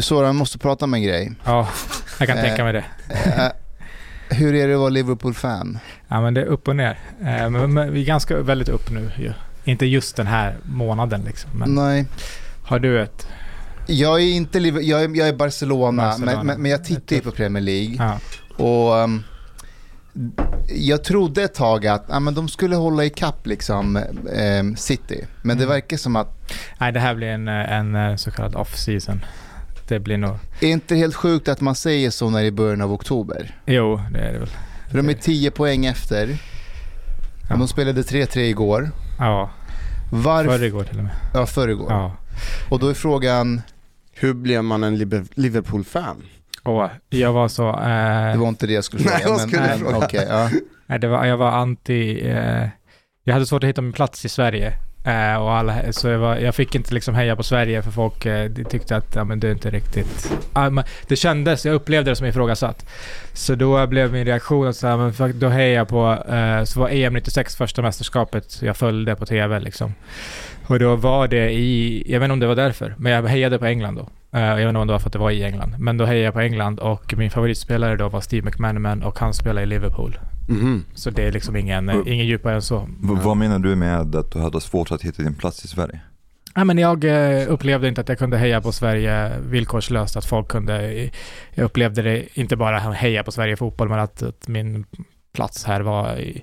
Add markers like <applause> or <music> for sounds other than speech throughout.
Du Soran, måste prata om en grej. Ja, jag kan Eh. tänka mig det. Eh, hur är det att vara Liverpool-fan? Ja, men det är upp och ner. Eh, Men, vi är ganska väldigt upp nu ju. Inte just den här månaden liksom. Men Nej. har du ett... Jag är inte Liver- jag är, jag är Barcelona, Barcelona. Men, men, jag tittar ju på Premier League. Ja, Och um, jag trodde ett tag att ja, men de skulle hålla ikapp liksom, um, City. Men det Mm. verkar som att, nej, det här blir en, en så kallad off-season. Det blir nog... är inte helt sjukt att man säger så när det är början av oktober? Jo, det är det väl. För de är 10 poäng efter. Ja. De spelade 3-3 igår. Ja, Varför? förr igår till och med. Ja, förrgår. Ja. Och då är frågan, Hur blev man en Liverpool-fan? Och jag var så... Eh, det var inte det jag skulle fråga. Nej, men- skulle men fråga? okej, ja. Nej, det var, jag var anti... Eh, jag hade svårt att hitta min plats i Sverige. Eh, och alla, så jag, var, jag fick inte liksom heja på Sverige för folk eh, de tyckte att ja, men det är inte riktigt... Ah, det kändes, jag upplevde det som ifrågasatt. Så då blev min reaktion att så här, men då hejar jag på... Eh, så var EM 96 första mästerskapet jag följde på TV liksom. Och då var det i... Jag vet inte om det var därför, men jag hejade på England då. Eh, jag vet inte om det var för att det var i England. Men då hejade jag på England och min favoritspelare då var Steve McManaman och han spelade i Liverpool. Mhm. Så det är liksom ingen, Och- ingen djupare än så. V- Vad menar du med att du hade svårt att hitta din plats i Sverige? Ja, men jag eh, upplevde inte att jag kunde heja på Sverige villkorslöst. Att folk kunde... Jag upplevde det inte bara heja på Sverige fotboll, men att, att min plats här var i,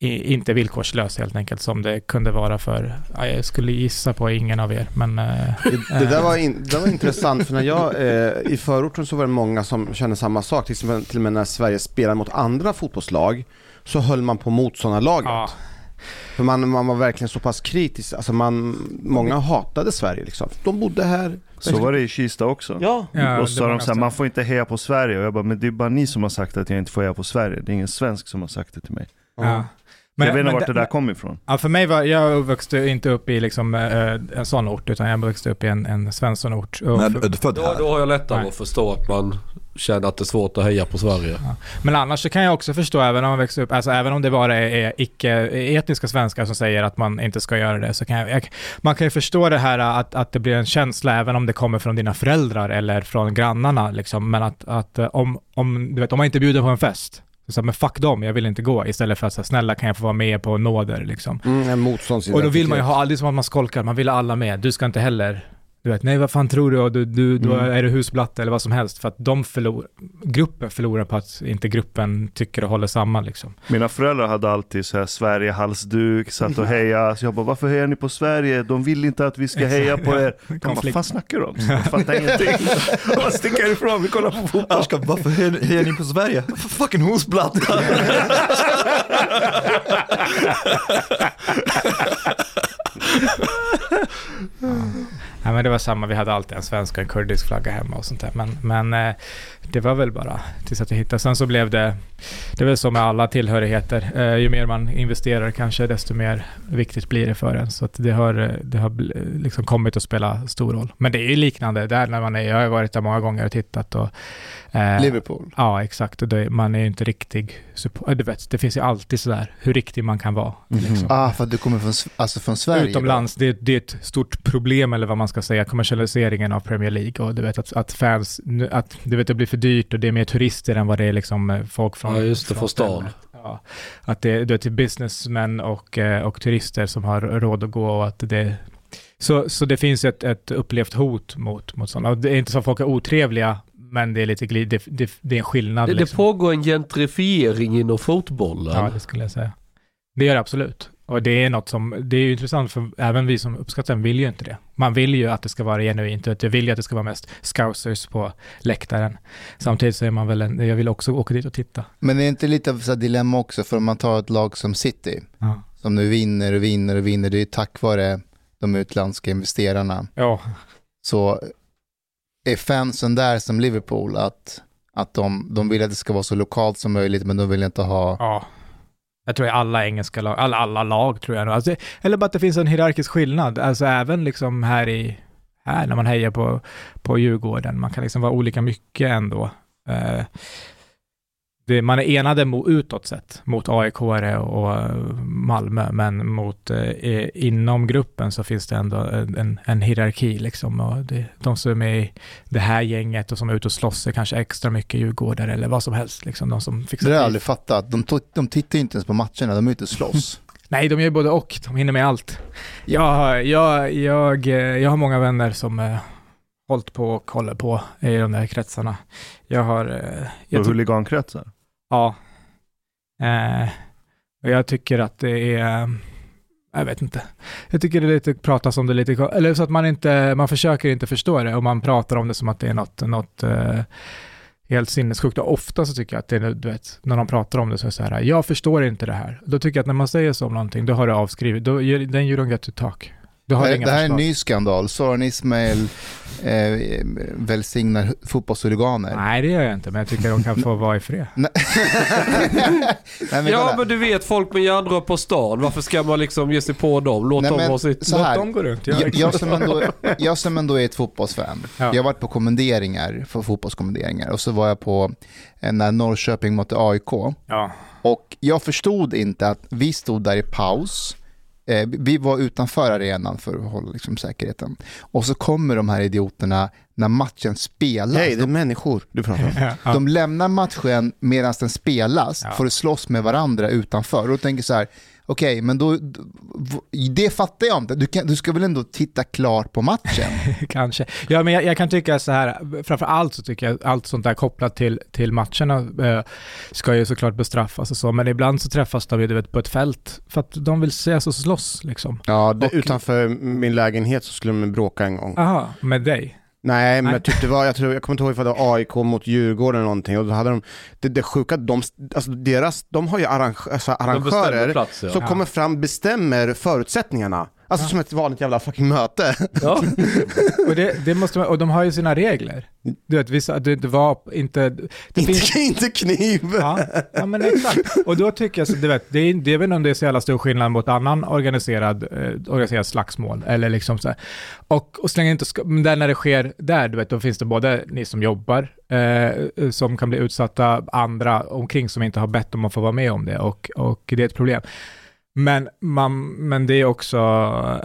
i, inte villkorslös helt enkelt, som det kunde vara för... Ja, jag skulle gissa på ingen av er, men... eh, Det, det, där var in, det var intressant för när jag, eh, i förorten så var det många som kände samma sak. Till, exempel, till och med när Sverige spelade mot andra fotbollslag så höll man på motståndarlaget. ja, För man, man var verkligen så pass kritisk. Alltså man, många hatade Sverige liksom. De bodde här. Så var det i Kista också. Ja. ja, och så sa de så här, nästan- man får inte heja på Sverige. Och jag bara, men det är bara ni som har sagt att jag inte får heja på Sverige. Det är ingen svensk som har sagt det till mig. Ja. jag vet inte vart det- där kom ifrån. Ja, för mig var, jag växte inte upp i liksom, eh, en sån ort, utan jag växte upp i en, en Svenssonort. Är du född Då, här? då har jag lättare Nej. att förstå att man känner att det är svårt att heja på Sverige. Men annars så kan jag också förstå, även om man växer upp, alltså även om det bara är icke-etniska svenskar som säger att man inte ska göra det, så kan jag, jag man kan ju förstå det här att, att det blir en känsla, även om det kommer från dina föräldrar eller från grannarna, liksom, men att, att eh, om, om, du vet, om man inte bjuder på en fest, så, men fuck dem, jag vill inte gå, istället för att säga snälla kan jag få vara med på nåder liksom. Mm, en. Och då vill man ju ha, aldrig som att man skolkar, man vill ha alla med, du ska inte heller du vet, nej vad fan tror du? Du, du, då Mm. är du husblatte eller vad som helst. För att de förlorar, gruppen förlorar på att inte gruppen tycker och håller samman liksom. Mina föräldrar hade alltid så här Sverige-halsduk, satt och <laughs> hejade. Så jag bara, varför hejar ni på Sverige? De vill inte att vi ska heja på er. De bara, vad fan snackar du om? <laughs> Jag fattar ingenting. <laughs> Bara, stick härifrån, vi kollar på fotboll. Ashkan, varför hejar hejar ni på Sverige? Fucking husblatta! Men det var samma, vi hade alltid en svensk och en kurdisk flagga hemma och sånt där. Men, men eh, det var väl bara tills att jag hittade. Sen så blev det, det är väl så med alla tillhörigheter. Eh, ju mer man investerar kanske, desto mer viktigt blir det för en. Så att det har, det har liksom kommit att spela stor roll. Men det är ju liknande där när man är, jag har varit där många gånger och tittat och eh, Liverpool. Ja, exakt. Och det, man är ju inte riktig support. Du vet, det finns ju alltid sådär hur riktig man kan vara. Liksom. Ah, för att du kommer från, alltså från Sverige? Utomlands, det, det är ett stort problem eller vad man ska säga, kommersialiseringen av Premier League och du vet att, att fans, att du vet det blir för dyrt och det är mer turister än vad det är liksom eh, folk från... Ja, just det, från stan. Ja, att det, det är businessmän och, eh, och turister som har råd att gå och att det... Så, så det finns ett, ett upplevt hot mot, mot sådana. Och det är inte så att folk är otrevliga, men det är lite glid, det, det, det är en skillnad. Det, det liksom. pågår en gentrifiering inom fotbollen. Ja, det skulle jag säga. Det gör det absolut. Och det är något som, det är ju intressant för även vi som uppskattar den vill ju inte det. Man vill ju att det ska vara genuint jag vill ju att det ska vara mest scousers på läktaren. Samtidigt så är man väl en, jag vill också åka dit och titta. Men är det inte lite av ett dilemma också för om man tar ett lag som City, Ja. som nu vinner och vinner och vinner, det är ju tack vare de utländska investerarna. Ja, Så är fansen där som Liverpool att, att de, de vill att det ska vara så lokalt som möjligt men de vill inte ha... ja. Jag tror i alla engelska lag, alla, alla lag tror jag nog. Alltså, eller bara att det finns en hierarkisk skillnad. Alltså även liksom här i, här när man hejar på, på Djurgården, man kan liksom vara olika mycket ändå. Eh, det, man är enade mo, utåt sett mot AIK och Malmö, men mot eh, inom gruppen så finns det ändå en, en, hierarki liksom. Och det, de som är med i det här gänget och som är ute och slåss är kanske extra mycket djurgårdare eller vad som helst. Liksom, de som fixar Det har jag aldrig fattat. De, de tittar ju inte ens på matcherna, de är ute och slåss. <laughs> Nej, de gör både och. De hinner med allt. Jag, har- jag, jag, eh, jag har många vänner som eh, hållit på och håller på i de där kretsarna. Jag har... Eh, jag Och huligankretsar ja. Eh, och jag tycker att det är... Jag vet inte. Jag tycker det är lite pratas om det lite, eller så att man inte, man försöker inte förstå det och man pratar om det som att det är något, något eh, helt sinnessjukt. Och ofta så tycker jag att det är, du vet, när de pratar om det så är det så här, jag förstår inte det här. Då tycker jag att när man säger så om någonting, då har det avskrivit, då, then you don't get to talk. Det, inga det här är en ny skandal. Soran Ismail eh, välsignar fotbollshuliganer. Nej, det gör jag inte, men jag tycker de kan få vara i fred. <laughs> Nej. Men Ja men du vet folk med järnrör på stan, varför ska man liksom ge sig på dem? Låt Nej, dem men ha sitt... så Låt här. dem gå runt. Jag, jag, som ändå, jag som ändå är ett fotbollsfan, Ja. jag har varit på kommenderingar, för fotbollskommenderingar och så var jag på eh, när Norrköping mötte AIK Ja. och jag förstod inte att vi stod där i paus, eh, vi var utanför arenan för att hålla liksom, säkerheten och så kommer de här idioterna när matchen spelas. Hej, det är människor du pratar om. <laughs> Ja. De lämnar matchen medan den spelas Ja. för att slåss med varandra utanför. Och tänker så här, okej, men då, det fattar jag inte. Du, kan, du ska väl ändå titta klart på matchen? <laughs> Kanske. Ja, men jag, jag kan tycka så här, framför allt så tycker jag allt sånt där kopplat till, till matcherna eh, ska ju såklart bestraffas och så, men ibland så träffas de ju vet, på ett fält för att de vill ses och slåss liksom. Ja, det, Och- utanför min lägenhet så skulle de bråka en gång. Aha, med dig? Nej, men Nej. typ det var, jag, tror, jag kommer inte ihåg ifall det var AIK mot Djurgården eller någonting och då hade de, det, det sjuka, de, alltså deras, de har ju arrange, alltså arrangörer plats ja. som Ja. kommer fram, bestämmer förutsättningarna. Alltså Ja. som ett vanligt jävla fucking möte. ja. <laughs> Och, det, det måste, man- och de har ju sina regler. Du vet, vissa, det, det var inte... Det finns, inte, <laughs> inte kniv. ja, ja, men exakt. Och då tycker jag, så, du vet, det är, det är väl om det är så jävla stor skillnad mot annan organiserad, eh, organiserad slagsmål. Eller liksom så här. Och, och så länge inte men där när det sker där, du vet, då finns det både ni som jobbar, eh, som kan bli utsatta, andra omkring som inte har bett om att få vara med om det. Och, och det är ett problem. Men, man, men det är också,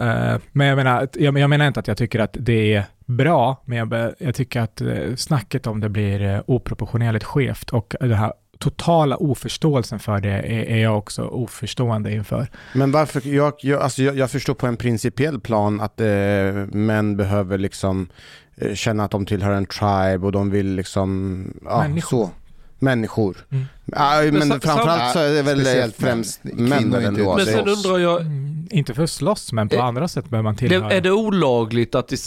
eh, men jag menar, jag, jag menar inte att jag tycker att det är bra, men jag, jag tycker att eh, snacket om det blir eh, oproportionerligt skevt och den här totala oförståelsen för det är, är jag också oförstående inför. Men varför, jag, jag, alltså jag, jag förstår på en principiell plan att eh, män behöver liksom eh, känna att de tillhör en tribe och de vill liksom, ja, Människor. så. Människor. Mm. Ja, men sa- framförallt så är det väl Speciellt män. främst inte ändå. Men sen är undrar jag, Mm, inte för att slåss, men på Eh, andra sätt behöver man det, tillhöra. är det olagligt att det,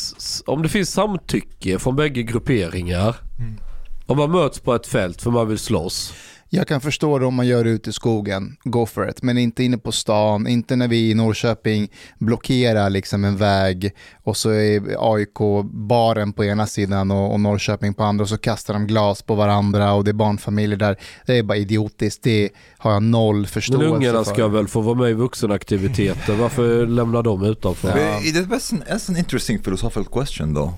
om det finns samtycke från bägge grupperingar, Mm. om man möts på ett fält för man vill slåss, Jag kan förstå det om man gör det ute i skogen, go for it. Men inte inne på stan, inte när vi i Norrköping blockerar liksom en väg och så är AIK-baren på ena sidan och, och Norrköping på andra och så kastar de glas på varandra och det är barnfamiljer där. Det är bara idiotiskt, det har jag noll men förståelse ungarna för. ska väl få vara med i vuxenaktiviteter, varför lämnar de utanför? But it- that's an, that's an interesting philosophical question, though.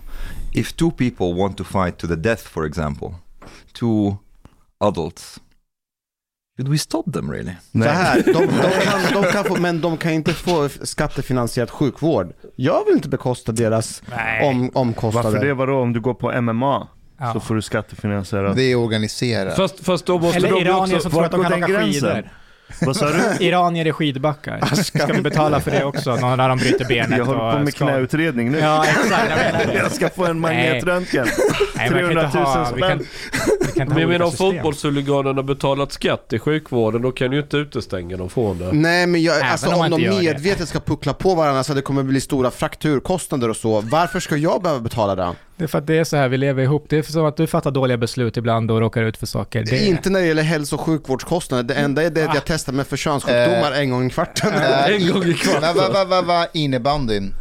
If two people want to fight to the death, for example, two adults, should we stop them really? Så här, de, de, <laughs> kan, de kan få, men de kan inte få skattefinansierad sjukvård. Jag vill inte bekosta deras Nej. om, omkostnader. Varför det? Vadå? Om du går på MMA Ja. så får du skattefinansierat. Det är organiserat. Fast, fast då måste Eller de iranier också... som tror att de kan åka den skidor. Vad sa du? Iranier är skidbackar. Ska vi betala för det också? Någon när de bryter benet Jag håller på och med ska- knäutredning nu. Ja, exakt. Jag menar det. Jag ska få en magnetröntgen. Nej, man kan inte 300 000 ha, vi kan, spänn. vi kan Men jag menar om fotbollshuliganerna betalat skatt i sjukvården, då kan du ju inte utestänga dem från det. Nej men jag, Även alltså, om om, de gör det. medvetet ska puckla på varandra så att det kommer bli stora frakturkostnader och så, varför ska jag behöva betala det? Det är för att det är så här vi lever ihop. Det är som att du fattar dåliga beslut ibland och råkar ut för saker. Det är... Inte när det gäller hälso och sjukvårdskostnader, det enda är det att Ah. jag testar mig för könssjukdomar en gång i kvarten. Äh, <laughs> En gång i kvarten. Va, va, va, va, innebandyn.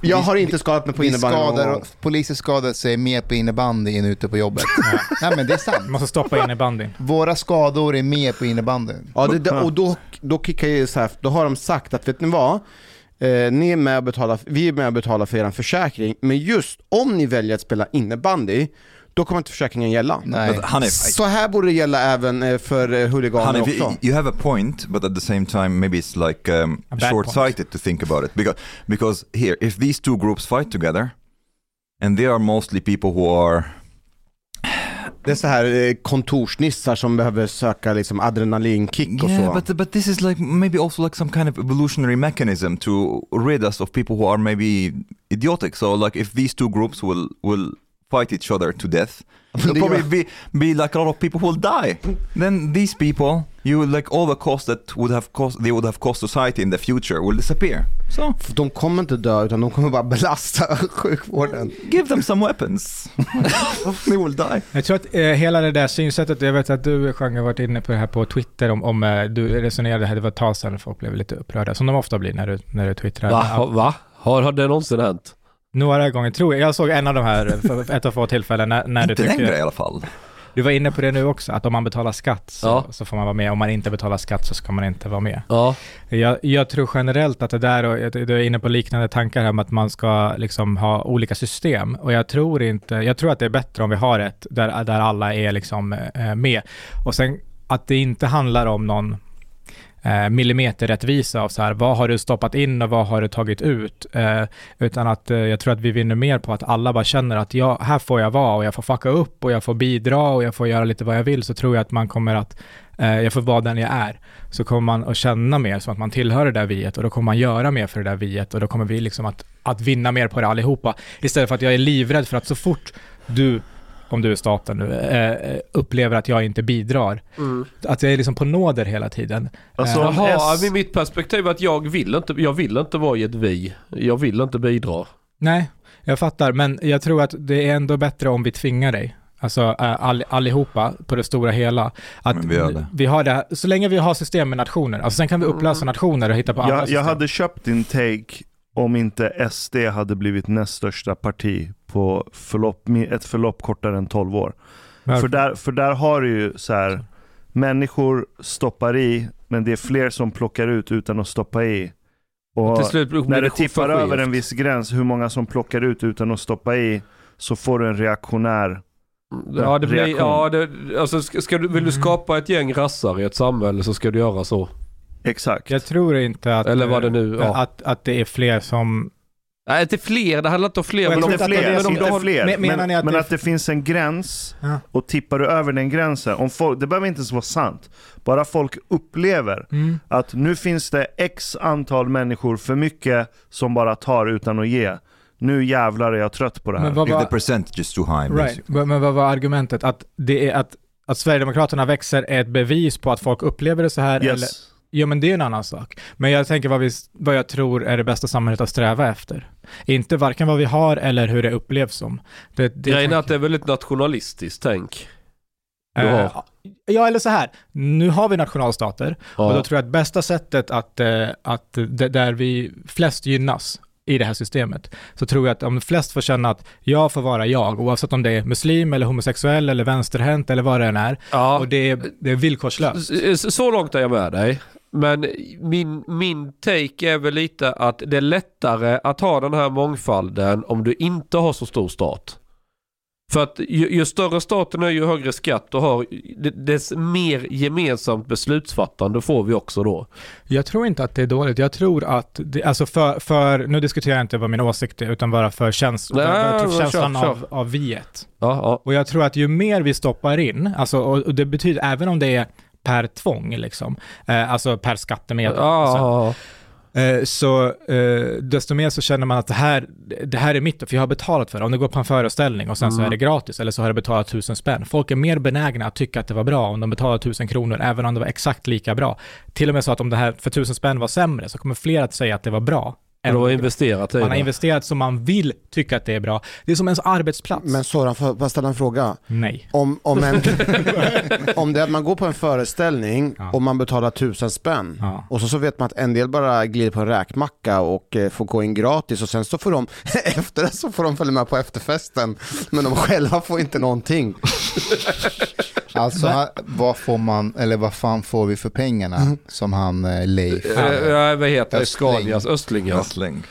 Jag har inte skadat mig på innebandy skadar, poliser skadar sig mer på innebandy än ute på jobbet. Nej men det är sant. Du måste stoppa in i bandyn. Våra skador är mer på innebandyn. Ja, det, det, och då, då kickar jag så här, då har de sagt att vet ni vad? Eh, ni är med och betalar, vi är med och betalar för er försäkring, men just om ni väljer att spela innebandy, då kommer inte försäkringen gälla. Nej. But Hanif, I- Så här borde det gälla även eh, för eh, huliganer Hanif, också. you, have a point, but at the same time, maybe it's like um, short-sighted to think about it. Because, because here, if these two groups fight together, and they are mostly people who are Det är så här eh, kontorsnissar som behöver söka liksom adrenalinkick och yeah, så. but but this is like maybe also like some kind of evolutionary mechanism to rid us of people who are maybe idiotic. So like if these two groups will will fight each other to death, there'll Det probably be be like a lot of people who will die. Then these people, you like all the cost that would have cost they would have cost society in the future will disappear. So För De kommer inte dö utan de kommer bara belasta sjukvården. give them some weapons. <laughs> they will die. Jag tror att eh, hela det där synsättet, jag vet att du Jean har varit inne på det här på Twitter om, om eh, du resonerade här, det var ett tag sedan folk blev lite upprörda, som de ofta blir när du, när du twittrar. Va? Va? Har, har det någonsin hänt? Några gånger tror jag, jag såg en av de här, för ett av få tillfällen när, när du Inte längre i alla fall. du var inne på det nu också, att om man betalar skatt så, Ja. så får man vara med, om man inte betalar skatt så ska man inte vara med. Ja. Jag, jag tror generellt att det där, och du är inne på liknande tankar här om att man ska liksom ha olika system. Och jag tror inte, jag tror att det är bättre om vi har ett där, där alla är liksom eh, med. Och sen att det inte handlar om någon eh, millimeterrättvisa av så här, vad har du stoppat in och vad har du tagit ut? Eh, utan att eh, jag tror att vi vinner mer på att alla bara känner att jag, här får jag vara och jag får fucka upp och jag får bidra och jag får göra lite vad jag vill, så tror jag att man kommer att, eh, jag får vara den jag är så kommer man att känna mer som att man tillhör det där viet och då kommer man göra mer för det där viet och då kommer vi liksom att, att vinna mer på det allihopa. Istället för att jag är livrädd för att så fort du, om du är staten nu, eh, upplever att jag inte bidrar, att jag är liksom på nåder hela tiden. Alltså, Eh, om Jaha, S- mitt perspektiv är att jag vill inte, jag vill inte vara i ett vi. Jag vill inte bidra. Nej, jag fattar, men jag tror att det är ändå bättre om vi tvingar dig. Alltså eh, all, allihopa på det stora hela. Att Men vi det. vi har det här, så länge vi har system med nationer, alltså sen kan vi upplösa nationer och hitta på andra jag, system. jag hade köpt din take om inte SD hade blivit näst största parti på förlopp, ett förlopp kortare än 12 år. Varför? För där, för där har du ju så här, människor stoppar i, men det är fler som plockar ut utan att stoppa i. Och Till slut blir när det tippar över en viss gräns, hur många som plockar ut utan att stoppa i, så får du en reaktionär. Ja, det blir, ja det, alltså ska, ska du, vill du skapa ett gäng rassar i ett samhälle så ska du göra så. Exakt. Jag tror inte att, Eller vad det nu- ja. att, att det är fler som... Nej, inte fler, det handlar inte om fler. Men om, inte inte att det fler, men inte har, fler. Men- Men, men det- att det finns en gräns Ja. och tippar du över den gränsen, om folk, det behöver inte ens vara sant, bara folk upplever Mm. att nu finns det x antal människor för mycket som bara tar utan att ge. Nu jävlar är jag trött på det här. Men vad If the var, percentage is too high. right. basically. men vad var argumentet? Att, det är att, att Sverigedemokraterna växer är ett bevis på att folk upplever det så här? Eller? Ja, men det är en annan sak. Men jag tänker vad, vi, vad jag tror är det bästa samhället att sträva efter. Inte varken vad vi har eller hur det upplevs som. Det, det grejen är att det är väldigt nationalistiskt tänk. har. Ja, eller så här. Nu har vi nationalstater och då Ja. tror jag att bästa sättet att, eh, att där vi flest gynnas i det här systemet, så tror jag att om flest får känna att jag får vara jag, oavsett om det är muslim eller homosexuell eller vänsterhänt eller vad det än är, Ja. och det är, det är villkorslöst. S- Så långt är jag med dig. Men min, min take är väl lite att det är lättare att ha den här mångfalden om du inte har så stor stat. För att ju, ju större staten är ju högre skatt du har, dess mer gemensamt beslutsfattande får vi också då. Jag tror inte att det är dåligt. Jag tror att, det, alltså för, för, nu diskuterar jag inte vad min åsikt är, utan bara för käns Nej, bara för men känslan kör, kör. Av, av viet. Ja, ja. Och jag tror att ju mer vi stoppar in, alltså, och det betyder även om det är per tvång, liksom, eh, alltså per skattemedel, Ja, eh, så eh, desto mer så känner man att det här, det här är mitt, för jag har betalat för det. Om det går på en föreställning och sen så Mm. är det gratis, eller så har jag betalat tusen spänn. Folk är mer benägna att tycka att det var bra om de betalar tusen kronor, även om det var exakt lika bra. Till och med så att om det här för tusen spänn var sämre, så kommer fler att säga att det var bra. Än- har investerat i man har det. investerat så man vill tycka att det är bra. Det är som ens arbetsplats. Men Soran, får jag ställa en fråga? Nej. Om, om, en, <laughs> om det är att man går på en föreställning Ja. och man betalar tusen spänn Ja. och så, så vet man att en del bara glider på en räkmacka och eh, får gå in gratis och sen så får de, <laughs> efter det så får de följa med på efterfesten men de själva får inte någonting. <laughs> Alltså, vad får man, eller vad fan får vi för pengarna som han eh, Leif? Eh, Ja, vad heter det? Östling. Scanias, Östling ja. Wrestling.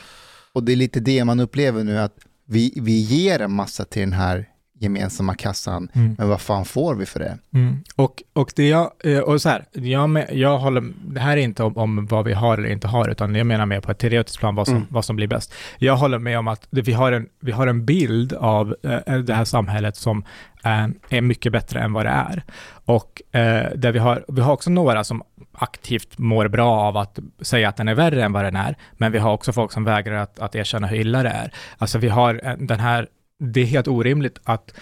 Och det är lite det man upplever nu, att vi, vi ger en massa till den här gemensamma kassan. Mm. Men vad fan får vi för det? Mm. Och, och det jag, eh, och så här, jag, med, jag håller, det här är inte om, om vad vi har eller inte har, utan jag menar mer på ett teoretiskt plan vad som, Mm. vad som blir bäst. Jag håller med om att vi, har en, vi har en bild av eh, det här samhället som eh, är mycket bättre än vad det är. Och eh, där vi har, vi har också några som aktivt mår bra av att säga att den är värre än vad den är, men vi har också folk som vägrar att, att erkänna hur illa det är. Alltså vi har eh, den här, det är helt orimligt att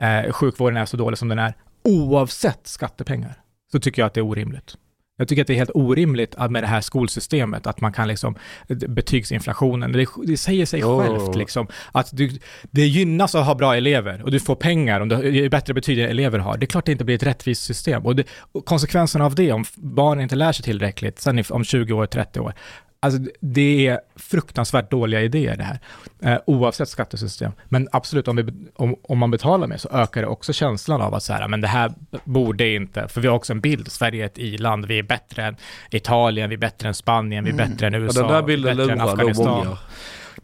eh, sjukvården är så dålig som den är, oavsett skattepengar, så tycker jag att det är orimligt. Jag tycker att det är helt orimligt att med det här skolsystemet, att man kan liksom, betygsinflationen, det, det säger sig Oh. självt liksom, att du, det gynnas att ha bra elever och du får pengar om du har bättre betyg än elever har. Det är klart det inte blir ett rättvist system. Och, det, och konsekvenserna av det, om barn inte lär sig tillräckligt, sen om 20 år, 30 år, Alltså det är fruktansvärt dåliga idéer det här, eh, oavsett skattesystem. Men absolut, om, vi, om, om man betalar mer så ökar det också känslan av att så här, men det här borde inte, för vi har också en bild, Sverige är ett i-land, vi är bättre än Italien, vi är bättre än Spanien, vi är bättre än Mm. Ja, USA, där bilden bättre än lurar nog Afghanistan.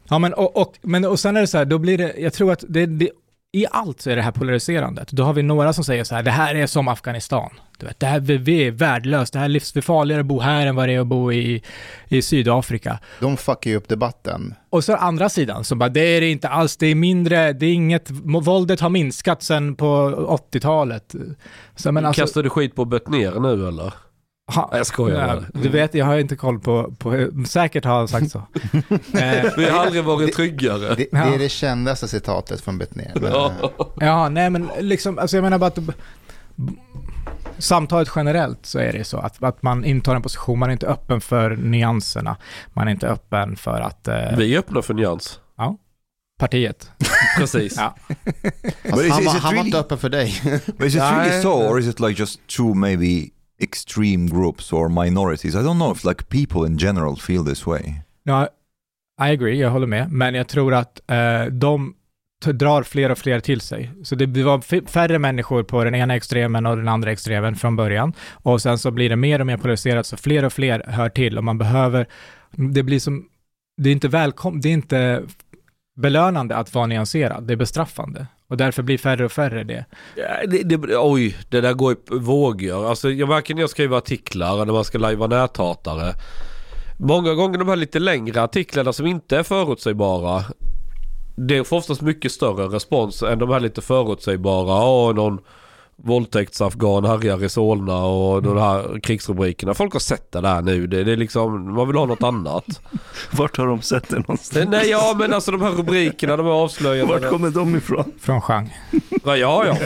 Ja, men och, och, men och sen är det så här, då blir det, jag tror att det, det, i allt så är det här polariserandet. Då har vi några som säger så här, det här är som Afghanistan. Du vet, det här, vi, vi är värdelöst, det här är livs, farligare att bo här än vad det är att bo i, i Sydafrika. De fuckar ju upp debatten. Och så andra sidan som bara, det är det inte alls, det är mindre, det är inget, våldet har minskat sen på 80-talet. Så men alltså, Kastar du skit på Betnér nu eller? Ha, jag skojar ja, bara. Du vet, jag har inte koll på, på säkert har han sagt så. <laughs> eh, Vi har aldrig varit tryggare. Det, det Ja. är det kändaste citatet från Betnér. Ja. eh, Ja, nej men liksom, alltså jag menar bara att samtalet generellt så är det så att, att man intar en position, man är inte öppen för nyanserna, man är inte öppen för att eh, Vi är öppna för nyans. partiet. Precis. <laughs> Ja. Fast is- han, is var, it han var really- inte öppen för dig. But is it really so, or is it like just two maybe extreme groups or minorities? I don't know if like people in general feel this way. No, I agree, jag håller med, men jag tror att eh, de drar fler och fler till sig. Så det var färre människor på den ena extremen och den andra extremen från början. Och sen så blir det mer och mer polariserat, så fler och fler hör till och man behöver, det blir som, det är inte välkom, det är inte belönande att vara nyanserad, det är bestraffande. Och därför blir färre och färre det. Ja, det, det, oj, det där går i vågor. Alltså, jag märker när jag skriver artiklar när man ska lajva näthatare. Många gånger de här lite längre artiklarna som inte är förutsägbara. Det får oftast mycket större respons än de här lite förutsägbara. Åh, någon våldtäktsafghan härjar i Solna och de här krigsrubrikerna. Folk har sett det där nu. Det, det är liksom, man vill ha något annat. <laughs> Vart har de sett det någonstans? Nej, ja men alltså de här rubrikerna, de här avslöjandena. Vart kommer de ifrån? Från Chang. Ja, ja, ja.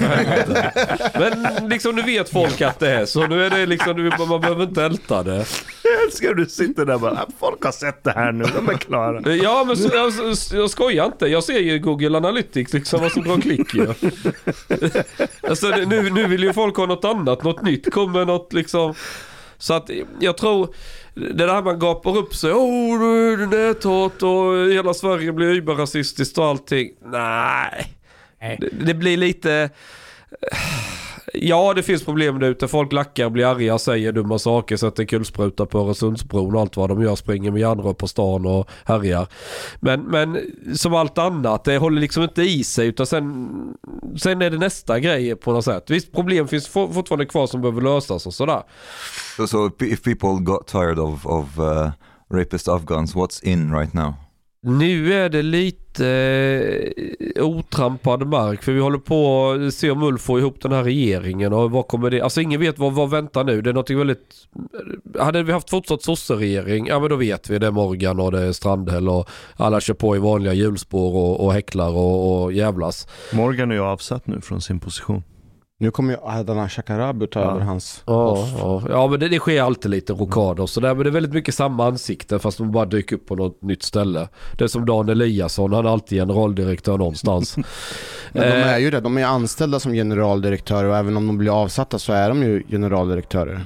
Men liksom nu vet folk att det är så. Nu är det liksom, nu- man behöver inte älta det. Jag älskar du sitter där och bara, "Ah, folk har sett det här nu, de är klara. Ja, men så, jag, jag skojar inte. Jag ser ju Google Analytics liksom vad som drar klick ju. <laughs> Alltså det- nu, nu vill ju folk ha något annat, något nytt. Kommer något liksom. Så att jag tror, det där man gapar upp sig. Åh, nu är det näthat och hela Sverige blir überrasistiskt och allting. Nej. Nej. Det, det blir lite... Ja, det finns problem där ute. Folk lackar, blir arga, säger dumma saker, sätter kulspruta på Öresundsbron och allt vad de gör. Springer med järnrör på stan och härjar. Men, men som allt annat, det håller liksom inte i sig utan sen, sen är det nästa grej på något sätt. Visst, problem finns for, fortfarande kvar som behöver lösas och sådär. So, so if, if people got tired of, of uh, rapist Afghans, what's in right now? Nu är det lite eh, otrampad mark för vi håller på att se om Ulf får ihop den här regeringen och vad kommer det... Alltså ingen vet vad, vad väntar nu. Det är något väldigt... Hade vi haft fortsatt sosseregering, ja men då vet vi. Det är Morgan och det är Strandhäll och alla kör på i vanliga hjulspår och, och häcklar och, och jävlas. Morgan är ju avsatt nu från sin position. Nu kommer ju Adnan Shakarabi ta Ja. över hans Ja, post. ja. ja men det, det sker alltid lite rokader och sådär. Men det är väldigt mycket samma ansikte fast de bara dyker upp på något nytt ställe. Det är som Dan Eliasson, han är alltid generaldirektör någonstans. <laughs> Men de Eh, är ju det, de är anställda som generaldirektörer och även om de blir avsatta så är de ju generaldirektörer.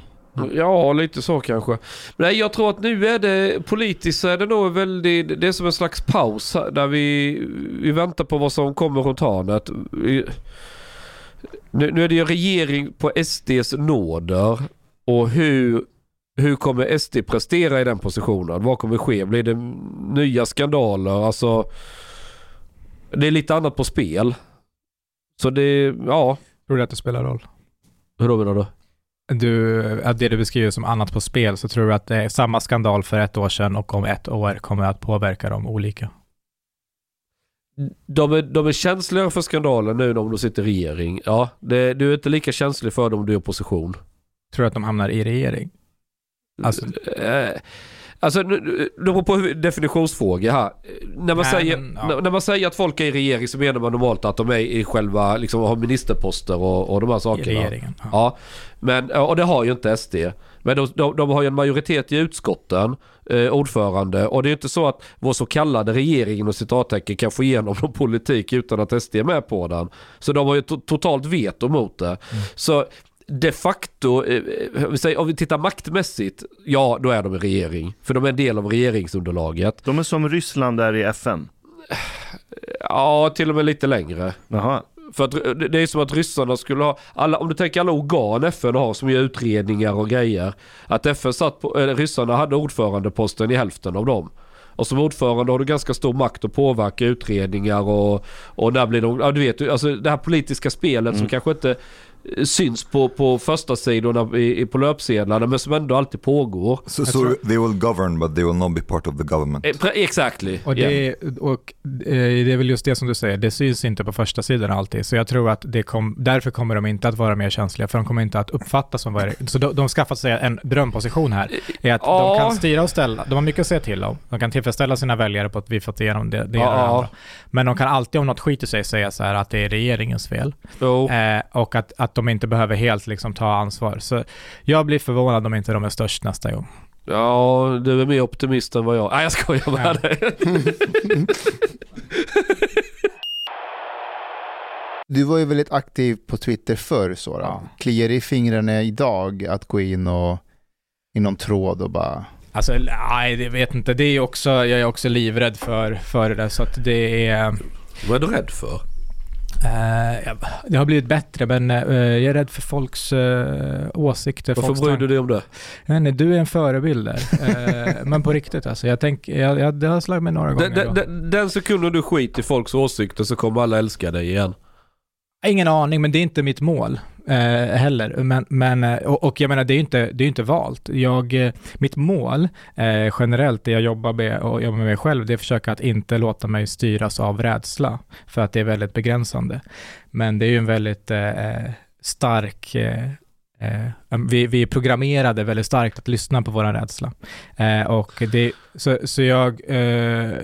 Ja, lite så kanske. Men jag tror att nu är det politiskt så är det nog väldigt, det är som en slags paus där vi, vi väntar på vad som kommer runt hörnet. Nu, nu är det ju regering på SDs nåder och hur, hur kommer SD prestera i den positionen? Vad kommer ske? Blir det nya skandaler? Alltså, det är lite annat på spel. Så det, ja, Tror du att det spelar roll? hur då menar du? Du, att det du beskriver som annat på spel, så tror du att det är samma skandal för ett år sedan och om ett år kommer att påverka dem olika? De är, de är känsligare för skandaler nu om de sitter i regering. Ja, det, du är inte lika känslig för dem om du är i opposition. Tror du att de hamnar i regering? Alltså- Eh, alltså, nu- det beror på definitionsfråga här. När man, Nej, säger, men, ja. när, när man säger att folk är i regering så menar man normalt att de är i själva, liksom har ministerposter och, och de här I sakerna. regeringen? Ja. Ja, men, och det har ju inte SD. Men de, de, de har ju en majoritet i utskotten, eh, ordförande. Och det är inte så att vår så kallade regering och citattecken kan få igenom <laughs> någon politik utan att SD är med på den. Så de har ju to- totalt veto mot det. Så de facto, eh, eh, om vi tittar maktmässigt, ja då är de i regering. För de är en del av regeringsunderlaget. De är som Ryssland där i FN. Ja, till och med lite längre. Jaha. För att det det är som att ryssarna skulle ha, alla, om du tänker alla organ FN har som gör utredningar och grejer. Att FN satt på, eller ryssarna hade ordförandeposten i hälften av dem. Och som ordförande har du ganska stor makt att påverka utredningar och, och när blir de, ja du vet, alltså det här politiska spelet som kanske inte eh, syns på, på första sidorna i, i, på löpsedlarna men som ändå alltid pågår. So, so tror- they will govern, but they will not be part of the government. Eh, Exactly. Och, Yeah. det, och eh, det är väl just det som du säger, det syns inte på första sidan alltid. Så jag tror att det kom, därför kommer de inte att vara mer känsliga, för de kommer inte att uppfattas som vad. Så de, de skaffat sig en drömposition här, är att Ja. de kan styra och ställa, de har mycket att säga till om. De kan tillfredsställa sina väljare på att vi fått igenom det, det Ja. andra. Men de kan alltid om något skiter sig säga så här att det är regeringens fel. Jo. Eh, och att, att de inte behöver helt liksom ta ansvar. Så jag blir förvånad om inte de är störst nästa gång. Ja, du är mer optimist än vad jag Nej jag skojar med Ja. dig. <laughs> Du var ju väldigt aktiv på Twitter förr, Sora. Ja. Kliar i fingrarna idag att gå in och i någon tråd och bara... Alltså, nej, det vet inte. Det är också, jag är också livrädd för, för det där, så att det är... Vad är du rädd för? Eh, det har blivit bättre, men eh, jag är rädd för folks eh, åsikter. Varför folks bryr du dig om det? Nej, nej, du är en förebild där. Men på riktigt alltså. Jag tänker, jag, jag, det har slagit mig några gånger. Den, den sekunden du skiter i folks åsikter så kommer alla älska dig igen. Ingen aning, men det är inte mitt mål eh, heller. Men, men, eh, och, och jag menar, det är ju inte, det är inte valt. Jag, eh, mitt mål eh, generellt, det jag jobbar med och jobbar med mig själv, det är att försöka att inte låta mig styras av rädsla. För att det är väldigt begränsande. Men det är ju en väldigt eh, eh stark eh, um, vi, vi är programmerade väldigt starkt att lyssna på vår rädsla. Eh, och det, så, så jag, eh,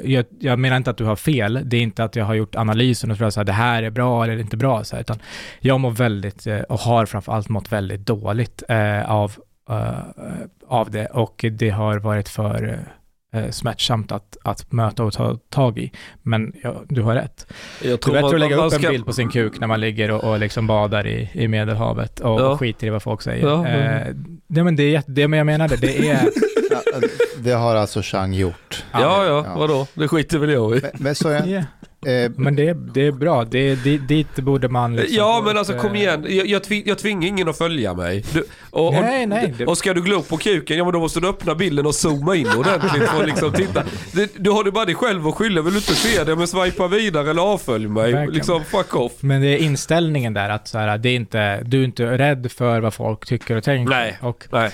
jag, jag menar inte att du har fel, det är inte att jag har gjort analysen och tror att det här är bra eller inte bra, så här, utan jag mår väldigt, eh, och har framförallt mått väldigt dåligt eh, av, eh, av det och det har varit för eh, eh, smärtsamt att, att möta och ta tag i. Men ja, du har rätt. Jag Det är tror bättre man- att lägga upp en ska- bild på sin kuk när man ligger och, och liksom badar i, i Medelhavet och, Ja. och skiter i vad folk säger. Ja, eh, det, men det är jätte- det men jag menade, det är... <laughs> Det har alltså Chang gjort. Ja, ja, Ja. vadå? Det skiter väl jag i. Men, men så Ja, eh, men det, det är bra, det, det, dit borde man liksom Ja men alltså kom eh, igen, jag, jag, tving, jag tvingar ingen att följa mig. Du, och, och, Nej, nej. Det, och ska du glo på kuken, ja men då måste du öppna bilden och zooma in ordentligt för att liksom titta. Du, du har du bara dig själv att skylla, vill du inte se det? Men swipa vidare eller avfölj mig. Verkligen. Liksom fuck off. men det är inställningen där att så här, det är inte, du är inte rädd för vad folk tycker och tänker. Nej. Och Nej.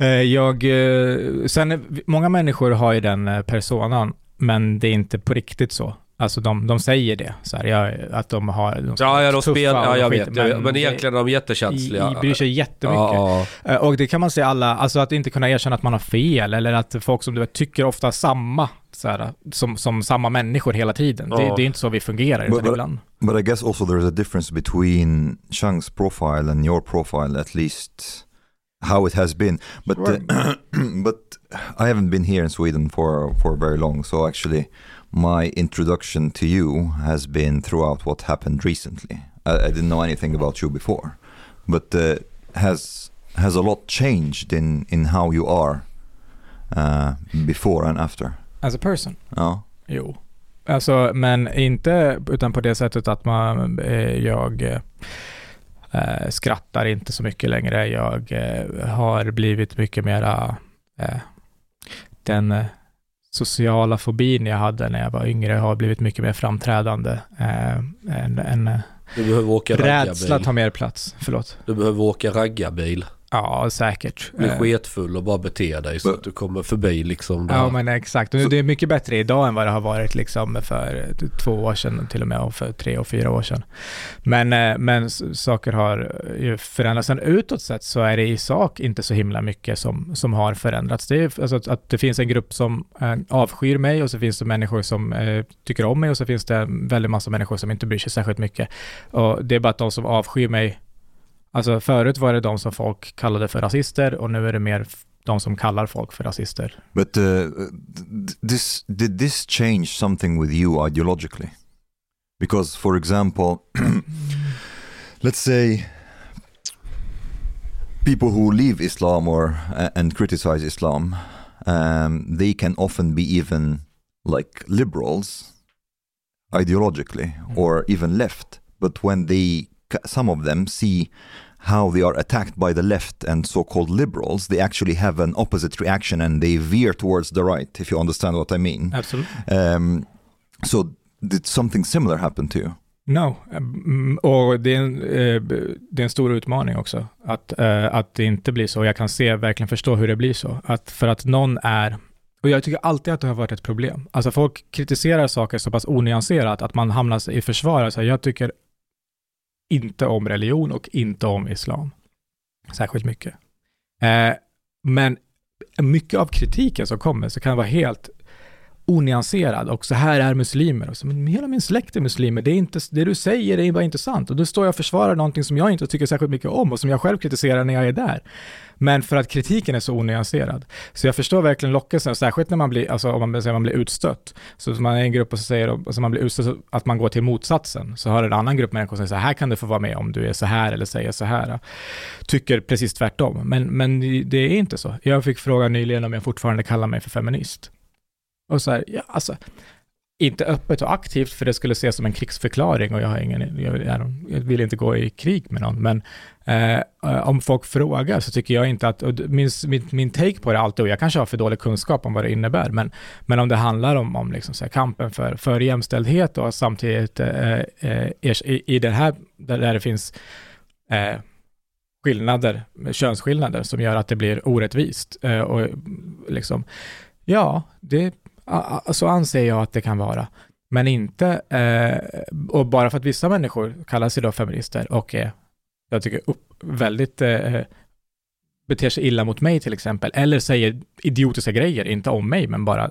Eh, Jag, eh, sen, eh, många människor har ju den eh, personan, men det är inte på riktigt så. Alltså de, de säger det, så här, ja, att de har... De Ja, ja de spelar, ja jag skit, vet. Men, men egentligen är de jättekänsliga. I, i, bryr sig jättemycket. Ja, Eh, Och det kan man se alla, alltså att inte kunna erkänna att man har fel, eller att folk som du vet tycker ofta samma, så här, som, som samma människor hela tiden. Det, Ja. det är inte så vi fungerar, But- utan but- ibland. But I guess also there's a difference between Chang's profile and your profile, at least how it has been. But uh, <clears throat> but I haven't been here in Sweden for for very long, so actually my introduction to you has been throughout what happened recently. I, I didn't know anything about you before, but uh, has has a lot changed in in how you are uh, before and after? As a person. Ja. Jo. Alltså, men inte utan på det sättet att man, eh, jag eh, eh, skrattar inte så mycket längre. Jag eh, har blivit mycket mera eh, den eh, sociala fobin jag hade när jag var yngre har blivit mycket mer framträdande. Eh, en, en Du behöver åka rädsla raggarbil. tar mer plats. Förlåt. Du behöver åka raggarbil. Ja, säkert. Bli Eh, sketfull och bara bete dig så att du kommer förbi liksom. där. Ja men exakt, och det är mycket bättre idag än vad det har varit liksom för två år sedan till och med och för tre och fyra år sedan. Men, eh, men saker har ju förändrats. Sen utåt sett så är det i sak inte så himla mycket som, som har förändrats. Det är alltså att, att det finns en grupp som eh, avskyr mig och så finns det människor som eh, tycker om mig och så finns det en väldigt massa människor som inte bryr sig särskilt mycket. Och det är bara att de som avskyr mig Alltså förut var det de som folk kallade för rasister och nu är det mer de som kallar folk för rasister. But uh, th- this did this change something with you ideologically? Because, for example, <clears throat> let's say people who leave Islam or uh, and criticize Islam, um, they can often be even like liberals ideologically or even left. But when they, some of them see how they are attacked by the left and so-called liberals, they actually have an opposite reaction and they veer towards the right. If you understand what I mean. Absolut. Um, so did something similar happen to you? No, Mm, och det är, en, eh, det är en stor utmaning också, att, eh, att det inte blir så. Jag kan se, verkligen förstå hur det blir så. Att för att någon är, och jag tycker alltid att det har varit ett problem. Alltså folk kritiserar saker så pass onyanserat att man hamnar i försvar. Så jag tycker inte om religion och inte om islam. Särskilt mycket. Eh, men mycket av kritiken som kommer så kan vara helt onyanserad och så här är muslimer. Och så, men hela min släkt är muslimer, det, är inte, det du säger det är bara inte sant. Och då står jag och försvarar någonting som jag inte tycker särskilt mycket om och som jag själv kritiserar när jag är där. Men för att kritiken är så onyanserad. Så jag förstår verkligen lockelsen, särskilt när man blir, alltså om man säger man blir utstött. Så om man är en grupp och så säger alltså man blir utstött, att man går till motsatsen. Så har en annan grupp människor som säger så här kan du få vara med om du är så här eller säger så här. Tycker precis tvärtom. Men, men det är inte så. Jag fick frågan nyligen om jag fortfarande kallar mig för feminist. Och så här, ja, alltså, inte öppet och aktivt för det skulle ses som en krigsförklaring och jag har ingen, jag, jag, jag vill inte gå i krig med någon, men eh, om folk frågar så tycker jag inte att, min, min, min take på det alltid, och jag kanske har för dålig kunskap om vad det innebär, men, men om det handlar om, om liksom så här, kampen för, för jämställdhet och samtidigt eh, eh, i, i det här, där, där det finns eh, skillnader, könsskillnader som gör att det blir orättvist. Eh, och liksom, ja, det, så anser jag att det kan vara. Men inte, eh, och bara för att vissa människor kallar sig då feminister och är, jag tycker, upp, väldigt eh, beter sig illa mot mig till exempel, eller säger idiotiska grejer, inte om mig, men bara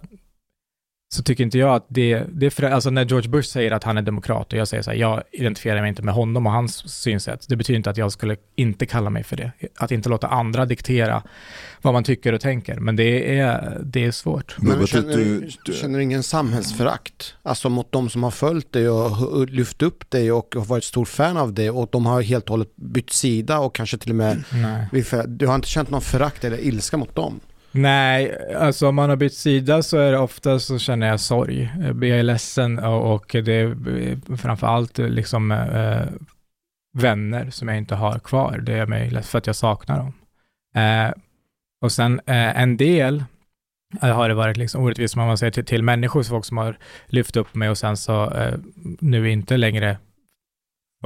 så tycker inte jag att det, det är för, alltså när George Bush säger att han är demokrat och jag säger så här, jag identifierar mig inte med honom och hans synsätt, det betyder inte att jag skulle inte kalla mig för det. Att inte låta andra diktera vad man tycker och tänker, men det är, det är svårt. Men but känner, du- du, du- känner du ingen samhällsförakt? Alltså mot de som har följt dig och, lyft upp dig och har varit stor fan av dig och de har helt och hållet bytt sida och kanske till och med, Nej. du har inte känt någon förakt eller ilska mot dem? Nej, alltså om man har bytt sida så är det ofta så känner jag sorg. Jag är ledsen och, och det är eh, framförallt liksom eh, vänner som jag inte har kvar. Det är mig ledsen för att jag saknar dem. Eh, och sen eh, en del eh, har det varit liksom orättvist, man säger, till, till människor, folk som har lyft upp mig och sen så eh, nu inte längre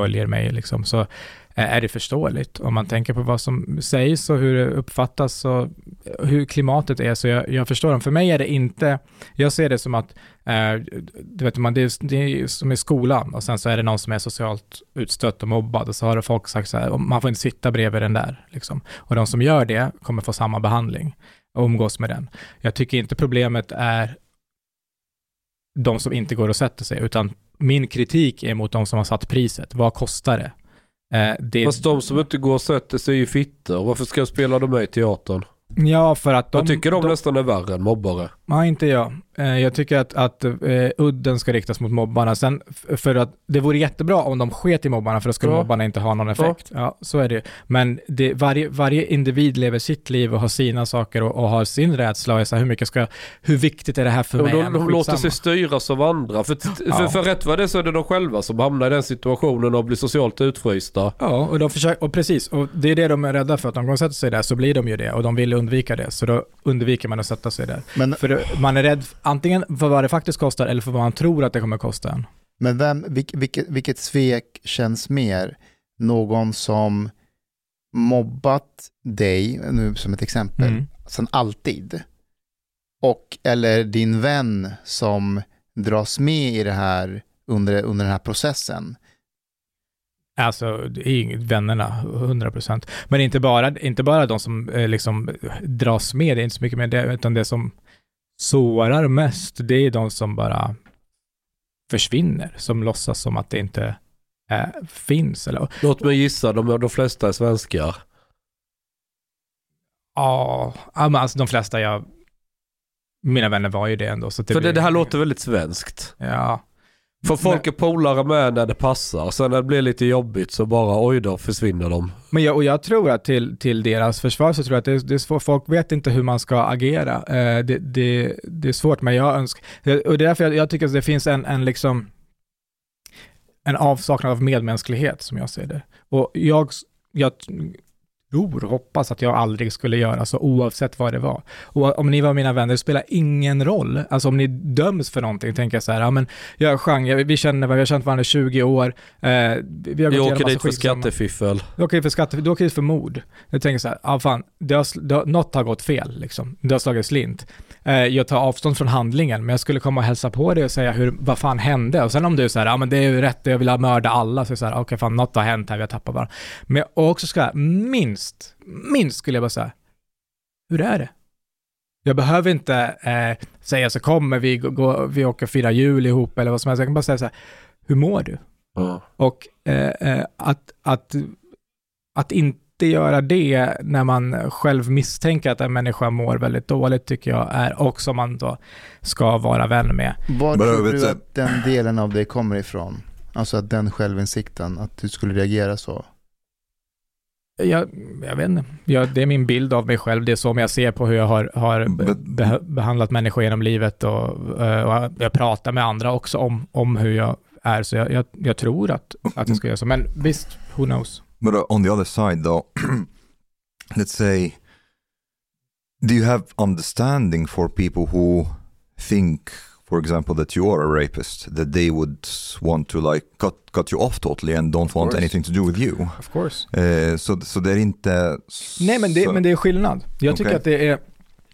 följer mig liksom, så är det förståeligt. Om man tänker på vad som sägs och hur det uppfattas och hur klimatet är, så jag, jag förstår dem. För mig är det inte, jag ser det som att, eh, du vet, man, det, är, det är som i skolan och sen så är det någon som är socialt utstött och mobbad och så har det folk sagt så här, man får inte sitta bredvid den där. Liksom. Och de som gör det kommer få samma behandling och umgås med den. Jag tycker inte problemet är de som inte går och sätter sig, utan min kritik är mot de som har satt priset. Vad kostar det? Eh, det Fast de som inte går och sätter sig är ju fittor. Varför ska jag spela dem med i teatern? ja, för att de... jag tycker de, de nästan är värre än mobbare. Nej, inte jag. Eh, Jag tycker att, att eh, udden ska riktas mot mobbarna. Sen, för att det vore jättebra om de sket i mobbarna, för då skulle Ja. mobbarna inte ha någon effekt. Ja, så är det. Men det, varje, varje individ lever sitt liv och har sina saker och, och har sin rädsla och är så här, hur mycket ska hur viktigt är det här för De, mig? Ja, de, de låter sig styras av andra. För, för, Ja. för rätt vad det är så är det de själva som hamnar i den situationen och blir socialt utfrysta. Ja, och, de försöker, och precis. Och det är det de är rädda för, att de går och sätter sig där så blir de ju det och de vill undvika det. Så då undviker man att sätta sig där. Men För det- man är rädd, antingen för vad det faktiskt kostar eller för vad man tror att det kommer kosta en. Men vem, vilk, vilket, vilket svek känns mer? Någon som mobbat dig, nu som ett exempel, Mm. sen alltid. Och eller din vän som dras med i det här under, under den här processen. Alltså, vännerna, 100%. Men inte bara, inte bara de som eh, liksom dras med, det är inte så mycket med det, utan det som sårar mest, det är de som bara försvinner, som låtsas som att det inte eh, finns. Eller, Låt mig gissa, de, de flesta är svenskar. ja, alltså de flesta jag, mina vänner var ju det ändå. Så det För det, blir- det här låter väldigt svenskt. Ja. För folk är polare med när det passar. Sen när det blir lite jobbigt så bara oj då försvinner de. Men jag, och jag tror att till, till deras försvar så tror jag att det, det är svårt, folk vet inte hur man ska agera. Eh, det, det, det är svårt, men jag önskar, och det är därför jag, jag tycker att det finns en, en liksom, en avsaknad av medmänsklighet som jag ser det. Och jag, jag tror, hoppas att jag aldrig skulle göra så oavsett vad det var. Och om ni var mina vänner, det spelar ingen roll. Alltså om ni döms för någonting, tänker jag så här, ja men jag är jag, vi känner varandra, vi har känt varandra i 20 år, eh, vi har gått igenom åker dit för skattefiffel. Du åker dit för skatte, du åker dit för mord. Jag tänker så här, ja fan, det har, det har, något har gått fel liksom. Det har slagit slint. Eh, jag tar avstånd från handlingen, men jag skulle komma och hälsa på dig och säga hur, vad fan hände? Och sen om du här, ja men det är ju rätt, jag vill ha mörda alla, så är det så här, okej fan, något har hänt här, vi har tappat varandra. Men jag och också ska minst, minst skulle jag bara säga, hur är det? Jag behöver inte eh, säga så kommer vi, gå, vi åker fira jul ihop eller vad som helst. Jag kan bara säga så här, hur mår du? Ja. Och eh, eh, att, att, att inte göra det när man själv misstänker att en människa mår väldigt dåligt tycker jag är också man då ska vara vän med. Var tror vet du att den delen av dig kommer ifrån? Alltså att den självinsikten, att du skulle reagera så. Jag, jag vet inte, jag, det är min bild av mig själv, det är så jag ser på hur jag har, har be, behandlat människor genom livet och, eh, och jag pratar med andra också om, om hur jag är, så jag, jag, jag tror att, att jag ska göra så. Men visst, who knows? But uh, on the other side, though, <clears throat> let's say, do you have understanding for people who think, for example, that you are a rapist, that they would want to like cut cut you off totally and don't want course. anything to do with you? Of course. Eh, så, så det är inte... Nej, men det, men det är skillnad. Jag tycker att det är,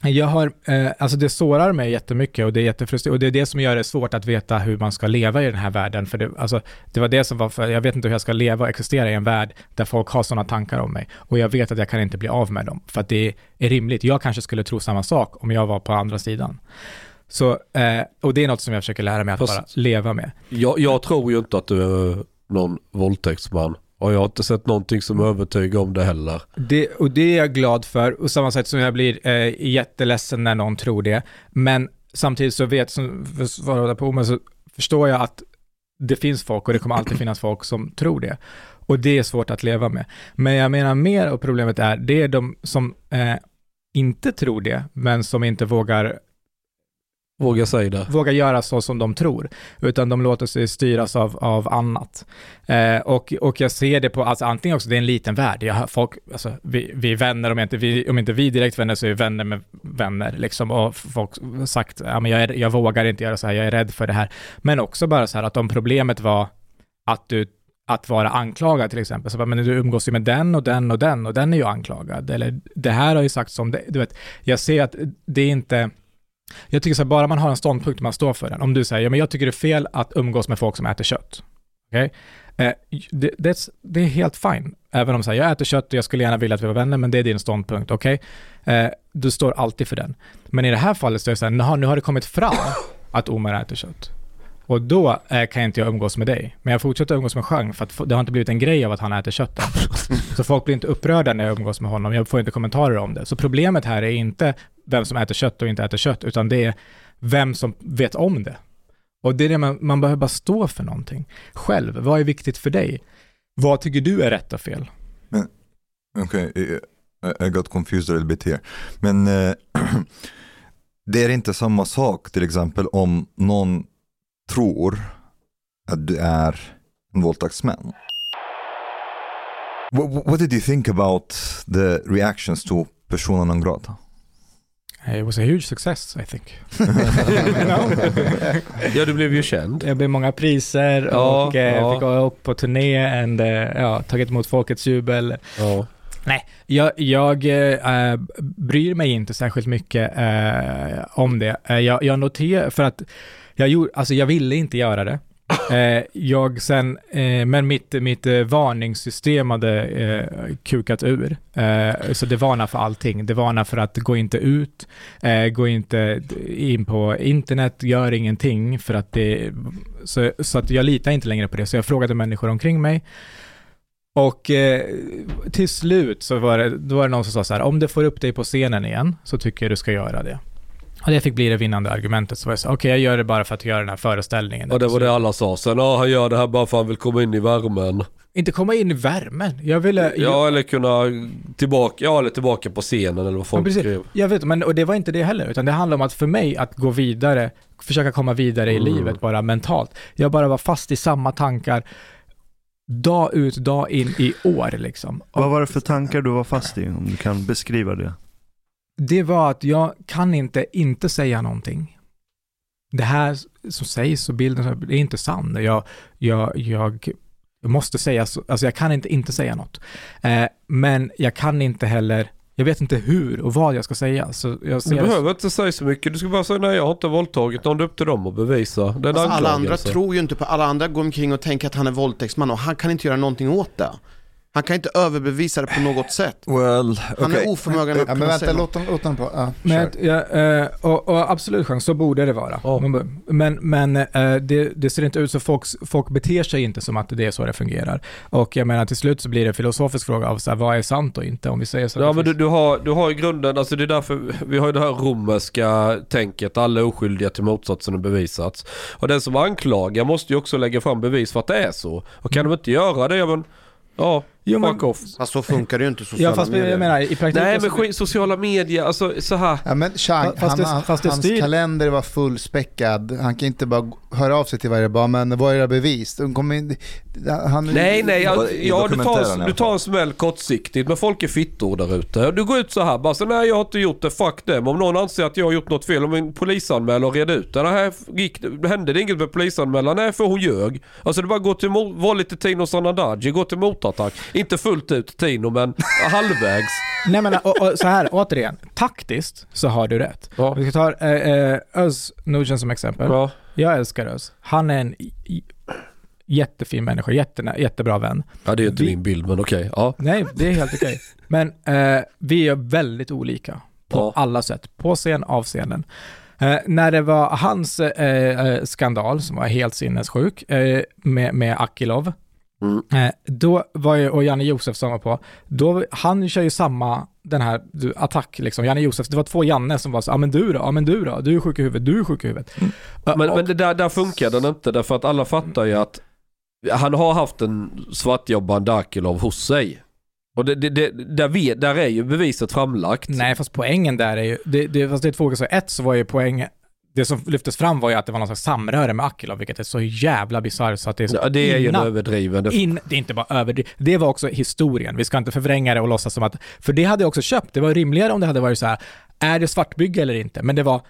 jag har, eh, alltså det sårar mig jättemycket och det är jättefrustrerande och det är det som gör det svårt att veta hur man ska leva i den här världen. För det, alltså, det var det som var, för jag vet inte hur jag ska leva och existera i en värld där folk har sådana tankar om mig. Och jag vet att jag kan inte bli av med dem, för att det är rimligt. Jag kanske skulle tro samma sak om jag var på andra sidan. Så, eh, och det är något som jag försöker lära mig att Fast- bara leva med. Jag, jag tror ju inte att du är någon våldtäktsman. Och jag har inte sett någonting som övertygar om det heller. Det, och det är jag glad för, och samma sätt som jag blir eh, jätteledsen när någon tror det. Men samtidigt så vet, som för att svara på men så förstår jag att det finns folk och det kommer alltid finnas folk som tror det. Och det är svårt att leva med. Men jag menar mer och problemet är, det är de som eh, inte tror det, men som inte vågar Våga säga det. Våga göra så som de tror, utan de låter sig styras av, av annat. Eh, och, och jag ser det på, alltså antingen också, det är en liten värld, jag folk, alltså, vi, vi är vänner, om inte vi, om inte vi direkt vänner så är vi vänner med vänner, liksom, och folk har sagt, ja men jag, är, jag vågar inte göra så här, jag är rädd för det här. Men också bara så här att om problemet var att du att vara anklagad till exempel. Så men du umgås ju med den och den och den och den är ju anklagad. Eller det här har ju sagts som det. Du vet, jag ser att det är inte, jag tycker så här, bara man har en ståndpunkt och man står för den. Om du säger, ja men jag tycker det är fel att umgås med folk som äter kött. Okej? Eh, det, det är helt fine. Även om så här, jag äter kött och jag skulle gärna vilja att vi var vänner, men det är din ståndpunkt, okej? Eh, du står alltid för den. Men i det här fallet så är det så här, nu har det kommit fram att Omar äter kött. Och då eh, kan inte jag umgås med dig. Men jag fortsätter umgås med Jean för att det har inte blivit en grej av att han äter kött än. <laughs> Så folk blir inte upprörda när jag umgås med honom. Jag får inte kommentarer om det. Så problemet här är inte vem som äter kött och inte äter kött, utan det är vem som vet om det. Och det är det man, man behöver bara stå för någonting. Själv, vad är viktigt för dig? Vad tycker du är rätt och fel? Okej, eh, I, I got confused a little bit here. Men eh, <clears throat> det är inte samma sak till exempel om någon tror att du är en våldtäktsman. What, what did you think about the reactions to persona non grata? It was a huge success I think. <laughs> Ja, du blev ju känd. Jag blev många priser Ja, och eh, ja. fick gå upp på turné and, eh, ja, tagit emot folkets jubel. Ja. Jag, jag eh, bryr mig inte särskilt mycket eh, om det. Jag, jag noterar, för att jag, gjorde, alltså jag ville inte göra det. <laughs> Eh, jag sen, eh, men mitt, mitt eh, varningssystem hade eh, kukat ur. Eh, så det varnar för allting. Det varnar för att gå inte ut, eh, gå inte in på internet, gör ingenting för att det, så, så att jag litar inte längre på det. Så jag frågade människor omkring mig och eh, till slut så var det, då var det någon som sa så här, om du får upp dig på scenen igen så tycker jag du ska göra det. Och det fick bli det vinnande argumentet. Så var jag så okej jag gör det bara för att göra den här föreställningen. Och det var det alla sa. Sen, ja han gör det här bara för att han vill komma in i värmen. Inte komma in i värmen. Jag ville... Ja, eller kunna tillbaka, ja eller tillbaka på scenen eller vad Ja, folk precis. skrev. Jag vet, men och det var inte det heller, utan det handlar om att för mig att gå vidare, försöka komma vidare i Mm. livet bara mentalt. Jag bara var fast i samma tankar dag ut, dag in i år liksom. Vad var det för tankar du var fast i? Om du kan beskriva det. Det var att jag kan inte inte säga någonting. Det här som sägs och bilden, det är inte sant. Jag, jag, jag måste säga, så, alltså jag kan inte inte säga något. Eh, men jag kan inte heller, jag vet inte hur och vad jag ska säga. Så jag Du ser det- behöver inte säga så mycket. Du ska bara säga nej jag har inte våldtagit någon. Det är upp till dem att bevisa. Det är en Alltså, alla andra tror ju inte på, alla andra går omkring och tänker att han är våldtäktsman och han kan inte göra någonting åt det. Han kan inte överbevisa det på något sätt. Well, Han är okay. oförmögen att Ja, men kunna vänta, säga något. låt dem på. Ja, Men, ja, och, och absolut chans, så borde det vara. Ja. Men, men eh, det, det ser inte ut så, folk, folk beter sig inte som att det är så det fungerar. Och jag menar till slut så blir det en filosofisk fråga av så här, vad är sant och inte om vi säger så. Ja men du, du, har, du har i grunden, alltså det är därför vi har ju det här romerska tänket, alla är oskyldiga till motsatsen har bevisats. Och den som anklagar måste ju också lägga fram bevis för att det är så. Och kan de inte göra det, ja men, ja, Jo, men- fuck off. Fast så funkar det ju inte sociala Ja fast medier. jag menar i praktiken Nej men skit, sociala medier, alltså så här. Ja men Chang, Fast han, fast hans styr- kalender var fullspäckad. Han kan inte bara höra av sig till varje bara, men vad är era bevis? De kommer in, han, Nej nej, ja, I ja du, tar, du tar en smäll kortsiktigt men folk är fittor där ute. Du går ut så här bara så nej jag har inte gjort det, fuck dem. Om någon anser att jag har gjort något fel, om en polisanmäler och reda ut det. här gick, hände det inget med polisanmälan? Nej för hon ljög. Alltså det bara gå till, var lite Tino Sanandaji, gå till motattack. Inte fullt ut Tino men halvvägs. <laughs> Nej men och, och, så här, återigen, taktiskt så har du rätt. Ja. Vi ska ta eh, eh, Öz Nugent som exempel. Ja. Jag älskar Öz. Han är en jättefin människa, jätte, jättebra vän. ja det är inte Vi- min bild men okej. Ja. Nej, det är helt okej. <laughs> Men eh, vi är väldigt olika på Ja. alla sätt. På scen, av scenen. Eh, när det var hans eh, eh, skandal, som var helt sinnessjuk, eh, med, med Akilov, Mm. eh, då var ju, och Janne Josefsson var på, då, han kör ju samma, den här du, attack liksom. Janne Josef, det var två Janne som var så, ja men du då, ja men du då, du är sjuk i huvudet, du är sjuk i huvudet. Eh, Men, och- men det där, där funkar den inte därför att alla fattar ju att han har haft en svartjobbande Akilov hos sig. Och det, det, det, där, vet, där är ju beviset framlagt. Nej, fast poängen där är ju, det, det, fast det är två så ett så var ju poängen, det som lyftes fram var ju att det var någon slags samröre med Akilov, vilket är så jävla bisarrt så att det är så Ja, det är ju in, det är inte bara överdrivet. Det var också historien. Vi ska inte förvränga det och låtsas som att... För det hade jag också köpt. Det var rimligare om det hade varit så här, är det svartbygge eller inte? Men det var,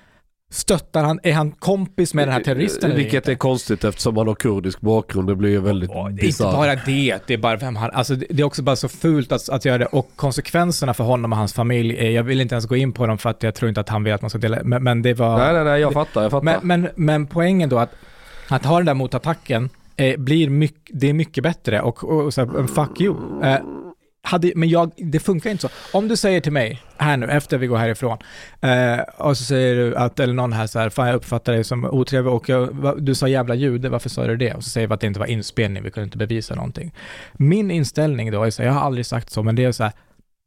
stöttar han, är han kompis med den här terroristen eller Vilket inte? är konstigt eftersom han har kurdisk bakgrund. Det blir ju väldigt Det är inte bara det, det är bara vem han... Alltså det är också bara så fult att, att göra det. Och konsekvenserna för honom och hans familj, är, jag vill inte ens gå in på dem för att jag tror inte att han vill att man ska dela... Men, men det var... Nej, nej, nej, jag fattar, jag fattar. Men, men, men poängen då att, att ha den där motattacken eh, blir mycket, det är mycket bättre och, och så här, fuck you. Eh, hade, men jag, det funkar inte så. Om du säger till mig, här nu, efter vi går härifrån, eh, och så säger du att, eller någon här så här, fan jag uppfattar dig som otrevlig och jag, va, du sa jävla jude, varför sa du det? Och så säger vi att det inte var inspelning, vi kunde inte bevisa någonting. Min inställning då är så här, jag har aldrig sagt så, men det är så här,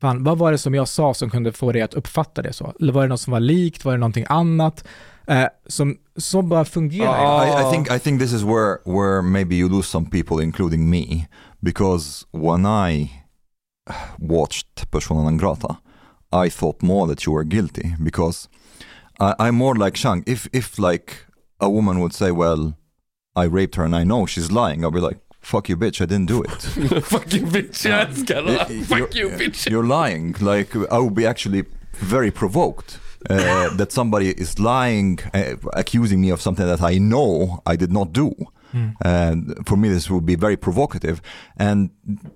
fan, vad var det som jag sa som kunde få dig att uppfatta det så? Eller var det något som var likt? Var det någonting annat? Eh, som, som bara fungerar. Ja. I, I think I think this is where where maybe you lose some people, including me, because when I watched Persona non grata, I thought more that you were guilty because I, I'm more like Shang. If if like a woman would say, "Well, I raped her and I know she's lying," I'll be like, "Fuck you, bitch! I didn't do it. <laughs> Fucking bitch, jag älskar det. Y- Fuck you're- you bitch. You're lying." Like I would be actually very provoked. uh, <laughs> that somebody is lying, uh, accusing me of something that I know I did not do. Mm. And for me, this would be very provocative. And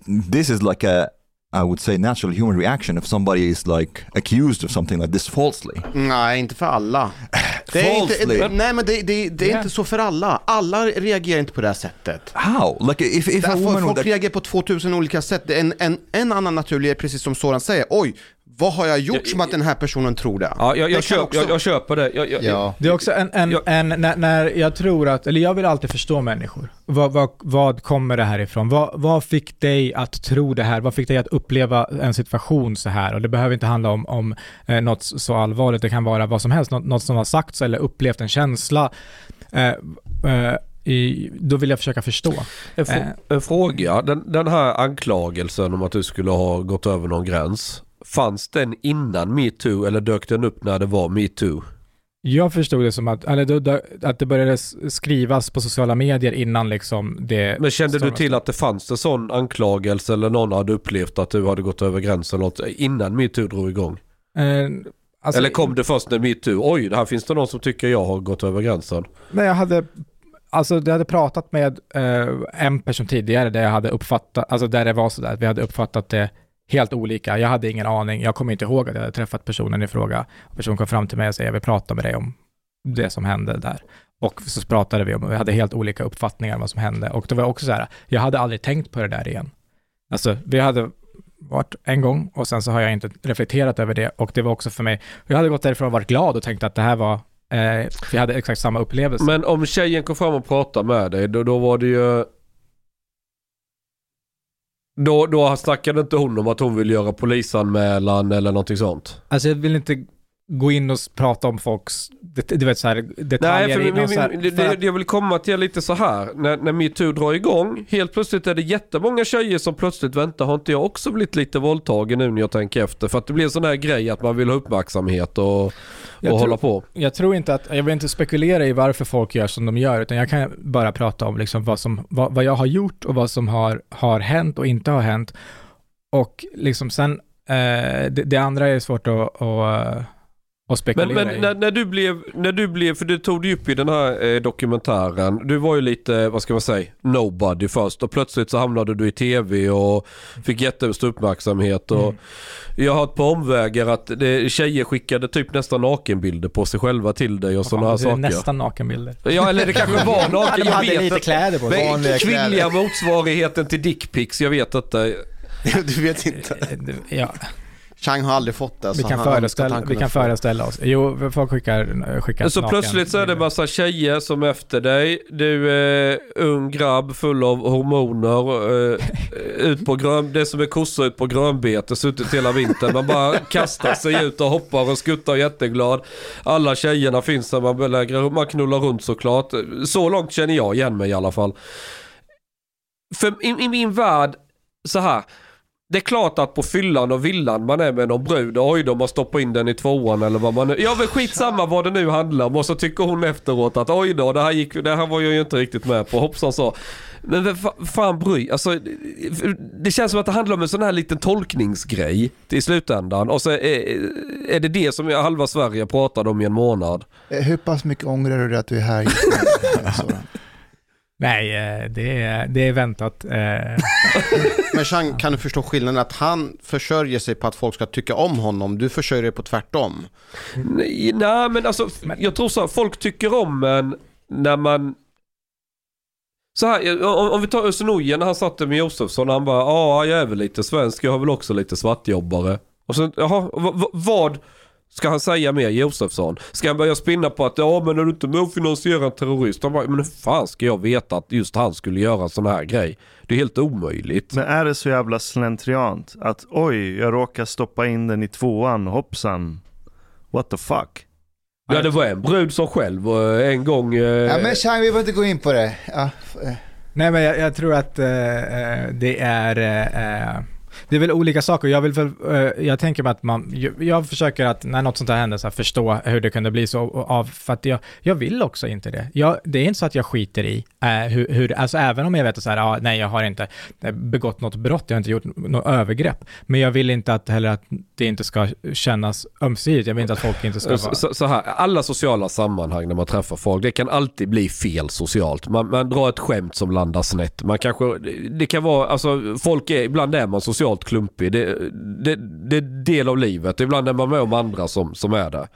this is like a, I would say, natural human reaction if somebody is like accused of something like this falsely. Nej, inte för alla. <laughs> Det är Falsely. inte, nej men det, det, det är Ja. inte så för alla. Alla reagerar inte på det här sättet. How? Like if, if a woman folk would reagerar på 2000 olika sätt. En, en, en annan naturlig är precis som Soran säger, oj, vad har jag gjort Jag- som att den här personen tror det? Ja, jag, Det jag, kan köp, också- jag, jag köper det. Jag, jag, Ja. Det är också en, en, en när, när jag tror att, eller jag vill alltid förstå människor. Vad, vad, vad kommer det här ifrån? Vad, vad fick dig att tro det här? Vad fick dig att uppleva en situation så här? Och det behöver inte handla om, om eh, något så allvarligt, det kan vara vad som helst, något, något som har sagts eller upplevt en känsla. Eh, eh, i, då vill jag försöka förstå. En, fr- en fråga. Den, den här anklagelsen om att du skulle ha gått över någon gräns. Fanns den innan metoo eller dök den upp när det var metoo? Jag förstod det som att, eller att det började skrivas på sociala medier innan liksom det... Men kände du till att det fanns en sån anklagelse eller någon hade upplevt att du hade gått över gränsen något innan metoo drog igång? Eh, alltså, eller kom det först när metoo? Oj, här finns det någon som tycker jag har gått över gränsen. Nej, jag hade, alltså jag hade pratat med eh, en person tidigare där jag hade uppfattat, alltså där det var sådär, vi hade uppfattat det helt olika. Jag hade ingen aning, jag kommer inte ihåg att jag hade träffat personen i fråga. Personen kom fram till mig och sa, jag vill prata med dig om det som hände där. Och så pratade vi om, vi hade helt olika uppfattningar om vad som hände. Och det var också så här, jag hade aldrig tänkt på det där igen. Alltså, vi hade varit en gång och sen så har jag inte reflekterat över det och det var också för mig, jag hade gått därifrån och varit glad och tänkt att det här var, eh, vi hade exakt samma upplevelse. Men om tjejen kom fram och pratade med dig, då, då var det ju... Då, då snackade inte hon om att hon vill göra polisanmälan eller någonting sånt. Alltså jag vill inte gå in och prata om folks, det, du vet så här, detaljer Nej, för in min, och så här, min, det, för det, att- jag vill komma till lite så här. När, när metoo drar igång, helt plötsligt är det jättemånga tjejer som plötsligt väntar, har inte jag också blivit lite våldtagen nu när jag tänker efter? För att det blir en sån här grej att man vill ha uppmärksamhet och, och Jag tror- hålla på. Jag tror inte att, jag vill inte spekulera i varför folk gör som de gör, utan jag kan bara prata om liksom vad, som, vad, vad jag har gjort och vad som har, har hänt och inte har hänt. Och liksom sen, eh, det, det andra är svårt att, att, att spekulera Men, men i. när, när, du blev, när du blev, för du tog det upp i den här eh, dokumentären, du var ju lite, vad ska man säga, nobody först och plötsligt så hamnade du i tv och fick jättestor uppmärksamhet och Mm. jag har hört på omvägar att det, tjejer skickade typ nästan nakenbilder på sig själva till dig och sådana här det är saker. nästan nakenbilder. Ja eller det kanske var <laughs> naken, jag hade vet lite kläder på sig. Kvinnliga motsvarigheten till dickpics, jag vet inte. <laughs> Du vet inte. Ja, Chang har aldrig fått det. vi så kan, han föreställa, vi kan få. föreställa oss. Jo, folk skickar, skickar Så plötsligt så är det massa tjejer som är efter dig. Du är ung grabb full av hormoner. Eh, ut på grön, det som är kossor ut på grönbete, suttit hela vintern. Man bara kastar sig ut och hoppar och skuttar jätteglad. Alla tjejerna finns där, man, belägrar, man knullar runt såklart. Så långt känner jag igen mig i alla fall. För i, i min värld, så här. Det är klart att på fyllan och villan man är med någon brud, oj då man stoppar in den i tvåan eller vad man nu... Ja men skitsamma vad det nu handlar om och så tycker hon efteråt att oj då det här, gick, det här var jag ju inte riktigt med på, hoppsan så. Men vem fa- fan bry, alltså det känns som att det handlar om en sån här liten tolkningsgrej i slutändan och så är, är det det som halva Sverige pratade om i en månad. Eh, Hur pass mycket ångrar du dig att du är här just nu? <laughs> Nej, eh, det är, det är väntat. eh. <laughs> Men Chang, kan du förstå skillnaden att han försörjer sig på att folk ska tycka om honom, du försörjer dig på tvärtom? Nej, nej men alltså jag tror så här, folk tycker om en när man så här, om, om vi tar Özz när han satt där med Josefsson, han bara ja jag är väl lite svensk, jag har väl också lite svartjobbare. Och sen, jaha, v- v- vad ska han säga mer Josefsson? Ska han börja spinna på att ja men är du inte med och finansierar en terrorist? Han bara, men hur fan ska jag veta att just han skulle göra en sån här grej? Det är helt omöjligt. Men är det så jävla slentriant att oj, jag råkar stoppa in den i tvåan, hoppsan. What the fuck? Ja det var en brud som själv eh, en gång... eh, Ja, men Chang, vi behöver inte gå in på det. Ja, eh, Nej, men jag, jag tror att eh, eh, det är... eh, Det är väl olika saker. Jag, vill väl, eh, jag tänker mig att man, jag, jag försöker att när något sånt här händer så här, förstå hur det kunde bli så av, för att jag, jag vill också inte det. Jag, det är inte så att jag skiter i eh, hur, hur, alltså även om jag vet att så här, ah, nej jag har inte begått något brott, jag har inte gjort något övergrepp, men jag vill inte att heller att det inte ska kännas ömsesidigt. Jag vill inte att folk inte ska vara... Så, så, här, alla sociala sammanhang när man träffar folk, det kan alltid bli fel socialt. Man, man drar ett skämt som landar snett. Man kanske, det kan vara, alltså folk är, ibland är man socialt klumpig. Det, det, det är del av livet. Ibland är man med om andra som, som är det.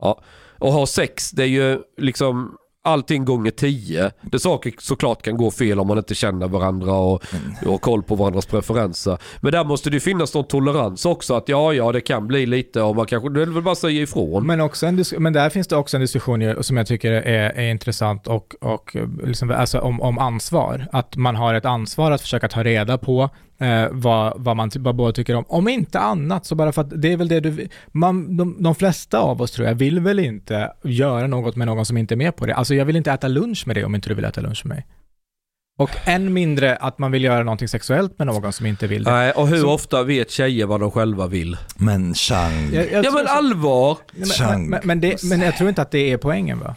Ja. Och ha sex, det är ju liksom allting gånger tio. Det saker såklart kan gå fel om man inte känner varandra och, och har koll på varandras preferenser. Men där måste det finnas någon tolerans också att ja, ja, det kan bli lite och man kanske, det vill bara säga ifrån. Men, också en men där finns det också en diskussion som jag tycker är, är intressant och, och liksom, alltså om, om ansvar. Att man har ett ansvar att försöka ta reda på eh, vad, vad man vad båda tycker om. Om inte annat så bara för att det är väl det du, man, de, de flesta av oss tror jag vill väl inte göra något med någon som inte är med på det. Alltså jag vill inte äta lunch med dig om inte du vill äta lunch med mig. Och än mindre att man vill göra någonting sexuellt med någon som inte vill det. Nej, och hur så, ofta vet tjejer vad de själva vill? Men Chang. Jag, jag ja men allvar! Men, men, men, det, men jag tror inte att det är poängen va?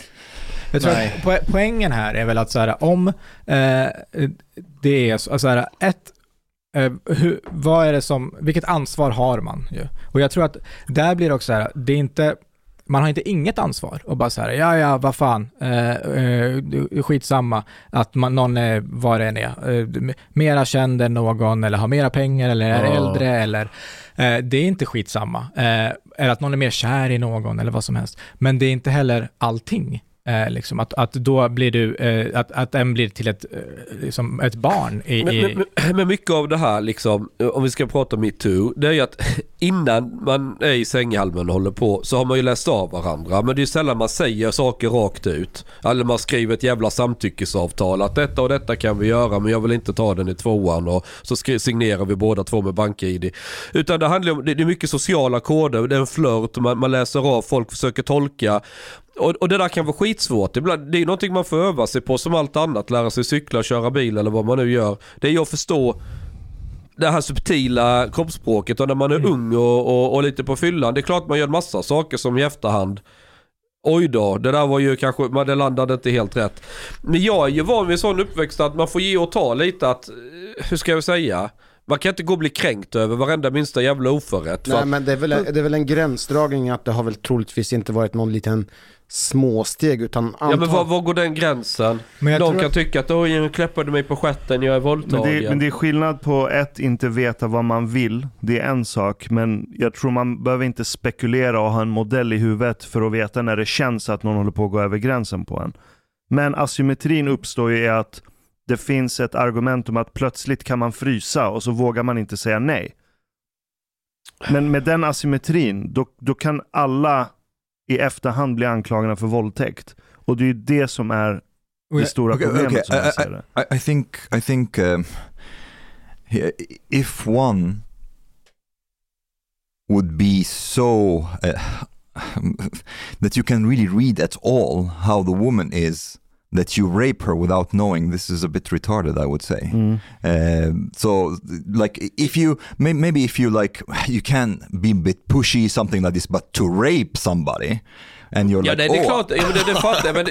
Jag tror Nej. att poängen här är väl att så här, om eh, det är så, så här, ett, Uh, hur, vad är det som, vilket ansvar har man ju? Och jag tror att där blir det också så här, det är inte, man har inte inget ansvar och bara så här, ja ja, vad fan, uh, uh, skitsamma att man, någon är vad det än är, uh, mera känd än någon eller har mera pengar eller är oh. äldre eller, uh, det är inte skitsamma. eller att någon är mer kär i någon eller vad som helst. Men det är inte heller allting. Eh, liksom, att, att då blir du, eh, att, att en blir till ett, eh, liksom ett barn i... Men, i... Men, men, <clears throat> mycket av det här, liksom, om vi ska prata metoo, det är ju att <laughs> innan man är i sänghalmen och håller på så har man ju läst av varandra. Men det är ju sällan man säger saker rakt ut. Eller man skriver ett jävla samtyckesavtal att detta och detta kan vi göra men jag vill inte ta den i tvåan och så signerar vi båda två med bank-id. Utan det handlar om, det är mycket sociala koder, det är en flört, man, man läser av, folk försöker tolka. Och, och, det där kan vara skitsvårt. Ibland, det är någonting man får öva sig på som allt annat. Lära sig cykla, köra bil eller vad man nu gör. Det är ju att förstå det här subtila kroppsspråket och när man är mm. ung och, och, och, lite på fyllan. Det är klart man gör massa saker som i efterhand. Oj då, det där var ju kanske, men det landade inte helt rätt. Men jag är ju van vid sån uppväxt att man får ge och ta lite att, hur ska jag säga? Man kan inte gå och bli kränkt över varenda minsta jävla oförrätt. Nej men det är, väl, det är väl en gränsdragning att det har väl troligtvis inte varit någon liten småsteg utan antal... Ja men var, var går den gränsen? Men De kan att... tycka att oj, nu kläppade mig på stjärten, jag är våldtagen. Men det, men det är skillnad på ett, inte veta vad man vill. Det är en sak, men jag tror man behöver inte spekulera och ha en modell i huvudet för att veta när det känns att någon håller på att gå över gränsen på en. Men asymmetrin uppstår ju i att det finns ett argument om att plötsligt kan man frysa och så vågar man inte säga nej. Men med den asymmetrin, då, då kan alla i efterhand bli anklagade för våldtäkt. Och det är ju det som är det stora okay, problemet okay. som jag ser det. I, I think, I think uh, if one would be so uh, <laughs> that you can really read at all how the woman is that you rape her without knowing this is a bit retarded i would say mm. uh, so like if you maybe if you like <sighs> you can be a bit pushy something like this but to rape somebody and you're ja, like, nej, det är klart, ja, det, det fattar jag, men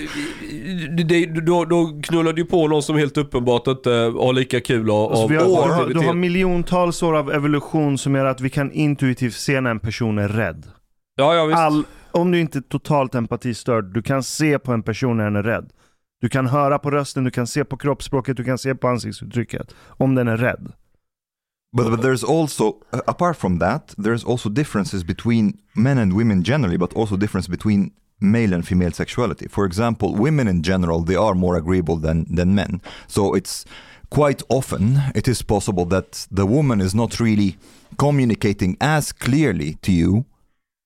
det, det, då, då knullar du på någon som helt uppenbart inte har lika kul och, alltså, har, du, har, du har miljontals år av evolution som gör att vi kan intuitivt se när en person är rädd. Ja, ja, visst. All, om du inte är totalt empatistörd, du kan se på en person när den är rädd. Du kan höra på rösten, du kan se på kroppsspråket, du kan se på ansiktsuttrycket. Om den är rädd. But, but there's also, uh, apart from that, there's also differences between men and women generally, but also difference between male and female sexuality. For example, women in general, they are more agreeable than, than men. So it's quite often it is possible that the woman is not really communicating as clearly to you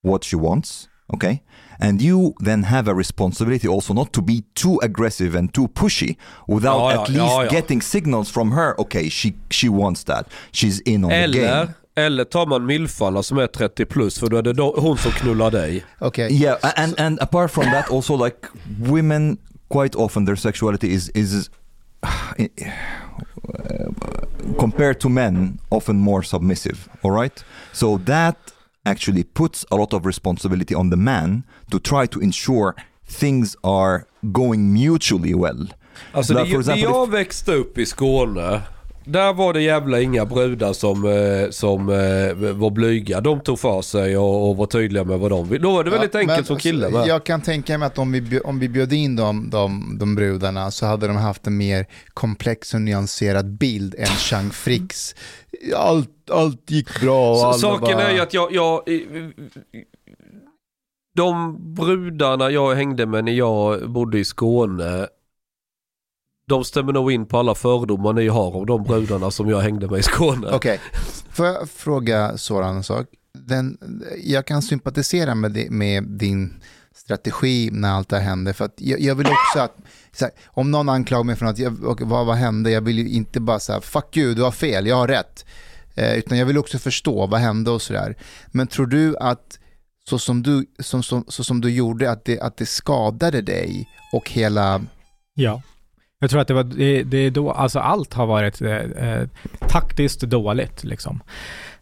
what she wants, okay? And you then have a responsibility also not to be too aggressive and too pushy without ja, ja, at least ja, getting signals from her. Okay, she, she wants that. She's in on eller, the game. Eller tar man milfarna som är 30 plus för då är det då, hon som knullar dig. Okay. Yeah, and, and apart from that also like women quite often their sexuality is, is <sighs> eh, compared to men, often more submissive. All right. So that actually puts a lot of responsibility on the man to try to ensure things are going mutually well. Alltså Där, det, for example, jag växte upp i Skåne, där var det jävla inga brudar som, eh, som eh, var blyga. De tog för sig och, och var tydliga med vad de vill. Då var det väldigt Ja, enkelt som kille med. Jag kan tänka mig att om vi, om vi bjöd in de, de, de brudarna så hade de haft en mer komplex och nyanserad bild än Chang Fricks. Allt, allt gick bra och Så, alla saken bara... är ju att jag, jag... De brudarna jag hängde med när jag bodde i Skåne, de stämmer nog in på alla fördomar ni har om de brudarna som jag hängde med i Skåne. Okej, <laughs> får jag fråga Soran en sak? Den, jag kan sympatisera med, di- med din strategi när allt det här händer. För att jag, jag vill också att, här, om någon anklagar mig för att, jag, vad, vad hände? Jag vill ju inte bara säga fuck you, du har fel, jag har rätt. Eh, utan jag vill också förstå vad hände och sådär. Men tror du att så som du, som, som, så som du gjorde, att det, att det skadade dig och hela... Ja. Jag tror att det var, det, det då, alltså allt har varit eh, eh, taktiskt dåligt liksom.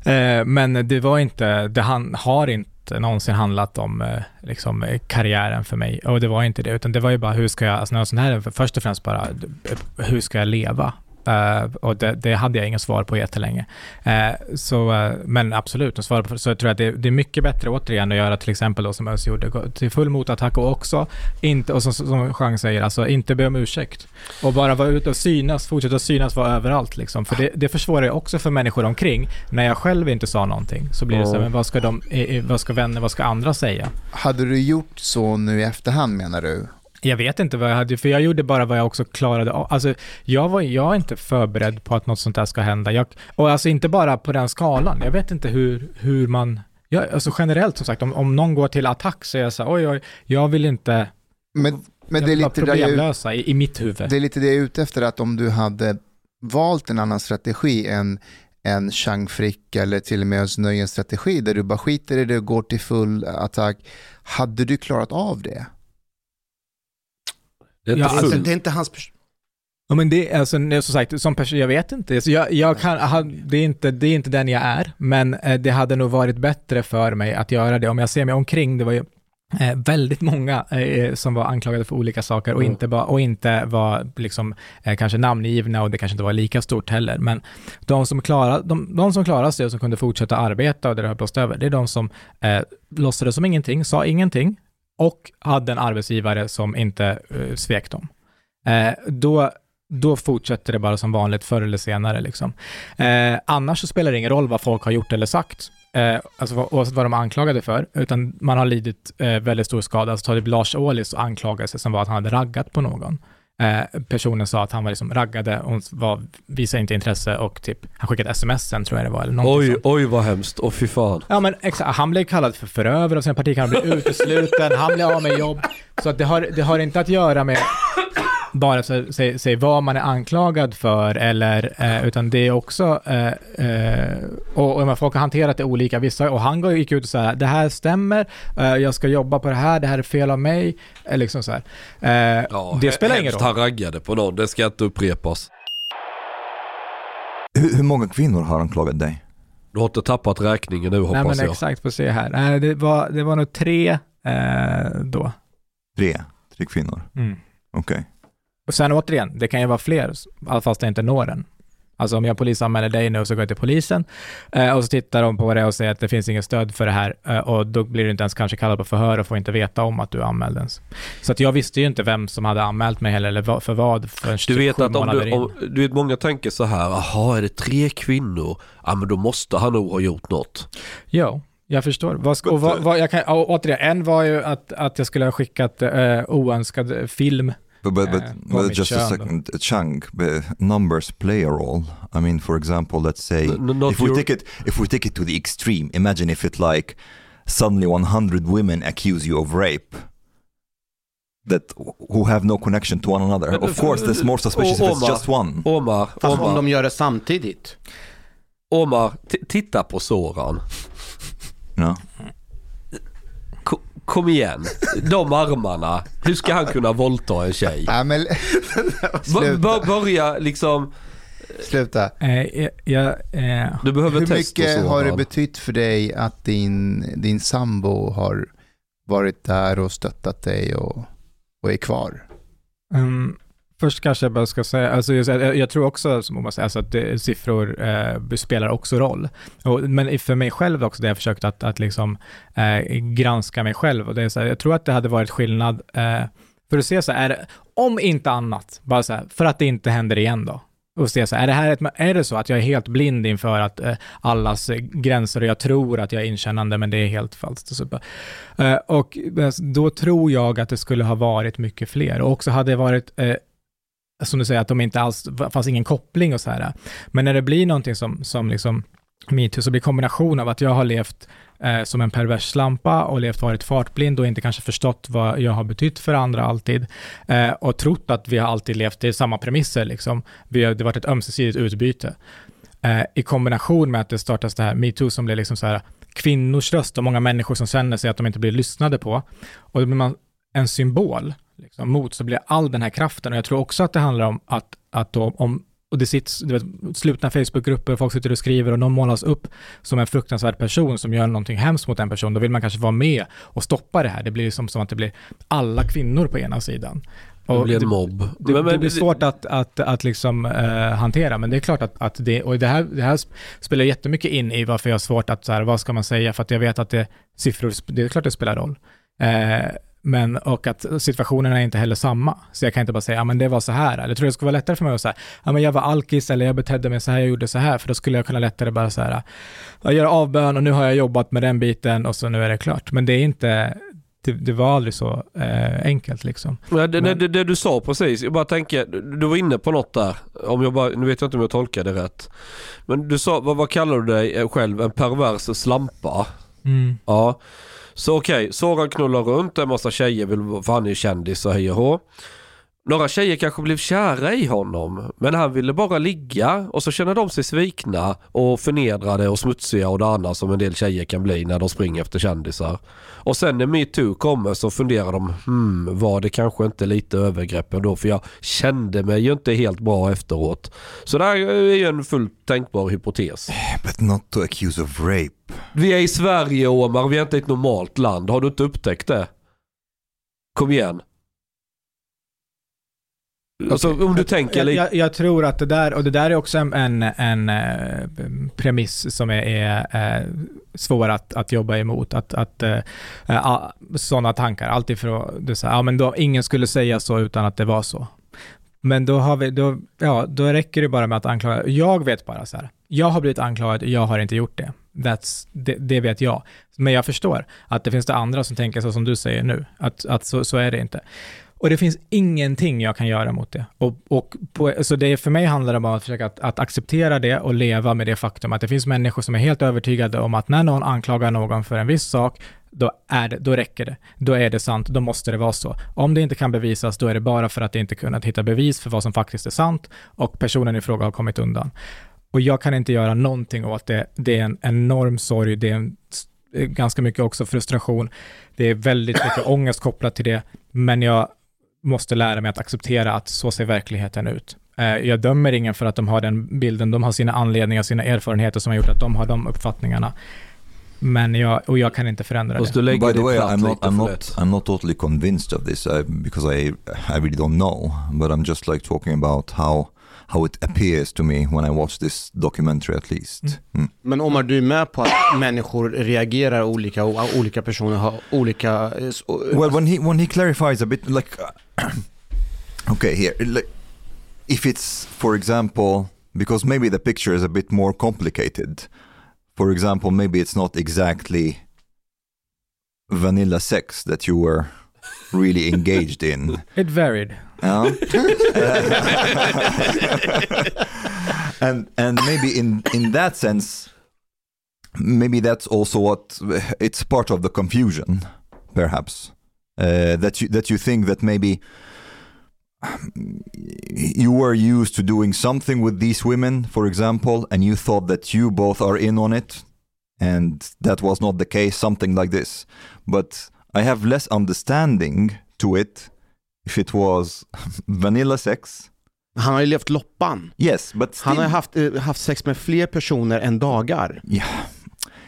Eh, men det var inte, det han, har inte någonsin handlat om eh, liksom, karriären för mig. Och det var inte det, utan det var ju bara hur ska jag, alltså något sån här, först och främst bara, eh, hur ska jag leva? Eh, och det, det hade jag inget svar på jättelänge. Uh, så, eh, men absolut, att svara på, så jag tror att det, det är mycket bättre återigen att göra till exempel då som Özz gjorde, till full motattack och också inte, och som, som Jean säger, alltså inte be om ursäkt. Och bara vara ute och synas, fortsätta synas, vara överallt liksom. För det, det försvårar ju också för människor omkring. När jag själv inte sa någonting så blir det så här, men vad ska de, vad ska vänner, vad ska andra säga? Hade du gjort så nu i efterhand menar du? Jag vet inte vad jag hade, för jag gjorde bara vad jag också klarade av. Alltså, jag, var, jag är inte förberedd på att något sånt där ska hända. Jag, och alltså inte bara på den skalan. Jag vet inte hur, hur man... Jag, alltså generellt som sagt, om, om någon går till attack så är jag så här, oj, oj, jag vill inte... Men, men det är lite där jag, problemlösa i, i mitt huvud. Det är lite det jag är ute efter, att om du hade valt en annan strategi än en Chang Frick eller till och med Özz strategi där du bara skiter i det och går till full attack. Hade du klarat av det? Det är inte Ja. Alltså, det är inte hans pers- Ja, men det är alltså, som sagt, som person, jag vet inte. Alltså, jag, jag kan, det, är inte, det är inte den jag är, men eh, det hade nog varit bättre för mig att göra det. Om jag ser mig omkring, det var ju eh, väldigt många eh, som var anklagade för olika saker och, Mm. inte, ba, och inte var liksom, eh, kanske namngivna och det kanske inte var lika stort heller. Men de som, klarade, de, de som klarade sig och som kunde fortsätta arbeta och det höll blåst över, det är de som eh, låtsades som ingenting, sa ingenting och hade en arbetsgivare som inte eh, svek dem. Eh, då, då fortsätter det bara som vanligt förr eller senare. Liksom. Eh, annars så spelar det ingen roll vad folk har gjort eller sagt, eh, alltså oavsett vad de är anklagade för, utan man har lidit eh, väldigt stor skada. Alltså ta det typ Lars Ohlys anklagelse som var att han hade raggat på någon. Eh, personen sa att han var liksom raggade och var, visade inte intresse och typ, han skickade sms sen tror jag det var, eller Oj, sånt. oj vad hemskt. Åh fy fan. Ja men exakt, han blev kallad för förövare av sina partikamrater, blev <laughs> utesluten, han blev av med jobb. Så att det, har, det har inte att göra med bara så, säg, säg vad man är anklagad för eller, eh, utan det är också, eh, eh, och, och folk har hanterat det olika, vissa, och han gick ut och sa det här stämmer, eh, jag ska jobba på det här, det här är fel av mig, eh, liksom så här. Eh, Ja, det spelar ingen roll. han raggade på någon, det ska inte upprepas. Hur, hur många kvinnor har anklagat dig? Du har inte tappat räkningen nu Nej hoppas men jag. exakt, får se här. Nej, det, var, det var nog tre eh, då. Tre? Tre kvinnor? Mm. Okej. Och sen återigen, det kan ju vara fler, fast det inte når den. Alltså om jag polisanmäler dig nu så går jag till polisen eh, och så tittar de på det och säger att det finns inget stöd för det här eh, och då blir du inte ens kanske kallad på förhör och får inte veta om att du anmälde ens. Så att jag visste ju inte vem som hade anmält mig heller eller för vad förrän Du vet att om du, om, du vet många tänker så här, jaha är det tre kvinnor? Ja men då måste han nog ha gjort något. Jo, jag förstår. Vad och vad, vad, jag kan, och återigen, en var ju att, att jag skulle ha skickat eh, oönskad film But, but, but, Eh, but mitt just a second, Chang, but numbers play a role. I mean, for example, let's say N- not if we your- take it if we take it to the extreme, imagine if it like suddenly 100 women accuse you of rape that who have no connection to one another. Of course, there's more suspicious if it's Omar. just one. Omar, Fast om Omar, de gör det samtidigt. Omar titta på Soran. No? Ko- kom igen, de armarna. Hur ska han kunna våldta en tjej? Nej, men, sluta. börja liksom... Sluta. Eh, jag, jag, eh, Du behöver Hur mycket har det betytt för dig att din, din sambo har varit där och stöttat dig och, och är kvar? Um, först kanske jag bara ska säga, alltså jag, jag, tror också som man säger, alltså att det, siffror eh, spelar också roll. Och, men för mig själv också, det jag försökt att, att liksom, eh, granska mig själv. Och det är så här, jag tror att det hade varit skillnad, eh, för att se så här, är det, om inte annat, bara så här, för att det inte händer igen då. Och se så här, är det, här ett, är det så att jag är helt blind inför att eh, allas gränser och jag tror att jag är inkännande men det är helt falskt. Och, så, eh, och eh, då tror jag att det skulle ha varit mycket fler och också hade det varit eh, som du säger, att de inte alls, fanns ingen koppling och så här. Men när det blir någonting som, som liksom metoo, så blir kombination av att jag har levt eh, som en pervers slampa och levt varit fartblind och inte kanske förstått vad jag har betytt för andra alltid eh, och trott att vi har alltid levt i samma premisser liksom. Vi har, det har varit ett ömsesidigt utbyte. Eh, I kombination med att det startas det här metoo som blir liksom så här kvinnors röst och många människor som känner sig att de inte blir lyssnade på. Och då blir man en symbol liksom, mot så blir all den här kraften. Och jag tror också att det handlar om att, att då, om, och det sitter du vet, slutna Facebookgrupper, folk sitter och skriver och någon målas upp som en fruktansvärd person som gör någonting hemskt mot en person, då vill man kanske vara med och stoppa det här. Det blir liksom som att det blir alla kvinnor på ena sidan. Det Och blir en mobb. det, men- det blir svårt att, att, att liksom eh, hantera, men det är klart att, att det, och det här, det här spelar jättemycket in i varför jag har svårt att, så här, vad ska man säga, för att jag vet att det, siffror, det är klart det spelar roll. Eh, men, och att situationerna är inte heller samma. Så jag kan inte bara säga, ja men det var så här. Eller tror det skulle vara lättare för mig att säga, ja men jag var alkis eller jag betedde mig så här, jag gjorde så här. För då skulle jag kunna lättare bara så här, jag gör avbön och nu har jag jobbat med den biten och så nu är det klart. Men det är inte, det, det var aldrig så eh, enkelt liksom. Men det, Men- det, det du sa precis, jag bara tänker, du var inne på något där. Om jag bara, nu vet jag inte om jag tolkade det rätt. Men du sa, vad, vad kallar du dig själv? En pervers slampa? Ja. Så okej, Soran knullar runt, en massa tjejer vill, för han är ju kändis och hej och hå. Några tjejer kanske blev kära i honom, men han ville bara ligga och så känner de sig svikna och förnedrade och smutsiga och det andra som en del tjejer kan bli när de springer efter kändisar. Och sen när metoo kommer så funderar de, hmm, var det kanske inte lite övergrepp ändå för jag kände mig ju inte helt bra efteråt. Så det här är ju en fullt tänkbar hypotes. But not to accuse of rape. Vi är i Sverige Omar, vi är inte ett normalt land. Har du inte upptäckt det? Kom igen. Alltså om du tänker Jag, lite. jag, jag tror att det där, och det där är också en, en, en eh, premiss som är, är eh, svår att, att jobba emot. Att, att eh, eh, sådana tankar, alltid för det så här, ja men då, ingen skulle säga så utan att det var så. Men då har vi, då, ja, då räcker det bara med att anklaga, jag vet bara så här, jag har blivit anklagad, jag har inte gjort det. That's, det, det vet jag. Men jag förstår att det finns det andra som tänker så som du säger nu, att, att så, så är det inte. Och det finns ingenting jag kan göra mot det. Och, och på, så det för mig handlar det om att försöka att, att acceptera det och leva med det faktum att det finns människor som är helt övertygade om att när någon anklagar någon för en viss sak, då, är det, då räcker det. Då är det sant, då måste det vara så. Om det inte kan bevisas, då är det bara för att det inte kunnat hitta bevis för vad som faktiskt är sant och personen i fråga har kommit undan. Och jag kan inte göra någonting åt det. Det är en enorm sorg, det är en, ganska mycket också frustration. Det är väldigt mycket <coughs> ångest kopplat till det, men jag måste lära mig att acceptera att så ser verkligheten ut. Eh, Jag dömer ingen för att de har den bilden, de har sina anledningar, sina erfarenheter som har gjort att de har de uppfattningarna. Men jag, och jag kan inte förändra det. By the way, I'm not, I'm not. I'm not totally convinced of this uh, because I, I really don't know. But I'm just like talking about how, how it appears to me when I watch this documentary, at least. Mm. Men Omar, du är med på att människor reagerar olika och olika personer har olika... eh, Well, when he when he clarifies a bit, like, <clears throat> okay, here, like, if it's for example, because maybe the picture is a bit more complicated. For example, maybe it's not exactly vanilla sex that you were really engaged in. <laughs> It varied. <laughs> And and maybe in in that sense, maybe that's also what it's part of the confusion, perhaps uh, that you that you think that maybe you were used to doing something with these women, for example, and you thought that you both are in on it, and that was not the case, something like this. But I have less understanding to it if it was vanilla sex Han har ju levt loppan. Yes, but still, Han har haft, eh, haft sex med fler personer än dagar.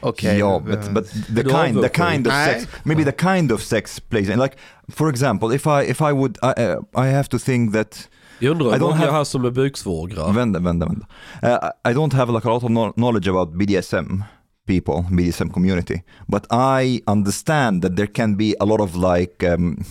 Okej. yeah, but but the kind the kind of sex maybe the kind of sex plays in like for example if I if I would I, uh, I have to think that Jag undrar I hur don't många have- här som är buksvågrar. vända vända vända uh, I don't have like a lot of kno- knowledge about BDSM people BDSM community but I understand that there can be a lot of like um,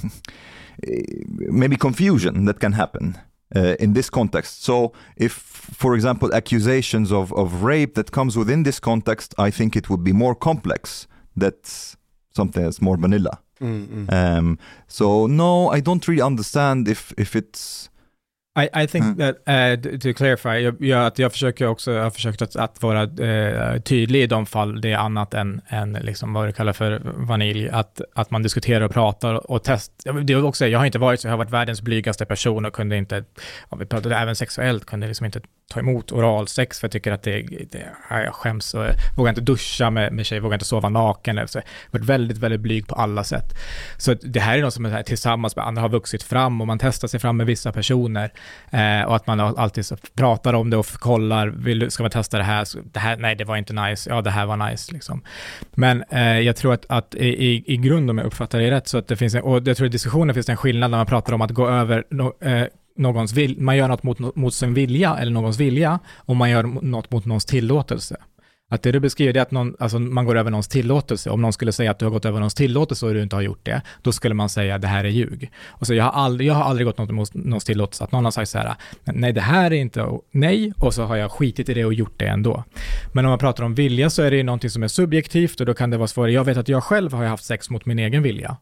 maybe confusion that can happen uh, in this context. So, if, for example, accusations of, of rape that comes within this context, I think it would be more complex. That's something that's more vanilla. Mm, mm. Um, so, no, I don't really understand if if it's I, I think Mm. that, uh, to clarify, jag, jag, att jag försöker också, jag har försökt att, att vara eh, tydlig i de fall det är annat än, än liksom vad du kallar för vanilj, att, att man diskuterar och pratar och testar. Det är också, jag har inte varit så, jag har varit världens blygaste person och kunde inte, om vi pratade även sexuellt, kunde liksom inte ta emot oralsex för jag tycker att det, det jag skäms och jag vågar inte duscha med, med tjejer, vågar inte sova naken. Så jag har varit väldigt, väldigt blyg på alla sätt. Så det här är något som är här, tillsammans med andra har vuxit fram och man testar sig fram med vissa personer eh, och att man alltid så pratar om det och kollar, vill, ska man testa det här? Så, det här? Nej, det var inte nice. Ja, det här var nice liksom. Men eh, jag tror att, att i, i, i grund om jag uppfattar det rätt så att det finns en, och jag tror i diskussionen finns det en skillnad när man pratar om att gå över no, eh, någons vil, man gör något mot, mot sin vilja eller någons vilja och man gör något mot någons tillåtelse. Att det du beskriver är att någon, alltså man går över någons tillåtelse. Om någon skulle säga att du har gått över någons tillåtelse och du inte har gjort det, då skulle man säga det här är ljug. Och så jag har aldrig, jag har aldrig gått något emot någons tillåtelse. Att någon har sagt så här, nej det här är inte nej, och så har jag skitit i det och gjort det ändå. Men om man pratar om vilja så är det ju någonting som är subjektivt och då kan det vara svårare. Jag vet att jag själv har haft sex mot min egen vilja.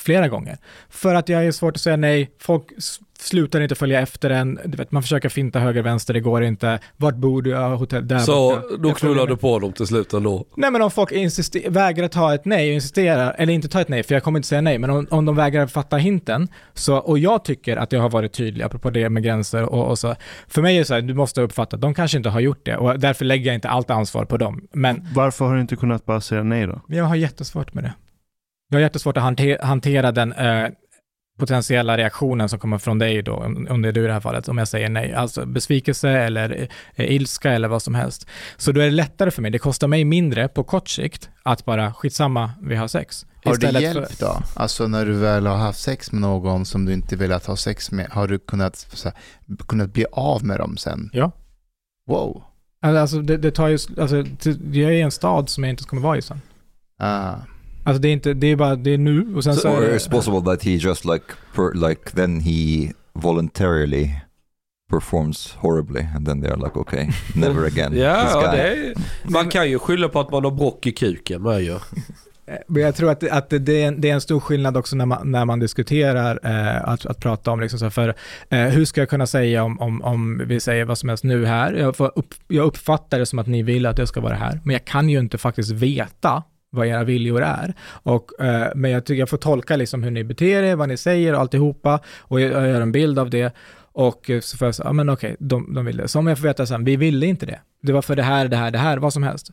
Flera gånger. För att jag är svårt att säga nej, folk slutar inte följa efter en, du vet, man försöker finta höger, vänster, det går inte. Vart bor du? Ja, hotell, där Så borta. då knullar du på dem till slut ändå. Nej men om folk insister- vägrar ta ett nej och insisterar, eller inte ta ett nej, för jag kommer inte säga nej, men om, om de vägrar fatta hinten, så, och jag tycker att jag har varit tydlig, apropå det med gränser och, och så, för mig är det så här, du måste uppfatta att de kanske inte har gjort det, och därför lägger jag inte allt ansvar på dem. Men Varför har du inte kunnat bara säga nej då? jag har jättesvårt med det. Jag har jättesvårt att hante- hantera den eh, potentiella reaktionen som kommer från dig då, om det är du i det här fallet, om jag säger nej. Alltså besvikelse eller eh, ilska eller vad som helst. Så då är det lättare för mig, det kostar mig mindre på kort sikt att bara skitsamma, vi har sex. Har det hjälpt då? Alltså när du väl har haft sex med någon som du inte velat ha sex med, har du kunnat, här, kunnat bli av med dem sen? Ja. Wow. Alltså det, det tar ju, alltså jag är i en stad som jag inte kommer vara i sen. Ah. Alltså det är inte, det är bara, det är nu och sen så, or är it's possible that he just like per, like then he voluntarily performs horribly and then they're like okay never again <laughs> this Ja, ja är, man kan ju skylla på att man har brock i kuken med ju. <laughs> Men jag tror att, att det, är en, det är en stor skillnad också när man, när man diskuterar eh, att, att prata om, liksom så här, för eh, hur ska jag kunna säga om, om, om vi säger vad som helst nu här, jag, får upp, jag uppfattar det som att ni vill att jag ska vara här, men jag kan ju inte faktiskt veta vad era viljor är. Och, eh, men jag tycker jag får tolka liksom hur ni beter er, vad ni säger och alltihopa, och jag, jag gör en bild av det. Och så får jag säga, ja men okej, de, de vill det. Så om jag får veta sen, vi ville inte det. Det var för det här, det här, det här, vad som helst.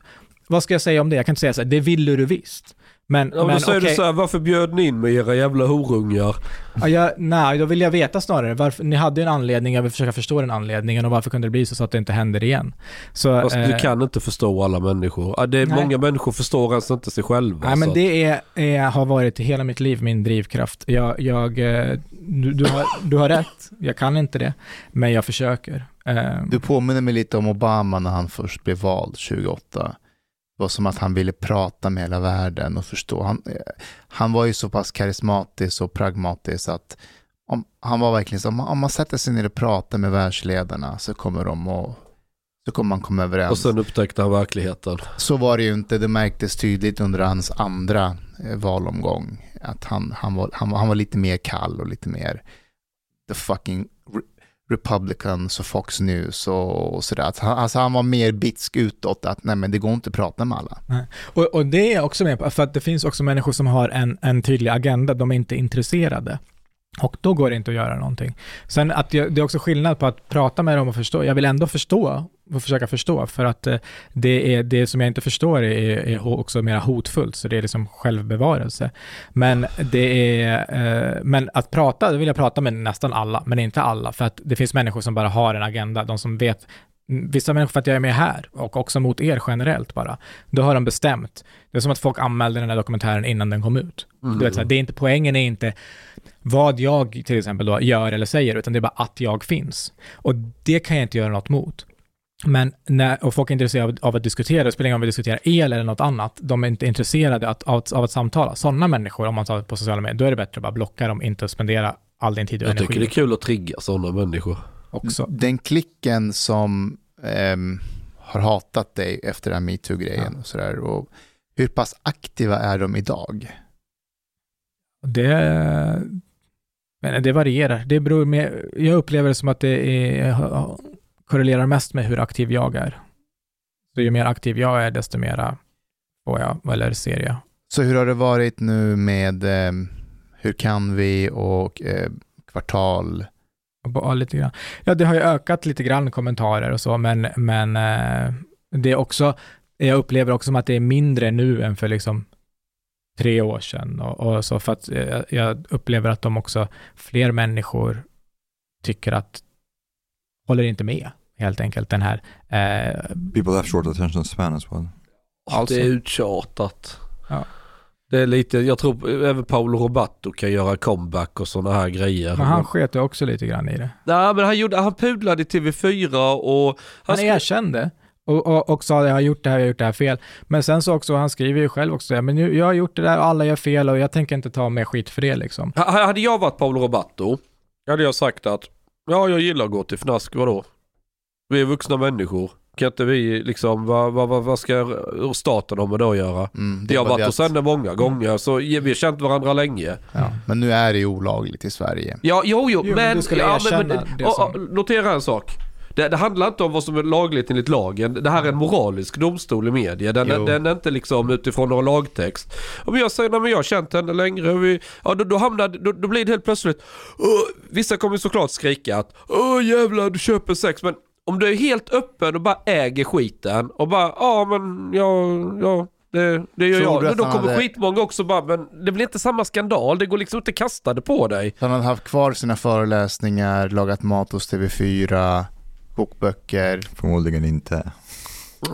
Vad ska jag säga om det? Jag kan inte säga så här, det ville du visst. Men, Ja, men men då säger okej, du så här, varför bjöd ni in med era jävla horungar? ja, jag, nej, då vill jag veta snarare, varför, ni hade en anledning, jag vill försöka förstå den anledningen och varför kunde det bli så, så att det inte händer igen. Så, Fast eh, du kan inte förstå alla människor. Ja, Det är Nej. många människor förstår ens inte sig själva. Nej, men det är, är, har varit hela mitt liv min drivkraft. Jag, jag, eh, du, du, har, du har rätt, jag kan inte det, men jag försöker. Eh, Du påminner mig lite om Obama när han först blev vald 2008. Det var som att han ville prata med hela världen och förstå. Han, eh, han var ju så pass karismatisk och pragmatisk att om, han var verkligen så, om man, om man sätter sig ner och pratar med världsledarna så kommer de och så kommer man komma överens. Och sen upptäckte han verkligheten. Så var det ju inte, det märktes tydligt under hans andra eh, valomgång. Att han, han, var, han, han var lite mer kall och lite mer the fucking Republicans och Fox News och, och sådär. Han, alltså han var mer bitsk utåt att nej men det går inte att prata med alla. Och, och det är jag också med på, för att det finns också människor som har en, en tydlig agenda, de är inte intresserade. Och då går det inte att göra någonting. Sen att jag, det är också skillnad på att prata med dem och förstå. Jag vill ändå förstå och försöka förstå för att eh, det, är, det som jag inte förstår är, är också mer hotfullt, så det är liksom självbevarelse. Men, det är, eh, men att prata, då vill jag prata med nästan alla, men inte alla, för att det finns människor som bara har en agenda, de som vet Vissa människor för att jag är med här och också mot er generellt bara. Då har de bestämt. Det är som att folk anmälde den här dokumentären innan den kom ut. Mm. Du vet, så här, det är inte, poängen är inte vad jag till exempel då gör eller säger, utan det är bara att jag finns. Och det kan jag inte göra något mot. Men när, och folk är intresserade av, av att diskutera, det spelar ingen roll om vi diskuterar el eller något annat, de är inte intresserade att, av, av att samtala. Sådana människor, om man tar på sociala medier, då är det bättre att bara blocka dem, inte spendera all din tid och Jag energi. tycker det är kul att trigga sådana människor. Också. Den klicken som ehm, har hatat dig efter den här metoo-grejen och sådär. Och hur pass aktiva är de idag? Det, men det varierar. Det beror med, jag upplever det som att det är, korrelerar mest med hur aktiv jag är. Så ju mer aktiv jag är, desto mera får jag, eller ser jag. Så hur har det varit nu med ehm, Hur kan vi och eh, Kvartal? Bara lite grann. Ja, det har ju ökat lite grann kommentarer och så, men, men eh, det är också, jag upplever också som att det är mindre nu än för liksom tre år sedan och, och så, för att eh, jag upplever att de också, fler människor tycker att, håller inte med, helt enkelt, den här eh, People have short attention span as well. Alltså. Det är uttjatat. Ja. Det är lite, jag tror även Paolo Roberto kan göra comeback och sådana här grejer. Men han sket också lite grann i det. Nej men han, gjorde, han pudlade i TV4 och... Han skrev- erkände och, och, och sa att jag har gjort det här, jag har gjort det här fel. Men sen så också, han skriver ju själv också, men nu, jag har gjort det där och alla gör fel och jag tänker inte ta mer skit för det liksom. Ha- Hade jag varit Paolo Roberto, hade jag sagt att ja, jag gillar att gå till Fnask, vadå? Vi är vuxna människor. Kan inte vi liksom, vad, vad, vad, vad ska staten ha med det att göra? Mm, det Jag har var varit hos att- henne många gånger, så vi har känt varandra länge. Ja. Men nu är det ju olagligt i Sverige. Ja, jo, jo, Jo, men men... ja, men, och, som- och, notera en sak. Det, det handlar inte om vad som är lagligt enligt lagen. Det här är en moralisk domstol i media. Den, den är inte liksom utifrån någon lagtext. Om jag säger, men jag har känt henne längre. och Vi, ja, då, då, hamnar, då, då blir det helt plötsligt, vissa kommer såklart skrika att Åh jävlar du köper sex. Men om du är helt öppen och bara äger skiten och bara, ja men ja, ja. Det, det gör Tror jag. Då, kommer hade- skitmånga också bara, men det blir inte samma skandal. Det går liksom inte kastade på dig. Han hade haft kvar sina föreläsningar, lagat mat hos TV4, bokböcker. Förmodligen inte.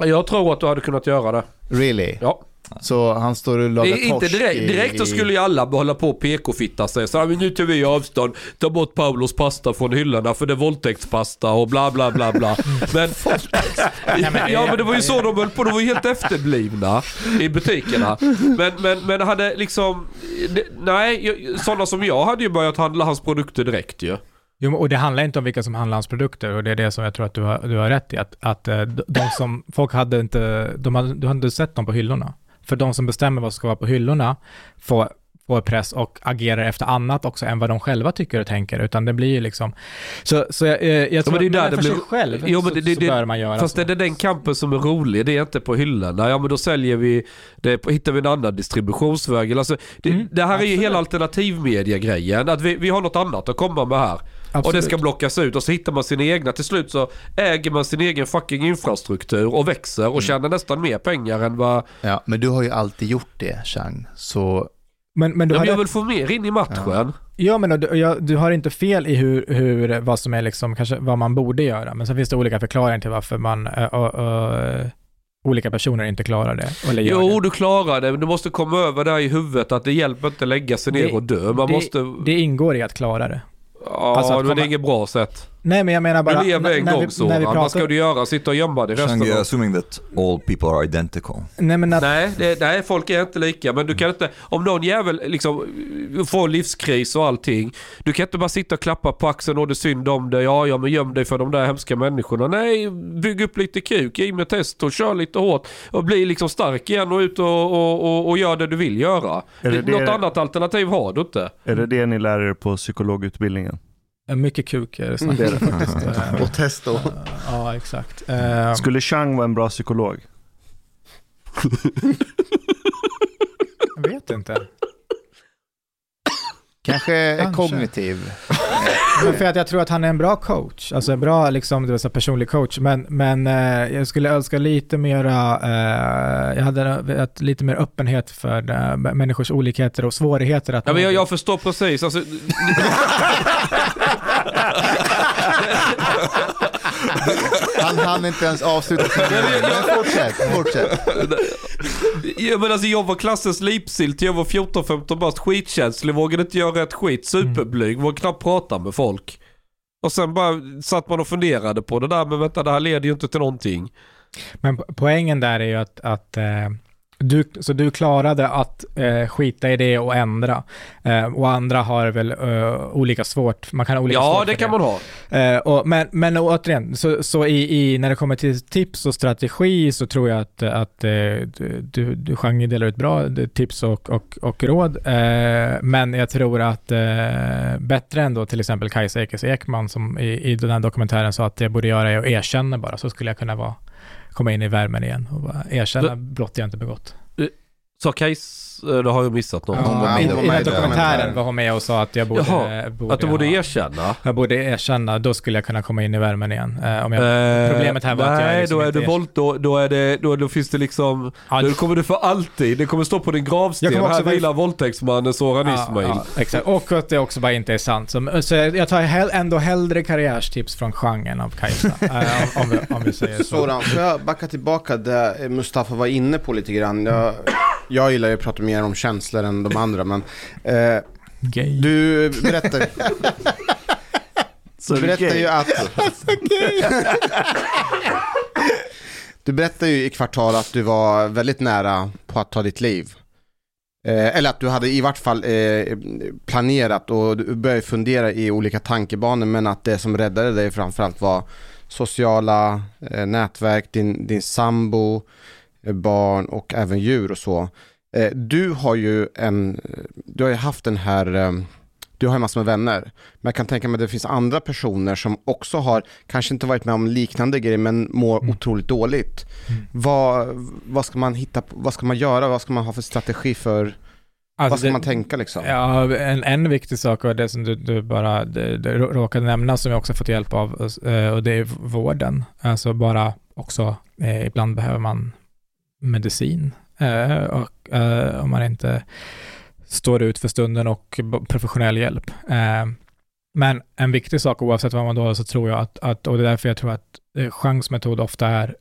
Jag tror att du hade kunnat göra det. Really? Ja. Så han står och lagar är inte torsk direkt, direkt så skulle ju alla hålla på och PK-fitta sig. Så här, men nu tar vi avstånd, ta bort Paulos pasta från hyllorna för det är våldtäktspasta och bla bla bla bla. <laughs> Men, <laughs> ja men det var ju så de höll på, de var ju helt efterblivna i butikerna. Men, men, men hade liksom, nej, sådana som jag hade ju börjat handla hans produkter direkt ju. Jo, och det handlar inte om vilka som handlar hans produkter och det är det som jag tror att du har, du har rätt i. Att, att eh, de- de som, folk hade inte, de hade, du hade inte sett dem på hyllorna. För de som bestämmer vad som ska vara på hyllorna får, får press och agerar efter annat också än vad de själva tycker och tänker, utan det blir ju liksom... Så, så jag, eh, jag tror men det är att där men det för sig blir- själv Jo, men så, det- så det- bör man göra Fast så. det är den kampen som är rolig, det är inte på hyllorna. Ja men då säljer vi, det, hittar vi en annan distributionsväg. Alltså, det, Mm, det här är ju absolut. hela alternativmedia-grejen. Att vi, vi har något annat att komma med här. Och det Absolut. ska blockas ut och så hittar man sina egna. Till slut så äger man sin egen fucking infrastruktur och växer och tjänar nästan mer pengar än vad... Ja, men du har ju alltid gjort det, Chang. Så Men, men du De har jag vill få mer in i matchen. Ja, men du, jag, du har inte fel i hur, hur, vad som är liksom, kanske vad man borde göra, men sen finns det olika förklaringar till varför man, ö, ö, ö, olika personer inte klarar det. Eller Jo, det. du klarar det, men du måste komma över där i huvudet att det hjälper inte att lägga sig ner Det- och dö. Man det, måste... det ingår i att klara det. Ja, alltså att men det är inget bra sätt. Nej, men jag menar bara... Du lever en när gång vi Soran. Vad ska pratar, du göra? Sitta och gömma dig resten Shang, you're av... assuming that all people are identical. Nej, men att, Nej, det, nej, folk är inte lika. Men du kan inte, om någon jävel liksom får livskris och allting. Du kan inte bara sitta och klappa på axeln och det är synd om dig. Ja, ja, men göm dig för de där hemska människorna. Nej, bygg upp lite kuk, i med test och kör lite hårt. Och bli liksom stark igen och ut och, och, och, och gör det du vill göra. Är det Något det- annat alternativ har du inte. Är det det ni lär er på psykologutbildningen? Mycket kuk är det snabbt. Det är det faktiskt. <laughs> Eh, Och testa och... Ja, exakt. Eh, Skulle Chang vara en bra psykolog? <laughs> jag vet inte. Kanske, Kanske. kognitiv. <laughs> Men för att jag tror att han är en bra coach, alltså en bra liksom, du vet, så personlig coach, men, men eh, jag skulle önska lite mera, eh, jag hade ett, lite mer öppenhet för eh, människors olikheter och svårigheter att Ja, men jag, jag förstår precis. Alltså, Han hann inte ens avsluta sin Men fortsätt, fortsätt. jag, men alltså, jag var klassens lipsilt, jag var 14-15 bast, skitkänslig, vågade inte göra rätt skit, superblyg, vågade knappt prata med folk. Och sen bara satt man och funderade på det där, men vänta det här leder ju inte till någonting. Men po- poängen där är ju att, att eh, du, så du klarade att eh, skita i det och ändra. Eh, och andra har väl eh, olika svårt, man kan ha olika Ja, svårt det för kan man ha. Eh, och, men, men återigen, så, så i, i, när det kommer till tips och strategi så tror jag att, att eh, du, du, Jean delar ut bra tips och, och, och råd. Eh, men jag tror att eh, bättre än då till exempel Kajsa Ekes Ekman som i, i den här dokumentären sa att jag borde göra är att erkänna bara, så skulle jag kunna vara, komma in i värmen igen och erkänna brott jag inte begått. Så Kajs, eh, det har jag missat något. hon var I, med- I hon var den med här i dokumentären var hon med och sa att jag borde... Jaha, borde Att du borde ha- erkänna. Jag borde erkänna, då skulle jag kunna komma in i värmen igen. Eh, om jag, Eh, problemet här var att jag Nej, liksom då är du våld, då, då, är det, då, då finns det liksom, Ja, då kommer du för alltid, det kommer stå på din Jag gravsten, kommer också här vara- vilar våldtäktsmannen Soran Ja, Ismail. ja, exakt. Och att det också bara inte är sant. Så, så jag tar hell, ändå hellre karriärstips från genren av Kajsa. <laughs> eh, om, om, vi, om vi säger så. Sådan, får jag backa tillbaka där Mustafa var inne på lite grann. Jag, jag gillar ju att prata mer om känslor än de andra, men eh, Gay. du berättar, du berättar ju att... <laughs> Du berättar ju i kvartal att du var väldigt nära på att ta ditt liv. Eh, eller att du hade i vart fall eh, planerat och du började fundera i olika tankebanor men att det som räddade dig framförallt var sociala eh, nätverk, din, din sambo, eh, barn och även djur och så. Eh, du har ju en, du har ju haft den här, eh, du har ju massor med vänner. Men jag kan tänka mig att det finns andra personer som också har, kanske inte varit med om liknande grejer, men mår Mm. otroligt dåligt. Mm. Vad, vad ska man hitta vad ska man göra, vad ska man ha för strategi för, Alltså, vad ska det- man tänka liksom? Ja, en, en viktig sak och det som du, du bara det, det råkade nämna som jag också fått hjälp av eh, och det är vården. Alltså bara också, eh, ibland behöver man medicin eh, och eh, om man inte står ut för stunden och professionell hjälp. Eh, men en viktig sak oavsett vad man då så tror jag att, att och det är därför jag tror att eh, chansmetod ofta är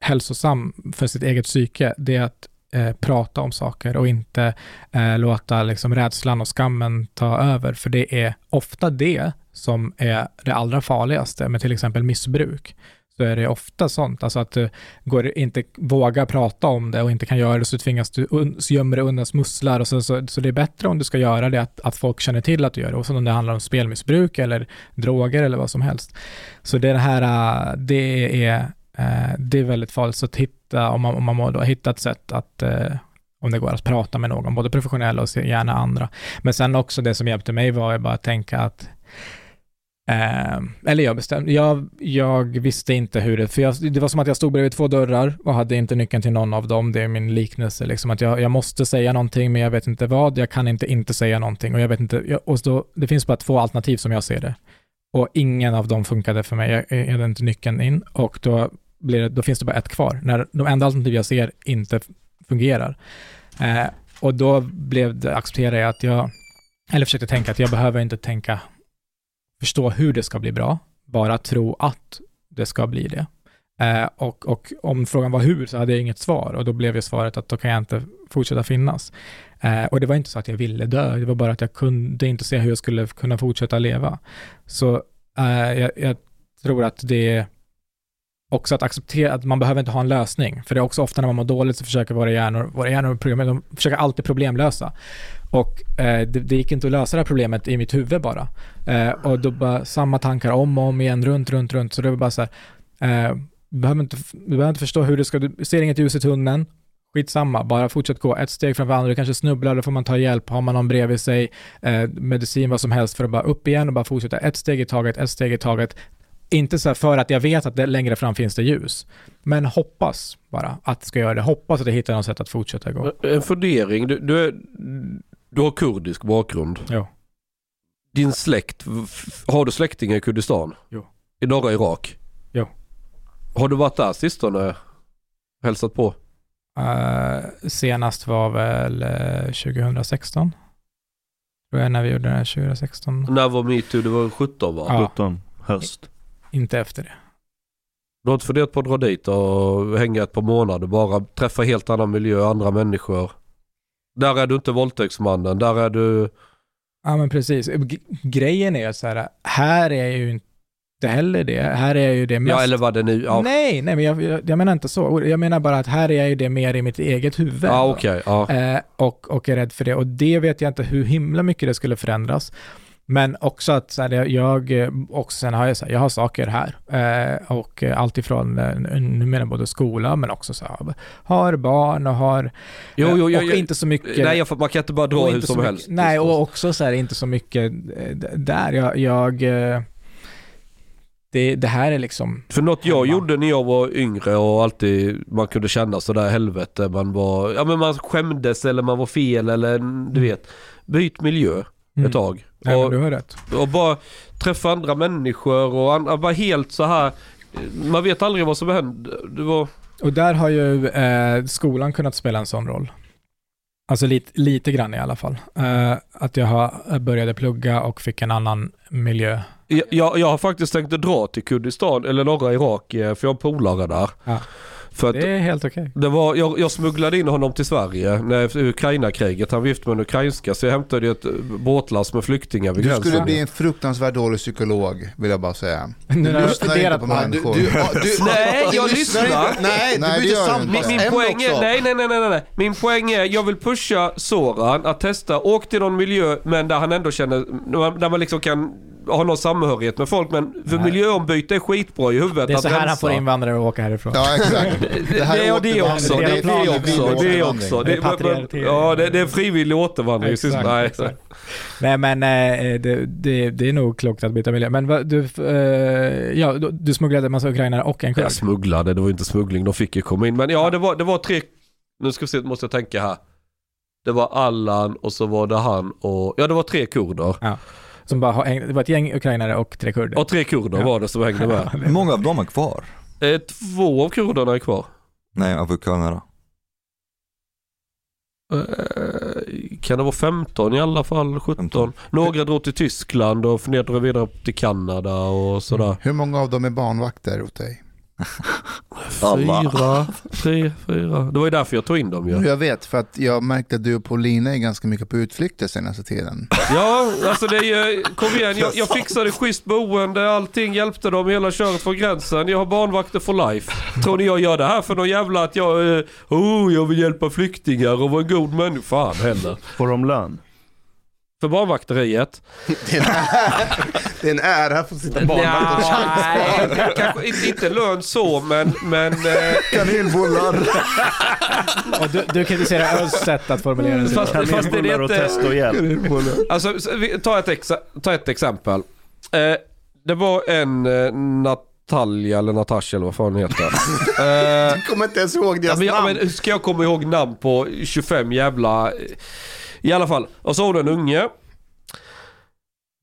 hälsosam för sitt eget psyke, det är att eh, prata om saker och inte eh, låta liksom rädslan och skammen ta över, för det är ofta det som är det allra farligaste med till exempel missbruk. Så är det ofta sånt, alltså att du går, inte vågar prata om det och inte kan göra det så tvingas du, så gömmer du undan smusslar. och så, så, så det är bättre om du ska göra det att, att folk känner till att du gör det, och så om det handlar om spelmissbruk eller droger eller vad som helst. Så det här, äh, det är, äh, det är väldigt farligt, så att hitta, om man, om man då, hitta ett sätt att äh, om det går att prata med någon, både professionella och gärna andra. Men sen också det som hjälpte mig var ju bara att tänka att Eh, eller jag bestämde, jag, jag visste inte hur det, för jag, det var som att jag stod bredvid två dörrar och hade inte nyckeln till någon av dem. Det är min liknelse, liksom att jag, jag måste säga någonting men jag vet inte vad, jag kan inte inte säga någonting och jag vet inte, jag, och då, det finns bara två alternativ som jag ser det. Och ingen av dem funkade för mig, jag, jag hade inte nyckeln in och då, blir det, då finns det bara ett kvar, när de enda alternativ jag ser inte fungerar. Eh, och då blev det, accepterade jag att jag, eller försökte tänka att jag behöver inte tänka förstå hur det ska bli bra, bara tro att det ska bli det. Eh, och, och om frågan var hur så hade jag inget svar och då blev ju svaret att då kan jag inte fortsätta finnas. Eh, och det var inte så att jag ville dö, det var bara att jag kunde inte se hur jag skulle kunna fortsätta leva. Så eh, jag, jag tror att det är också att acceptera att man behöver inte ha en lösning. För det är också ofta när man mår dåligt så försöker våra hjärnor, våra hjärnor de försöker alltid problemlösa. Och eh, det, det gick inte att lösa det här problemet i mitt huvud bara. Eh, och då bara samma tankar om och om igen, runt, runt, runt. Så det var bara så här, eh, du, behöver inte, du behöver inte förstå hur det ska, du ser inget ljus i tunneln, skitsamma, bara fortsätt gå ett steg framför andra, du kanske snubblar, då får man ta hjälp, har man någon bredvid sig, eh, medicin, vad som helst, för att bara upp igen och bara fortsätta ett steg i taget, ett steg i taget. Inte så här för att jag vet att det längre fram finns det ljus, men hoppas bara att det ska göra det. Hoppas att jag hittar något sätt att fortsätta gå. En fundering, du, du, är, Du har kurdisk bakgrund. Ja. Din släkt, har du släktingar i Kurdistan? Jo. I norra Irak? Jo. Har du varit där sistone? Hälsat på? Eh, senast var väl eh, 2016. Tror jag när vi gjorde det här 2016. När var metoo? Det var 17 va? Ja. 17 höst. Inte efter det. Du har inte funderat på att dra dit och hänga ett par månader bara? Träffa helt annan miljö, andra människor? Där är du inte våldtäktsmannen. Där är du... Ja men precis. G- grejen är så här, här är ju inte heller det. Här är ju det mest... Ja eller vad det nu... Ja, Nej, nej men jag, jag, jag menar inte så. Jag menar bara att här är ju det mer i mitt eget huvud. ja okej. ja. Eh, och, och är rädd för det. Och det vet jag inte hur himla mycket det skulle förändras. Men också att så här, jag- eh, också sen har jag, så här, jag har saker här. Eh, och eh, allt ifrån, eh, numera både skola men också så här, har barn och har, Jo, jo, eh, jo, och jo. inte så mycket. Nej, jag, man kan inte bara dra och hur som mycket, helst. Nej, och också så här, inte så mycket eh, där. Jag, jag eh, det, det här är liksom, För något jag Hemma. gjorde när jag var yngre och alltid man kunde känna sådär helvete. Man var, ja men man skämdes eller man var fel eller du vet. Byt miljö Mm. ett tag. nej, och, du har rätt. och bara träffa andra människor och bara helt så här. Man vet aldrig vad som händer. Det var, Och där har ju eh, skolan kunnat spela en sån roll. Alltså lite, lite grann i alla fall. Eh, att jag har, började plugga och fick en annan miljö. jag, jag, jag har faktiskt tänkt att dra till Kurdistan eller norra Irak eh, för jag har polare där. Ja. För att Det är helt okej. Det var, jag, jag smugglade in honom till Sverige när Ukraina-kriget. Han var gift med en ukrainska så jag hämtade ju ett båtlass med flyktingar vid Du gränsen. skulle bli en fruktansvärt dålig psykolog, vill jag bara säga. Jag lyssnar inte på på mig. det. människor. Nej, jag lyssnar. Nej, Nej, du det byter du inte. Min, min samtalsämne poäng är, nej, nej, nej, nej, nej. Min poäng är, jag vill pusha Soran att testa, åk till någon miljö men där han ändå känner, där man liksom kan ha någon samhörighet med folk. Men för miljöombyte är skitbra i huvudet Det är att så här han får invandrare att åka härifrån. Ja, exakt. <laughs> Det, här är det också, Det är det det också, det är också. Det är Det, men, ja, det, det är frivillig återvandring. Exakt, Nej, exakt. Nej men eh, det, det, det är nog klokt att byta miljö. Men du, eh, ja, du, smugglade en massa ukrainare och en kurd? Jag smugglade, det var inte smuggling, de fick ju komma in. Men ja, det var, det var tre, nu ska vi se, måste jag tänka här. Det var Allan och så var det han och, ja det var tre kurder. Som bara har, häng- det var ett gäng ukrainare och tre kurder. Och tre kurder Ja. var det som hängde med. Hur många av dem är kvar? Eh, Två av kurderna är kvar. Nej, av ukrainare. Eh, Kan det vara 15 i alla fall, 17. 15. Några drog till Tyskland och funderade vidare till Kanada och sådär. Hur många av dem är barnvakter åt dig? Fyra, tre, fyra. Det var ju därför jag tog in dem ju. Jag vet, för att jag märkte att du och Paulina är ganska mycket på utflykter senaste tiden. Ja, alltså det är ju, kom igen, jag, jag fixade schysst boende, allting hjälpte dem hela köret från gränsen. Jag har barnvakter for life. Tror ni jag gör det här för någon jävla att jag, eh, oh, jag vill hjälpa flyktingar och vara en god människa? Fan heller. Får de lön? För barnvakteriet? Det är en ära, det är en ära att få sitta barnvakt och Nej, kanske inte, inte lön så men, men eh, Kanelbullar! Och du, du kritiserar Özz sätt att formulera sig. Fast- fast det är Kanelbullar och inte- test och hjälp. Alltså, ta ett, exa, ta ett exempel. Eh, det var en eh, Natalia eller Natasha eller vad fan hon heter. Eh, <laughs> Jag kommer inte ens ihåg ja, deras men, ja, namn. men hur ska jag komma ihåg namn på 25 jävla... I alla fall, och så har hon en unge.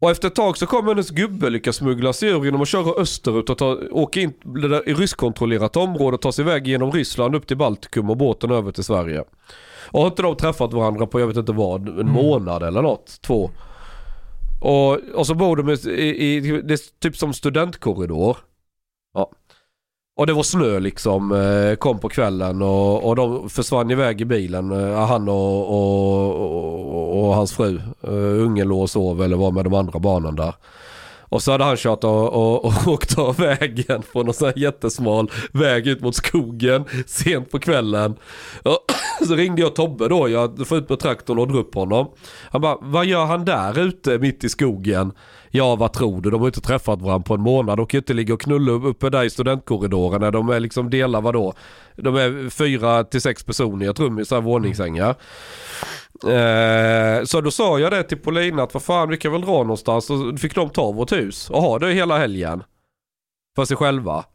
Och efter ett tag så kommer hennes gubbe lyckas smuggla sig ur genom att köra österut och ta, åka in i ryskkontrollerat område och ta sig iväg genom Ryssland upp till Baltikum och båten över till Sverige. Och har inte de träffat varandra på jag vet inte vad, en månad eller något, två. Och, och så bor de i, i, i det är typ som studentkorridor. Ja. Och det var snö liksom, eh, kom på kvällen och, och de försvann iväg i bilen. Eh, han och, och, och, och hans fru. Eh, ungen låg och sov eller var med de andra barnen där. Och så hade han kört och, och, och <laughs> åkt av vägen på någon sån här jättesmal väg ut mot skogen sent på kvällen. Och <clears throat> så ringde jag Tobbe då, jag får ut med traktorn och drar upp honom. Han bara, vad gör han där ute mitt i skogen? Ja, vad tror du? De har inte träffat varandra på en månad. De kan ju inte ligga och knulla uppe där i studentkorridoren när de är liksom delar vadå? De är fyra till sex personer i ett rum i så här våningssängar. Eh, så då sa jag det till Paulina att vad fan vi kan väl dra någonstans. Så fick de ta vårt hus och ha det hela helgen. För sig själva.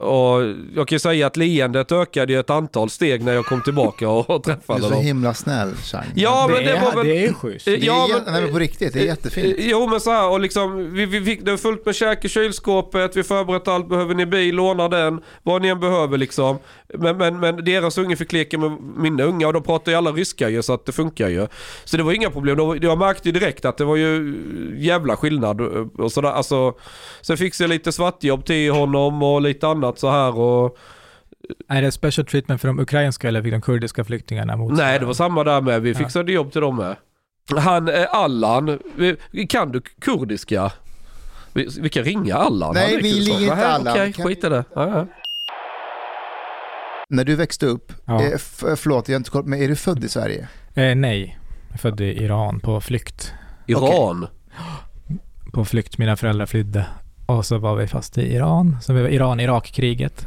Och jag kan ju säga att leendet ökade ju ett antal steg när jag kom tillbaka och, och Du är träffade så dem. himla snäll, Chang. Ja, men det är, var väl... det är schysst. Eh, Det är, ja, men- nej, men på riktigt, det är jättefint. Eh, Jo men så här, och liksom, vi, vi fick det fullt med käk i kylskåpet, vi förberett allt, behöver ni bil, låna den, vad ni än behöver liksom. Men, men, men deras unge fick leka med mina unga och de pratar ju alla ryska ju så att det funkar ju. Så det var inga problem, jag märkte ju direkt att det var ju jävla skillnad och sådär. Alltså, sen fixade jag lite svartjobb till honom och lite annat så här och Är det special treatment för de ukrainska eller fick de kurdiska flyktingarna mot Nej det var samma där med, vi Ja. fixade jobb till dem med. Han, eh, Allan, vi- kan du kurdiska? Vi, vi kan ringa Allan. Nej, vi ringer inte Allan. Okej, Kan skit i det. Ja, ja. När du växte upp, Ja. eh, f- förlåt jag har inte koll, men är du född i Sverige? Eh, nej, jag är född i Iran på flykt. Iran. På flykt, mina föräldrar flydde. Och så var vi fast i Iran. Så vi var Iran-Irak-kriget.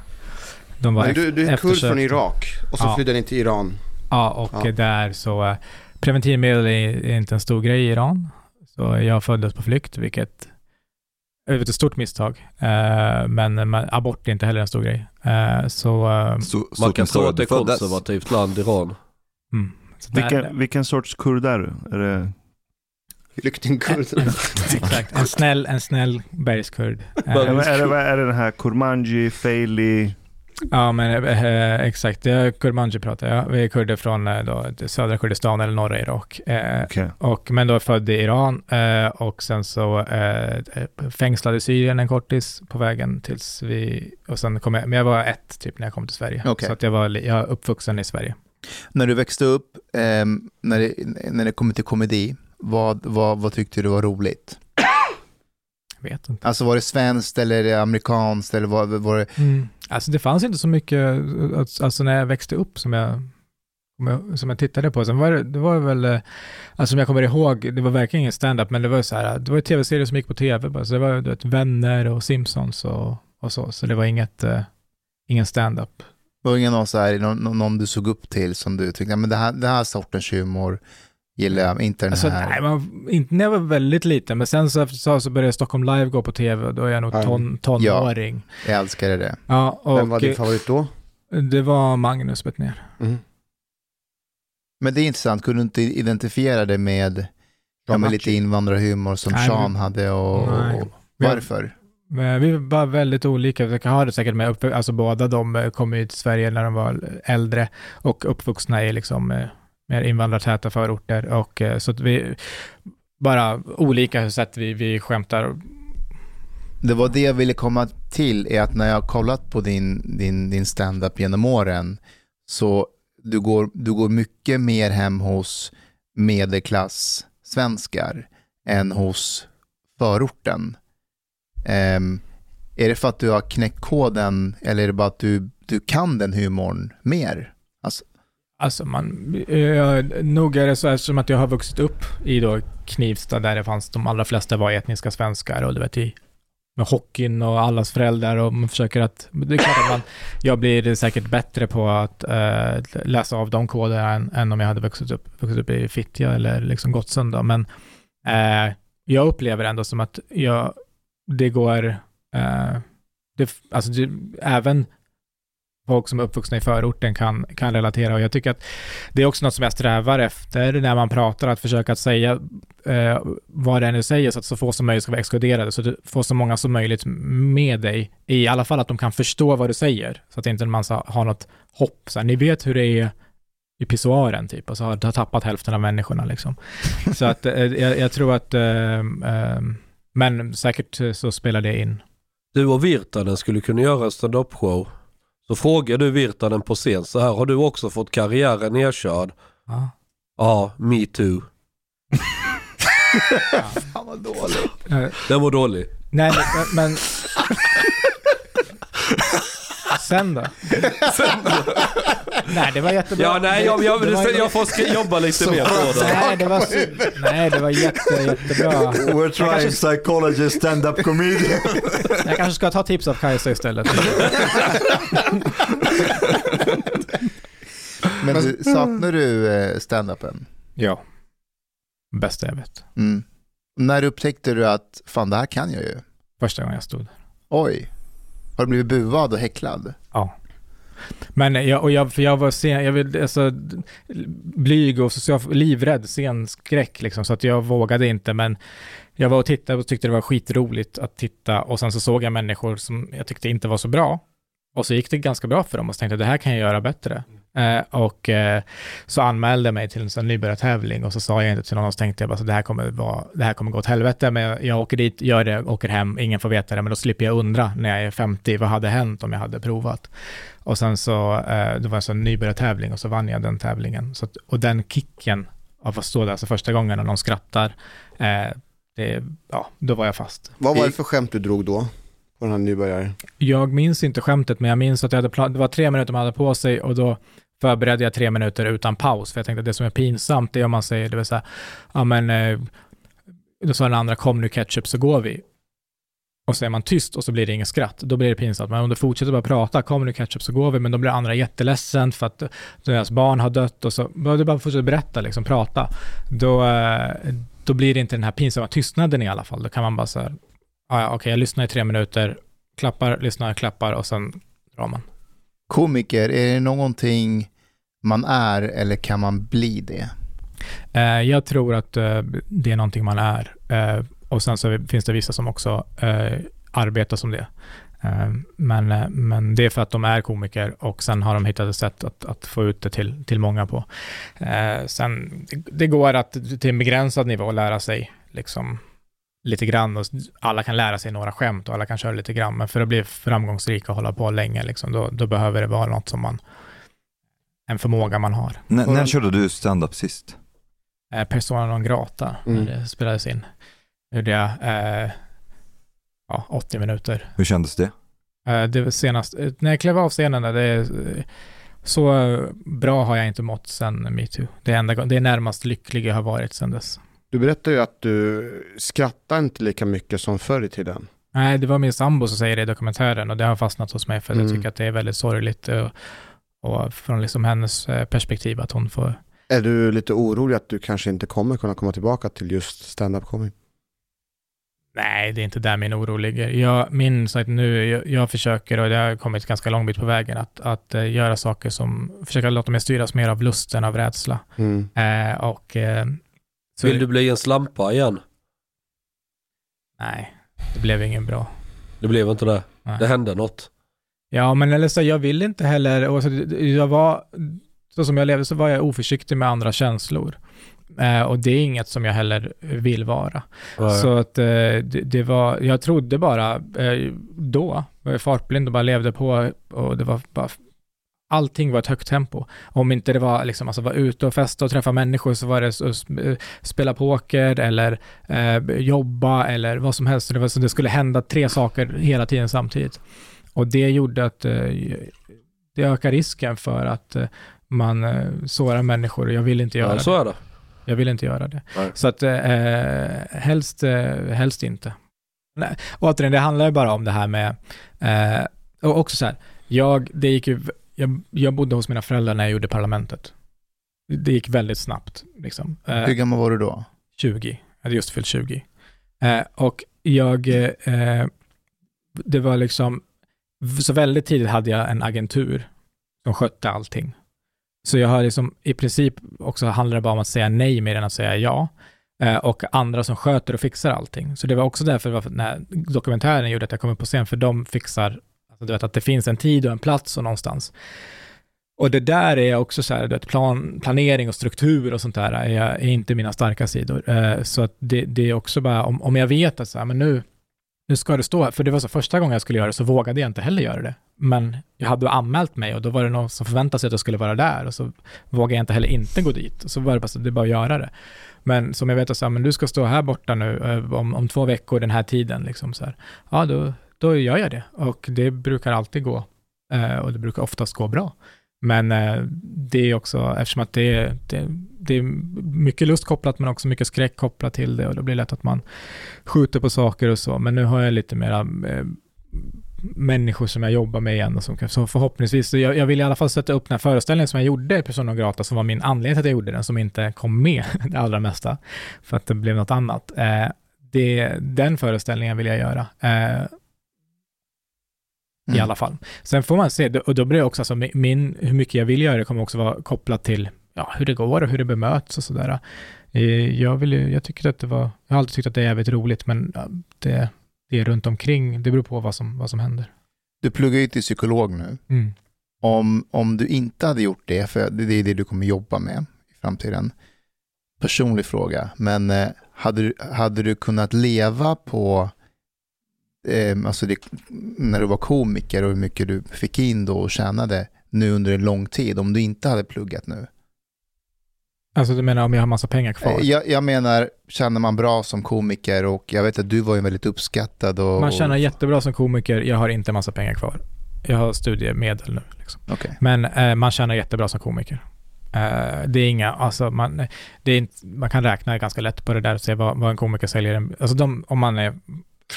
De var Men du, du är kurd från Irak och så Ja. flydde ni till Iran. Ja, och Ja. där så eh, preventivmedel är, inte en stor grej i Iran. Så jag föddes på flykt, vilket är ett stort misstag. Eh, men, abort är inte heller en stor grej. Eh, så, So, so Man kan tro att det är konservativt land Iran. mm. så Vilken, vilken sorts kurd är du? Är det... Flyktingkurd. <laughs> Exakt, en snäll, en snäll bergskurd. Är, det- är, det, är det den här Kurmanji, Feili? Ja, men eh, exakt. Det är Kurmanji pratar jag. Vi är kurder från eh, då, södra Kurdistan eller norra Irak. Eh, Okej. och, men då född i Iran eh, och sen så eh, fängslad i Syrien en kortis på vägen tills vi... Och sen kom jag, men jag var ett typ när jag kom till Sverige. Okej. Så att jag var jag är uppvuxen i Sverige. När du växte upp, ehm, när, det, när det kommer till komedi, vad, vad, vad tyckte du var roligt? Jag vet inte. Alltså var det svenskt eller amerikanskt eller var, var det... Alltså det fanns inte så mycket, eh, alltså när jag växte upp som jag, som jag, tittade på. Sen var det, det var väl, eh, alltså som jag kommer ihåg, det var verkligen ingen stand-up, men det var så här, det var tv-serier som gick på tv, bara, så det var du vet, Vänner och Simpsons och, och så, så det var inget, eh, ingen stand-up. Var det ingen någon, så här, någon, någon du såg upp till som du tyckte, "Ja, men det här, det här sortens humor gillar jag, inte den Alltså, här. nej, man, inte när jag var väldigt liten, men sen så, tag så började Stockholm Live gå på tv och då är jag nog Ja. ton, tonåring. Jag älskade det. Ja, och Vem var din favorit då? det var Magnus Bettner. Mm. Men det är intressant, kunde du inte identifiera det med, ja, med lite invandrarhumor som Nej, Sean hade och, Nej. och varför? Men vi var bara väldigt olika. Vi kan ha det säkert med upp, alltså båda de eh, kom ju till Sverige när de var äldre och uppvuxna i liksom eh, mer invandrartäta förorter och eh, så att vi bara olika sätt vi, vi skämtar. Det var det jag ville komma till, är att när jag har kollat på din, din, din stand-up genom åren, så du går, du går mycket mer hem hos medelklass svenskar än hos förorten. Um, är det för att du har knäckt koden eller är det bara att du, du kan den humorn mer? Alltså man, eh, nog är det så eftersom att jag har vuxit upp i då Knivsta där det fanns de allra flesta var etniska svenskar och du vet i med hockeyn och allas föräldrar och man försöker att, det är klart att man, jag blir säkert bättre på att eh, läsa av de koderna än, än om jag hade vuxit upp, vuxit upp i Fittja eller liksom Gottsunda, men eh, jag upplever ändå som att jag, det går, eh, det, alltså det, även folk som är uppvuxna i förorten kan, kan relatera och jag tycker att det är också något som jag strävar efter när man pratar, att försöka att säga eh, vad det är du säger så att så få som möjligt ska vara exkluderade, så att du får så många som möjligt med dig, i alla fall att de kan förstå vad du säger, så att inte man har något hopp, så här, ni vet hur det är i pissoaren typ, och så har, har tappat hälften av människorna liksom. <laughs> Så att eh, jag, jag tror att, eh, eh, men säkert så spelar det in. Du och Virtanen skulle kunna göra en stand-up-show. Så frågar du Virtanen på scen så här, har du också fått karriären nedkörd? Ja. Ja, me too. <laughs> Fan vad dåligt. Eh, Den var dålig. Nej, men... men... Sen då? Nej, det var jättebra. Ja, nej, jag, jag, Det var- jag får jobba lite mer på det. Nej, det var, su- nej, det var jätte, jättebra. We're trying psychologist, stand-up comedian. Jag kanske ska ta tips av Kajsa istället. Men du, saknar du eh, stand-upen? Ja. Bästa jag vet. Mm. När upptäckte du att fan det här kan jag ju? Första gången jag stod där. Oj. Har du blivit buad och häcklad? Ja. Men jag, och jag, för jag var sen, jag vill, alltså, blyg och social, livrädd, scenskräck liksom, så att jag vågade inte, men jag var och tittade och tyckte det var skitroligt att titta och sen så såg jag människor som jag tyckte inte var så bra. Och så gick det ganska bra för dem och så tänkte jag det här kan jag göra bättre. Eh, och eh, så anmälde jag mig till en sån nybörjartävling och så sa jag inte till någon och så tänkte jag bara så det här kommer, vara, det här kommer gå åt helvete, men jag åker dit, gör det, åker hem, ingen får veta det, men då slipper jag undra när jag är 50, vad hade hänt om jag hade provat? Och sen så, eh, det var en sån nybörjartävling och så vann jag den tävlingen. Så att, och den kicken av att stå där, alltså första gången när någon skrattar, det, ja, då var jag fast. Vad var det för skämt du drog då? På den här nybörjare? Jag minns inte skämtet, men jag minns att jag hade plan- det var tre minuter man hade på sig och då förberedde jag tre minuter utan paus, för jag tänkte att det som är pinsamt det är om man säger, det vill säga, ja men, eh, då sa den andra, kom nu ketchup så går vi. Och så är man tyst och så blir det inget skratt, då blir det pinsamt. Men om du fortsätter bara prata, kom nu ketchup så går vi, men då blir andra jätteledsen för att eh, deras barn har dött och så, du bara fortsätter berätta, liksom prata. Då, eh, då blir det inte den här pinsamma tystnaden i alla fall. Då kan man bara så här, ah, ja, okej, okej, jag lyssnar i tre minuter, klappar, lyssnar, klappar och sen drar man. Komiker, är det någonting man är eller kan man bli det? Eh, jag tror att eh, det är någonting man är. Eh, och sen så finns det vissa som också arbetar som det. Men, men det är för att de är komiker och sen har de hittat ett sätt att, att få ut det till, till många på. sen, det, det går att till en begränsad nivå lära sig liksom lite grann och alla kan lära sig några skämt och alla kan köra lite grann, men för att bli framgångsrik och hålla på länge, liksom, då, då behöver det vara något som man, en förmåga man har. N- när körde du stand-up sist? Eh, Persona non grata, Mm. när det spelades in. Gjorde jag eh, ja, 80 minuter. Hur kändes det? Eh, det var senast, eh, när jag klev av scenen, där, det är, eh, så bra har jag inte mått sedan metoo. Det enda, det är närmast lycklig jag har varit sedan dess. Du berättade ju att du skrattar inte lika mycket som förr i tiden. Nej, det var min sambo som säger det i dokumentären och det har fastnat hos mig för Mm. jag tycker att det är väldigt sorgligt och, och från liksom hennes eh, perspektiv att hon får Är du lite orolig att du kanske inte kommer kunna komma tillbaka till just stand-up comedy? Nej, det är inte där min oro ligger. Jag minns att nu, jag, jag försöker, och det har kommit ganska lång bit på vägen, att, att eh, göra saker som, försöka låta mig styras mer av lust än av rädsla. Mm. Eh, och... Eh, så, Vill du bli en slampa igen? Nej, det blev ingen bra. Det blev inte det. Nej. Det hände något. Ja, men eller så, jag vill inte heller, och så, jag var, så som jag levde så var jag oförsiktig med andra känslor. Eh, och det är inget som jag heller vill vara. Nej. Så att eh, det, det var, jag trodde bara eh, då, var jag fartblind och bara levde på och det var bara, allting var ett högt tempo. Om inte det var liksom, alltså vara ute och festa och träffa människor så var det så, eh, spela poker eller eh, jobba eller vad som helst. Det, var, så det skulle hända tre saker hela tiden samtidigt. Och det gjorde att eh, det ökar risken för att eh, man eh, sårar människor och jag vill inte göra Ja, det. så är det. Jag vill inte göra det. Nej. Så att eh, helst, eh, helst inte. Nej. Återigen, det handlar ju bara om det här med, eh, och också så här, jag, det gick ju, jag, jag bodde hos mina föräldrar när jag gjorde Parlamentet. Det gick väldigt snabbt, liksom. Eh, Hur gammal var du då? 20, jag hade just fyllt 20. Eh, och jag, det var liksom, så väldigt tidigt hade jag en agentur som skötte allting. Så jag har liksom, i princip också handlar det bara om att säga nej mer än att säga ja. Eh, och andra som sköter och fixar allting. Så det var också därför varför när dokumentären gjorde att jag kom upp på scen, för de fixar, alltså du vet att det finns en tid och en plats och någonstans. Och det där är också så här, du vet, plan, planering och struktur och sånt där är, är inte mina starka sidor. Eh, så att det, det är också bara, om, om jag vet att så här, men nu, nu ska det stå här, för det var så första gången jag skulle göra det så vågade jag inte heller göra det. Men jag hade anmält mig och då var det någon som förväntade sig att jag skulle vara där och så vågade jag inte heller inte gå dit. Och så var det bara så, det är bara att göra det. Men som jag vet så här, men du ska stå här borta nu eh, om, om två veckor den här tiden, liksom så här. Ja, då, då gör jag det. Och det brukar alltid gå. Eh, och det brukar oftast gå bra. Men eh, det är också, eftersom att det är, det, det är mycket lust kopplat men också mycket skräck kopplat till det och då blir det lätt att man skjuter på saker och så. Men nu har jag lite mera eh, människor som jag jobbar med igen och som kan, så förhoppningsvis, så jag, jag vill i alla fall sätta upp den här föreställningen som jag gjorde Persona Grata som var min anledning till att jag gjorde den som inte kom med <laughs> det allra mesta för att det blev något annat. Eh, det, den föreställningen vill jag göra. Eh, i Mm. alla fall. Sen får man se, och då blir det också, alltså, min, hur mycket jag vill göra det kommer också vara kopplat till ja, hur det går och hur det bemöts och sådär. Eh, Jag, vill, ju- jag tycker att det var, jag har alltid tyckt att det är jävligt roligt, men det, det är runt omkring, det beror på vad som, vad som händer. Du pluggar ju till psykolog nu. Mm. Om, om du inte hade gjort det, för det är det du kommer jobba med i framtiden. Personlig fråga, men eh, hade, du- hade du kunnat leva på, eh, alltså det, när du var komiker och hur mycket du fick in då och tjänade nu under en lång tid, om du inte hade pluggat nu? Alltså du menar om jag har massa pengar kvar? Eh, Jag, jag menar, känner man bra som komiker och jag vet att du var ju väldigt uppskattad och... Man tjänar och, jättebra som komiker, jag har inte massa pengar kvar. Jag har studiemedel nu. Liksom. Okej. Men eh, man tjänar jättebra som komiker. Eh, det är inga, alltså man, det är inte, man kan räkna ganska lätt på det där och se vad, vad en komiker säljer. Alltså de, om man är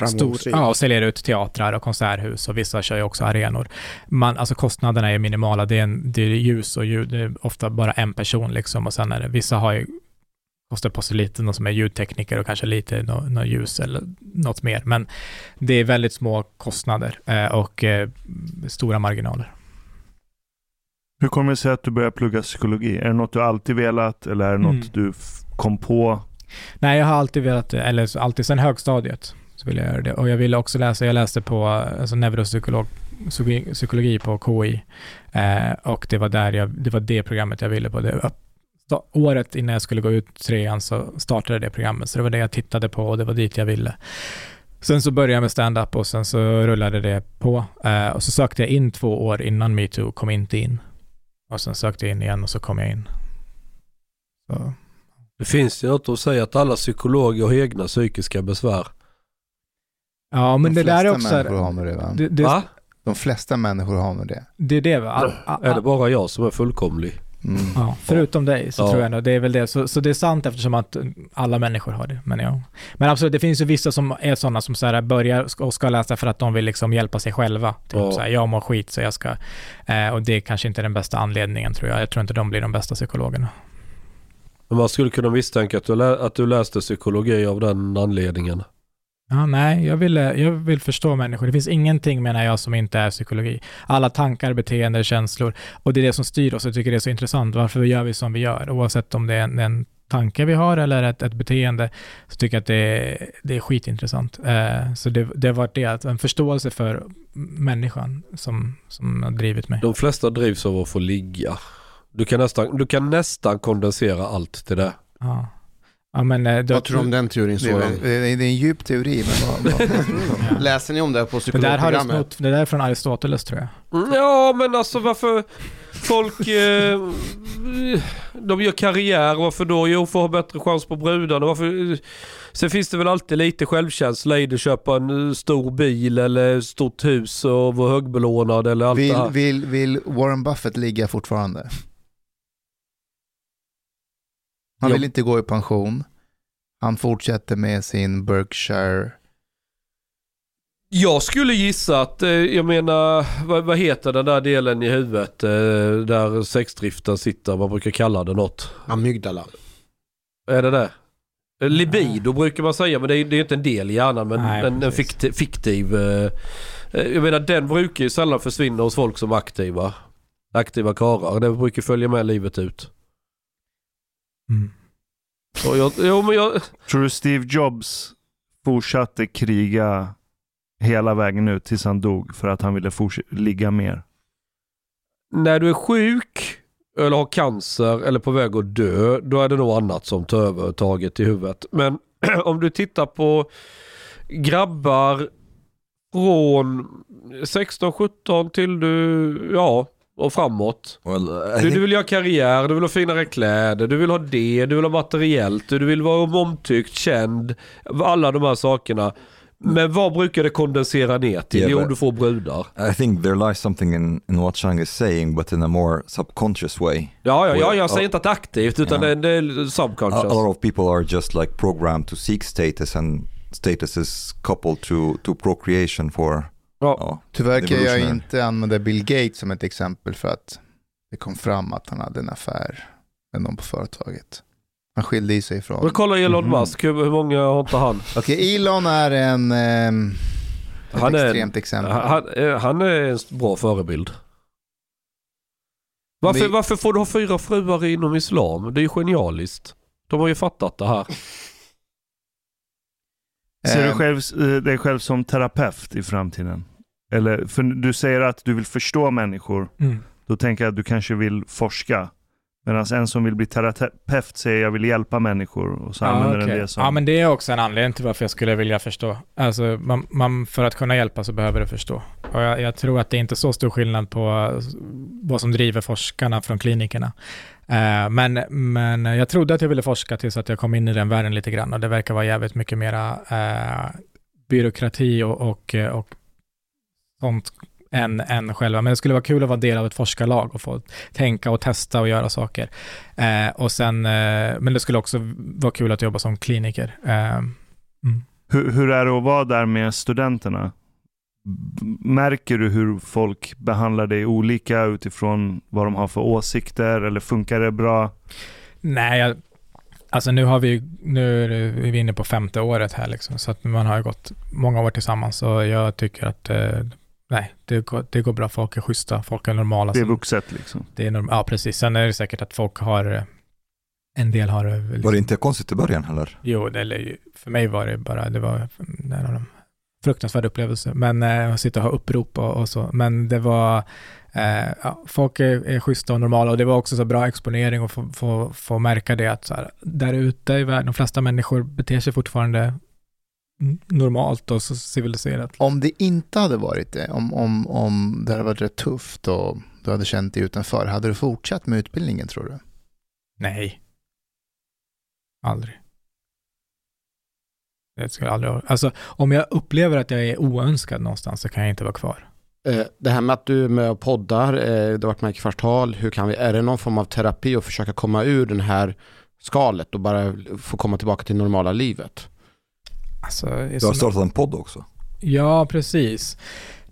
stor, ja, och säljer ut teatrar och konserthus och vissa kör ju också arenor. Man, alltså kostnaderna är minimala, det är, en, det är ljus och ljud, det är ofta bara en person liksom och sen är det, vissa har ju kostar på sig lite, någon som är ljudtekniker och kanske lite något nå ljus eller något mer. Men det är väldigt små kostnader eh, och eh, stora marginaler. Hur kommer det sig att du började plugga psykologi? Är det något du alltid velat eller är det något Mm. du kom på? Nej, jag har alltid velat, eller alltid sedan högstadiet, ville vill jag göra det. Och jag ville också läsa, jag läste på alltså neuropsykolog, psykologi- på KI. Eh, och det var där jag, det var det programmet jag ville på. Det, året innan jag skulle gå ut trean så startade det programmet, så det var det jag tittade på och det var dit jag ville. Sen så började jag med stand-up och sen så rullade det på. Eh, och så sökte jag in två år innan metoo, kom inte in. Och sen sökte jag in igen och så kom jag in. Så. Det finns ju något att säga att alla psykologer har egna psykiska besvär. Ja, men De det där är flesta också... människor har nog det va? Det, det, Va? De flesta människor har nog det. Det är det va? All, all, Är det bara jag som är fullkomlig? Mm. ja, förutom dig så Ja. tror jag nog det är väl det. Så, så det är sant eftersom att alla människor har det. Men ja. Men absolut, det finns ju vissa som är sådana som så här börjar och ska läsa för att de vill liksom hjälpa sig själva. Typ Ja. så här, jag mår skit så jag ska... Eh, och det är kanske inte den bästa anledningen tror jag. Jag tror inte de blir de bästa psykologerna. Men man skulle kunna misstänka att du, lä- att du läste psykologi av den anledningen. Ja, nej, jag vill, eh, jag vill förstå människor. Det finns ingenting menar jag som inte är psykologi. Alla tankar, beteenden, känslor. Och det är det som styr oss. Jag tycker det är så intressant. Varför gör vi som vi gör? Oavsett om det är en, en tanke vi har eller ett, ett beteende så tycker jag att det är, det är skitintressant. Eh, så det, det har varit det, att en förståelse för människan som, som har drivit mig. De flesta drivs av att få ligga. Du kan nästan, du kan nästan kondensera allt till det. Ja. Ja, men, eh, då, Vad tror du om den teorin Det, är, det är en djup teori, men vad, vad, <laughs> Läser ni om det på det där har du psykologprogrammet? snott, det där är från Aristoteles tror jag. Mm, Ja, men alltså varför folk... Eh, de gör karriär. Varför då? Jo, för att ha bättre chans på brudarna. Varför? Sen finns det väl alltid lite självkänsla i det. Köpa en eh, stor bil eller stort hus och vara högbelånad eller allt det vill, här. vill, vill Warren Buffett ligga fortfarande? Han vill inte gå i pension. Han fortsätter med sin Berkshire. Jag skulle gissa att, eh, jag menar, vad, vad heter den där delen i huvudet eh, där sexdriften sitter? Man brukar kalla det något. Amygdala. Är det det? Eh, Libido brukar man säga, men det är det är inte en del i hjärnan, men Nej, en, en fiktiv, fiktiv jag menar den brukar ju sällan försvinna hos folk som aktiva. Aktiva karlar. Den brukar följa med livet ut. Mm. Och jag, jo, men jag, Tror du Steve Jobs fortsatte kriga hela vägen ut tills han dog för att han ville ligga mer? när du är sjuk eller har cancer eller på väg att dö, då är det nog annat som tar över taget i huvudet. Men <clears throat> om du tittar på grabbar från 16-17 till du, ja, och framåt. Well, Du, du vill göra karriär, du vill ha finare kläder, du vill ha det, du vill ha materiellt, du vill vara omtyckt, känd. Alla de här sakerna. Men vad brukar det kondensera ner till? Ja, jo, du får brudar. I think there lies something in, in what Chang is saying, but in a more subconscious way. Ja, ja, ja jag säger uh, inte att aktivt utan ja. det, är A, a subconscious. lot of people are just like programmed to seek status, and status is coupled to to procreation for. Ja. Ja, Tyvärr kan jag inte använda Bill Gates som ett exempel för att det kom fram att han hade en affär med någon på företaget. Han skilde i sig från... Men kolla Elon Mhm. Musk, hur, hur många har inte han? <laughs> Okej, Elon är en... ehm, Ett Han är, extremt exempel. han, eh, han är en bra förebild. Varför, Vi- varför får du ha fyra fruar inom islam? Det är ju genialiskt. De har ju fattat det här. Ser du Eh, själv, eh, dig själv som terapeut i framtiden? Eller, för du säger att du vill förstå människor. Mm. Då tänker jag att du kanske vill forska. Medan en som vill bli terapeut säger jag vill hjälpa människor och så använder den okej. det som... ja, men det är också en anledning till varför jag skulle vilja förstå. Alltså, man, man, för att kunna hjälpa så behöver du förstå. Och jag, jag tror att det är inte så stor skillnad på eh, vad som driver forskarna från klinikerna. Eh, men, men jag trodde att jag ville forska tills att jag kom in i den världen lite grann och det verkar vara jävligt mycket mera eh, byråkrati och, och, eh, och sånt än, än själva. Men det skulle vara kul att vara del av ett forskarlag och få tänka och testa och göra saker. Eh, och sen, eh, men det skulle också vara kul att jobba som kliniker. Eh, mm. Hur, hur är det att vara där med studenterna? Märker du hur folk behandlar dig olika utifrån vad de har för åsikter eller funkar det bra? nej, jag, alltså nu har vi, nu är vi inne på femte året här liksom, så att man har ju gått många år tillsammans och jag tycker att eh, Nej, det går, det går bra. Folk är schyssta, folk är normala. Det är vuxet liksom. det är norm- ja, precis. Sen är det säkert att folk har, eh, en del har... Liksom, Var det inte konstigt i början heller? Jo, det, eller, ju- för mig var det bara, det var en av de fruktansvärda upplevelser. Men eh, att sitta och ha upprop och, och så. Men det var, eh, ja, folk är, är schyssta och normala och det var också så bra exponering och få, få, få märka det att så här, där ute i världen, de flesta människor beter sig fortfarande normalt och civiliserat. Om det inte hade varit det, om, om, om det hade varit rätt tufft och du hade känt dig utanför, hade du fortsatt med utbildningen tror du? Nej. Aldrig. Det skulle jag aldrig. Alltså, om jag upplever att jag är oönskad någonstans så kan jag inte vara kvar. Eh, Det här med att du är med och poddar, eh, du har varit med i kvartal, hur kan vi, är det någon form av terapi att försöka komma ur den här skalet och bara få komma tillbaka till normala livet? Alltså, Du har startat en podd också. Ja, precis.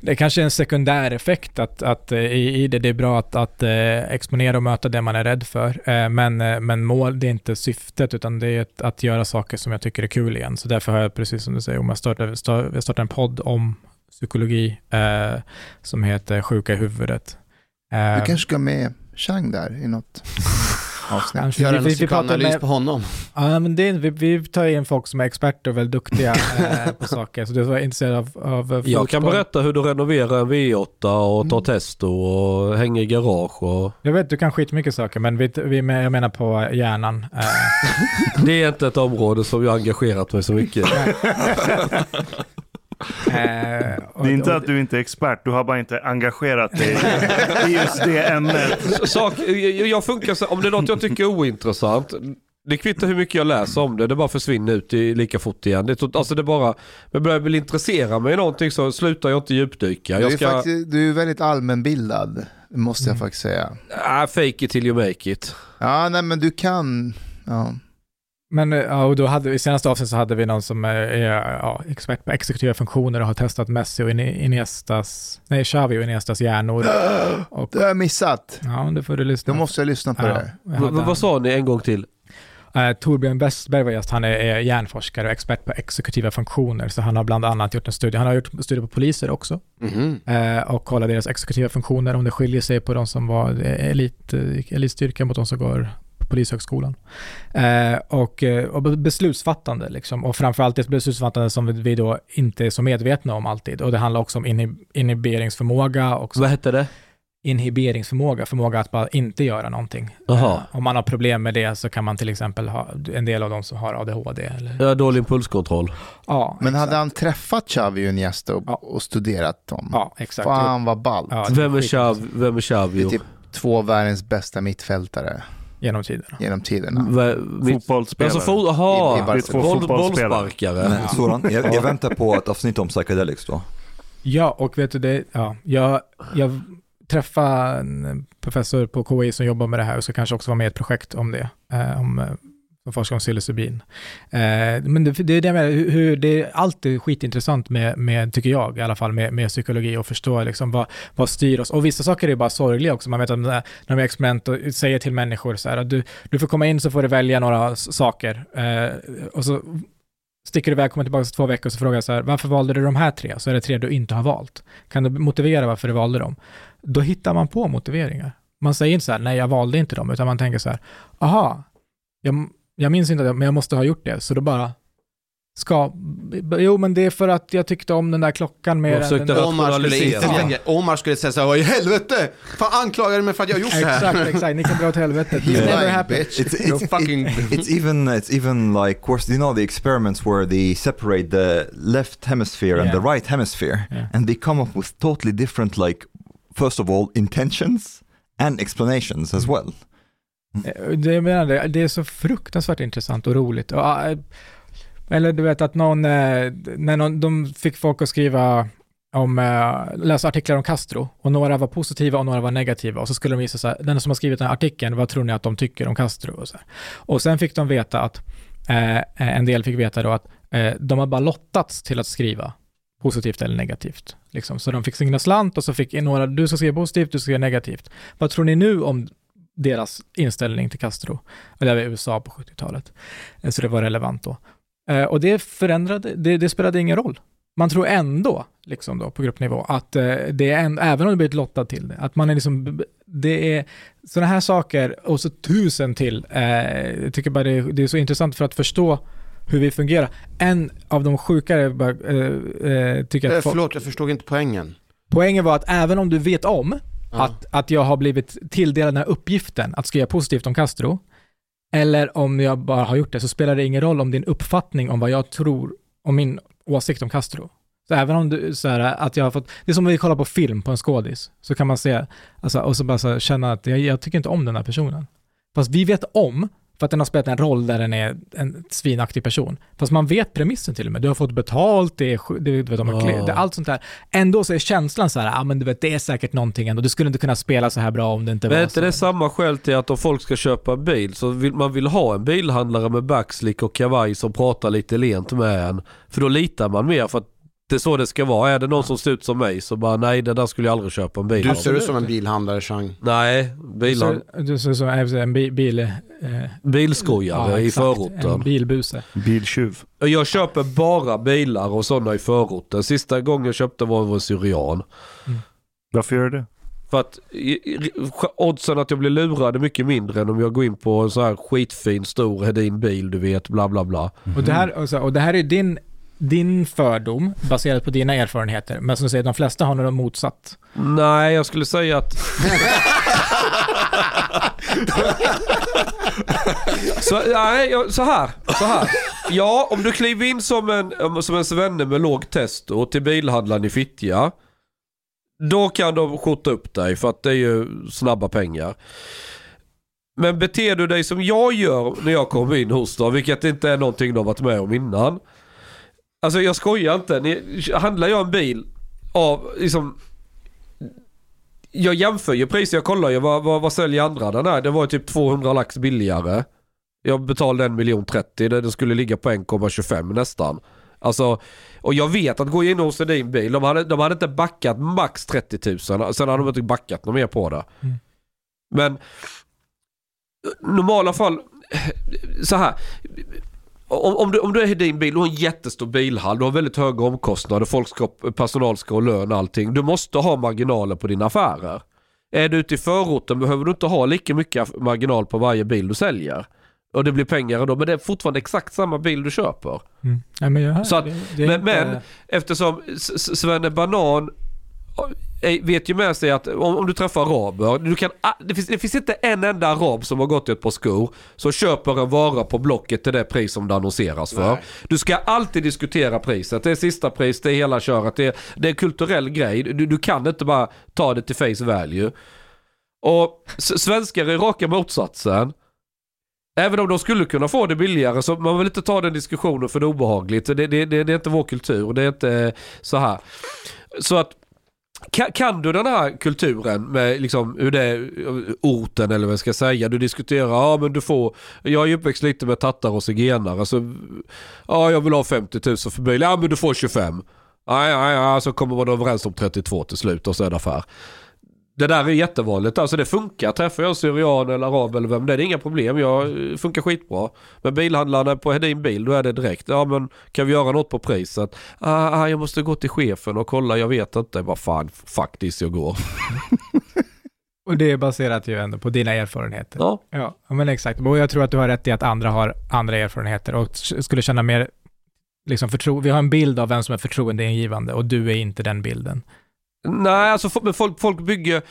Det kanske är en sekundär effekt att, att eh, i, i det, det är bra att, att eh, exponera och möta det man är rädd för. Eh, men, men mål, det är inte syftet, utan det är att, att göra saker som jag tycker är kul igen. Så därför har jag, precis som du säger, om jag startar, start, jag startar en podd om psykologi eh, som heter Sjuka i huvudet. Du kanske ska med Chang där i något <laughs> avsnitt. Kanske. Göra en vi- vi pratar psykoanalys med- på honom. Ja, men det är, vi, vi tar in folk som är experter och väldigt duktiga <laughs> eh, på saker. Så du var intresserad av, av Jag kan berätta hur du renoverar en V8 och tar Mm. testo och hänger i garage och... Jag vet, du kan skitmycket saker, men vi, vi, jag menar på hjärnan. Eh, <laughs> Det är inte ett område som jag har engagerat mig så mycket i. <laughs> eh, Det är inte och- att du inte är expert, du har bara inte engagerat dig i just det ämnet. Sak, jag jag funkar så, om det är något jag tycker är ointressant, det kvittar hur mycket jag läser om det, det bara försvinner ut i, lika fort igen. Det, är alltså det bara, men börjar jag väl intressera mig i någonting så slutar jag inte djupdyka. Du Jag är, ska, faktiskt, du är väldigt allmänbildad, måste jag Mm. faktiskt säga. ah, fake it till you make it. Ja, nej men du kan, ja. Men eh, ja, och då hade i senaste avsnittet så hade vi någon som är, är ja, expert på exekutiva funktioner och har testat Messi och Iniestas, nej Xavi och Iniestas hjärnor. <gasps> Och, Det har jag missat. ja, det får du lyssna Då måste jag lyssna på ja, det. hade vad sa ni en gång till? Eh, Torbjörn Westberg var gäst, han är, är hjärnforskare och expert på exekutiva funktioner, så han har bland annat gjort en studie, han har gjort studier på poliser också, Mhm. eh, och kollat deras exekutiva funktioner, om det skiljer sig på de som var eh, elit, eh, elitstyrka mot de som går polishögskolan. Eh, och, eh, och beslutsfattande liksom, och framförallt ett beslutsfattande som vi då inte är så medvetna om alltid, och det handlar också om inhib inhiberingsförmåga och Vad hette det? inhiberingsförmåga, förmåga att bara inte göra någonting. Jaha. Eh, om man har problem med det så kan man till exempel ha en del av de som har ADHD. Eller, har dålig impulskontroll. ja, Men hade exakt. han träffat Xavi och Iniesta och, Ja. och studerat dem? Ja, exakt. Fan vad ballt. Ja, det Vem är. Xavi? Vem är Det Xavi? är typ två världens bästa mittfältare Genom tiderna. genom tiderna. Mitt- Fotbollsspelare. Alltså I- i aha, är två boll, bollsparkare. Men jag, jag väntar på ett avsnitt om psychedelics då. Ja, och vet du det, ja, jag, jag träffade en professor på KI som jobbar med det här och ska kanske också vara med i ett projekt om det, eh, om eh, som forskar om psilocybin. Eh, men det, det är det med hur, det är alltid skitintressant med, med, tycker jag i alla fall, med, med psykologi och förstå liksom vad, vad styr oss. Och vissa saker är bara sorgliga också. Man vet att när de är experiment och säger till människor så här att du, du får komma in så får du välja några saker. Eh, och så sticker du iväg, kommer tillbaka två veckor och så frågar jag så här, varför valde du de här tre? Så är det tre du inte har valt. Kan du motivera varför du valde dem? Då hittar man på motiveringar. Man säger inte så här, nej jag valde inte dem, utan man tänker så här, aha, jag, jag minns inte det, men jag måste ha gjort det, så då bara ska, jo men det är för att jag tyckte om den där klockan mer Jag än försökte den Omar skulle, inte, Omar skulle säga såhär, vad i helvete! Fan anklagar du mig för att jag har gjort det här? Exakt, exakt, ni kan dra åt helvete. It's never happened. It's, it's, fucking... <laughs> it's even it's even like course you know the experiments where they separate the left hemisphere and Yeah. the right hemisphere Yeah. and they come up with totally different like first of all intentions and explanations as well. Eh, det, menar, det, det är så fruktansvärt intressant och roligt. Och, eh, eller du vet att någon, eh, när någon, de fick folk att skriva om, läsa artiklar om Castro och några var positiva och några var negativa och så skulle de visa så här, den som har skrivit den här artikeln, vad tror ni att de tycker om Castro? Och, så här. och sen fick de veta att, eh, en del fick veta då att eh, de har bara lottats till att skriva positivt eller negativt. Liksom. Så de fick sina slant och så fick några, du ska skriva positivt, du ska skriva negativt. Vad tror ni nu om deras inställning till Castro? I USA på 70-talet. Eh, Så det var relevant då. Eh, Och det förändrade, det, det spelade ingen roll. Man tror ändå, liksom då på gruppnivå, att eh, det är en, även om det blir ett lottad till det, att man är liksom, det är sådana här saker och så tusen till. Jag tycker bara det, det är så intressant för att förstå hur vi fungerar. En av de sjukare, bara, eh, tycker jag att folk- förlåt, jag förstod inte poängen. Poängen var att även om du vet om Ja. att, att jag har blivit tilldelad den här uppgiften att skriva positivt om Castro, eller om jag bara har gjort det, så spelar det ingen roll om din uppfattning om vad jag tror om min åsikt om Castro. Så även om du, så här, att jag har fått, det är som om vi kollar på film på en skådis, så kan man se, alltså, och så bara så här, känna att jag, jag tycker inte om den här personen. Fast vi vet om, för att den har spelat en roll där den är en svinaktig person. Fast man vet premissen till och med. Du har fått betalt, det är, det, du vet, de kle- det, allt sånt där. Ändå så är känslan så här, ja ah, men du vet, det är säkert någonting ändå. Du skulle inte kunna spela så här bra om det inte Men var är inte så. det samma skäl till att om folk ska köpa en bil så vill man vill ha en bilhandlare med backslick och kavaj som pratar lite lent med en. För då litar man mer för att det är så det ska vara. Är det någon som ser ut som mig så bara nej det där skulle jag aldrig köpa en bil Du av. ser ut som en bilhandlare, Chang. Nej, bilar, du ser ut som äh, en bil... bil eh, bilskojare i exakt. förorten. En bilbuse. Biltjuv. Jag köper bara bilar och sådana i förorten. Sista gången jag köpte var en Syrian. Varför gör du det? För att i- i- oddsen att jag blir lurad är mycket mindre än om jag går in på en sån här skitfin stor Hedin bil du vet bla bla bla. Och, det här, och, så, och det här är din, din fördom baserat på dina erfarenheter. Men som du säger, de flesta har något motsatt. Nej jag skulle säga att... <laughs> så, nej, jag- så här. Så här. Ja, om du kliver in som en, som en svenne med låg testo till bilhandlaren i Fittja. Då kan de skjuta upp dig för att det är ju snabba pengar. Men beter du dig som jag gör när jag kommer in hos dem, vilket inte är någonting de har varit med om innan. Alltså jag skojar inte. Ni, handlar jag en bil av, liksom, jag jämför ju priser, jag kollar ju vad, vad, vad säljer andra den här. Det var ju typ 200 lax billigare. Jag betalade en miljon 30, det det skulle ligga på 1,25 nästan. Alltså, och jag vet att gå in hos din bil, de hade, de hade inte backat max 30 000, sen hade de inte backat något mer på det. Mm. Men normala fall, så här. Om, om, du, om du är i din bil, du har en jättestor bilhall, du har väldigt höga omkostnader, folk ska, personal ska ha lön och allting. Du måste ha marginaler på dina affärer. Är du ute i förorten behöver du inte ha lika mycket marginal på varje bil du säljer. Och det blir pengar då, men det är fortfarande exakt samma bil du köper. Mm. Ja, men jag, Så att- det, det men- inte, men- Eftersom Svenne Banan vet ju med sig att om, om du träffar araber, du kan, det, finns, det finns inte en enda arab som har gått i ett par skor som köper en vara på Blocket till det pris som det annonseras för. Nej. Du ska alltid diskutera priset, det är sista pris, det är hela köret, det är, det är en kulturell grej. Du, du kan inte bara ta det till face value. Och svenskar är raka motsatsen. Även om de skulle kunna få det billigare så man vill inte ta den diskussionen för det är obehagligt. Det, det, det, det är inte vår kultur, det är inte så här. Så att kan, kan du den här kulturen med liksom hur det är, orten eller vad jag ska säga. Du diskuterar, ja men du får, jag är ju uppväxt lite med tattar och zigenare Alltså, ja jag vill ha 50 000 för bil, ja men du får 25. Nej, nej, nej, så kommer man överens om 32 till slut och så är det affär det där är jättevanligt. Alltså det funkar. Träffar jag syrian eller arab eller vem det är, det är inga problem. Jag eh, funkar skitbra. Men bilhandlarna på Hedin bil, då är det direkt. Ja men kan vi göra något på priset? Ah, ah, jag måste gå till chefen och kolla, jag vet inte. Vad fan, faktiskt jag går. <laughs> Och det är baserat ju ändå på dina erfarenheter. Ja. Ja, men exakt. Och jag tror att du har rätt i att andra har andra erfarenheter och skulle känna mer, liksom förtro- vi har en bild av vem som är förtroendeingivande och du är inte den bilden. Nej, alltså folk, folk bygger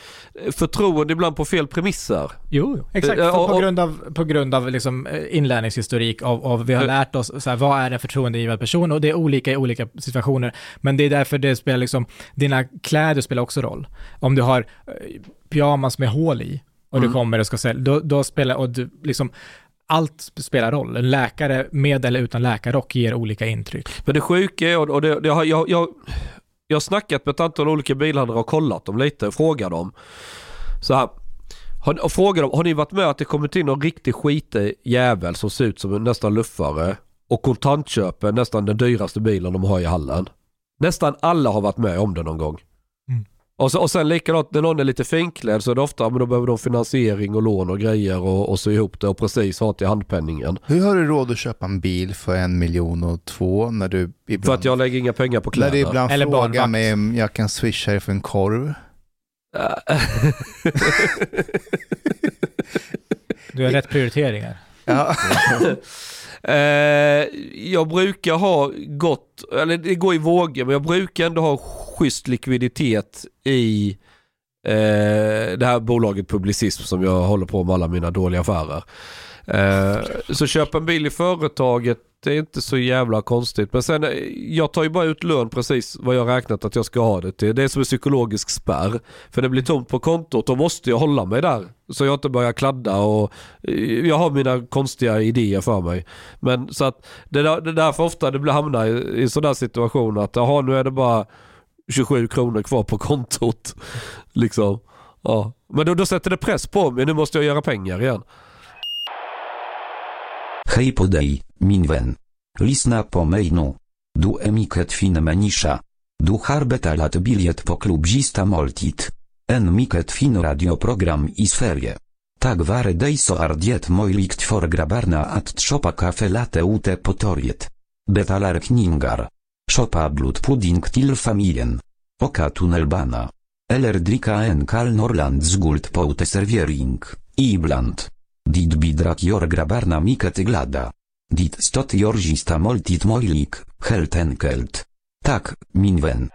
eh, förtroende ibland på fel premisser. Jo, exakt. Eh, För och- på grund av, på grund av liksom eh, inlärningshistorik av, av vi har lärt oss så här, vad är en förtroendeingivande person och det är olika i olika situationer. Men det är därför det spelar liksom, dina kläder spelar också roll. Om du har pyjamas med hål i och du Mm. kommer och ska sälja, då, då spelar, och du liksom, allt spelar roll. En läkare med eller utan läkarrock ger olika intryck. Men det sjuka är, och det, det har, jag, jag, jag har snackat med ett antal olika bilhandlare och kollat dem lite och frågat dem. Så här, har, och frågat dem, har ni varit med att det kommit in någon riktig skitig jävel som ser ut som en nästan luffare och kontantköper nästan den dyraste bilen de har i hallen? Nästan alla har varit med om det någon gång. Och, så, och sen likadant när någon är lite finklädd så är det ofta, men då behöver de finansiering och lån och grejer och, och sy ihop det och precis ha till handpenningen. Hur har du råd att köpa en bil för en miljon och två när du ibland, För att jag lägger inga pengar på när kläder. du ibland Eller frågar mig om jag kan swisha dig för en korv? <laughs> Du har rätt prioriteringar. Ja. <laughs> Eh, jag brukar ha gott, eller det går i vågor, men jag brukar ändå ha schysst likviditet i eh, det här bolaget Publicism som jag håller på med alla mina dåliga affärer. Eh, så Köp en bil i företaget, det är inte så jävla konstigt. Men sen, eh, jag tar ju bara ut lön precis vad jag räknat att jag ska ha det till. Det är som en psykologisk spärr. För det blir tomt på kontot, då måste jag hålla mig där. Så jag inte börjar kladda och eh, jag har mina konstiga idéer för mig. Men så att det, är därför ofta det blir hamna i, i sådana situationer att jaha nu är det bara 27 kronor kvar på kontot. <laughs> liksom. Ja. Men då, då sätter det press på mig, nu måste jag göra pengar igen. Hej på dig, min vän. Lyssna på mig nu. Du är mycket fin människa. Du har betalat bilet på klubbzista måltid. En mycket fin radioprogram i Sverige. Tack vare dig så är det möjligt för grabbarna att shoppa kaffe latte ute på torget. Betalar kningar. Shoppa blodpudding till familjen. Åka tunnelbana. Eller dricka en kall Norrlands guld på uteservering. Ibland. Dit bidrak gör grabbarna mycket glada. Dit stot gör sista måltid möjlig, helt enkelt. Tack, min vän.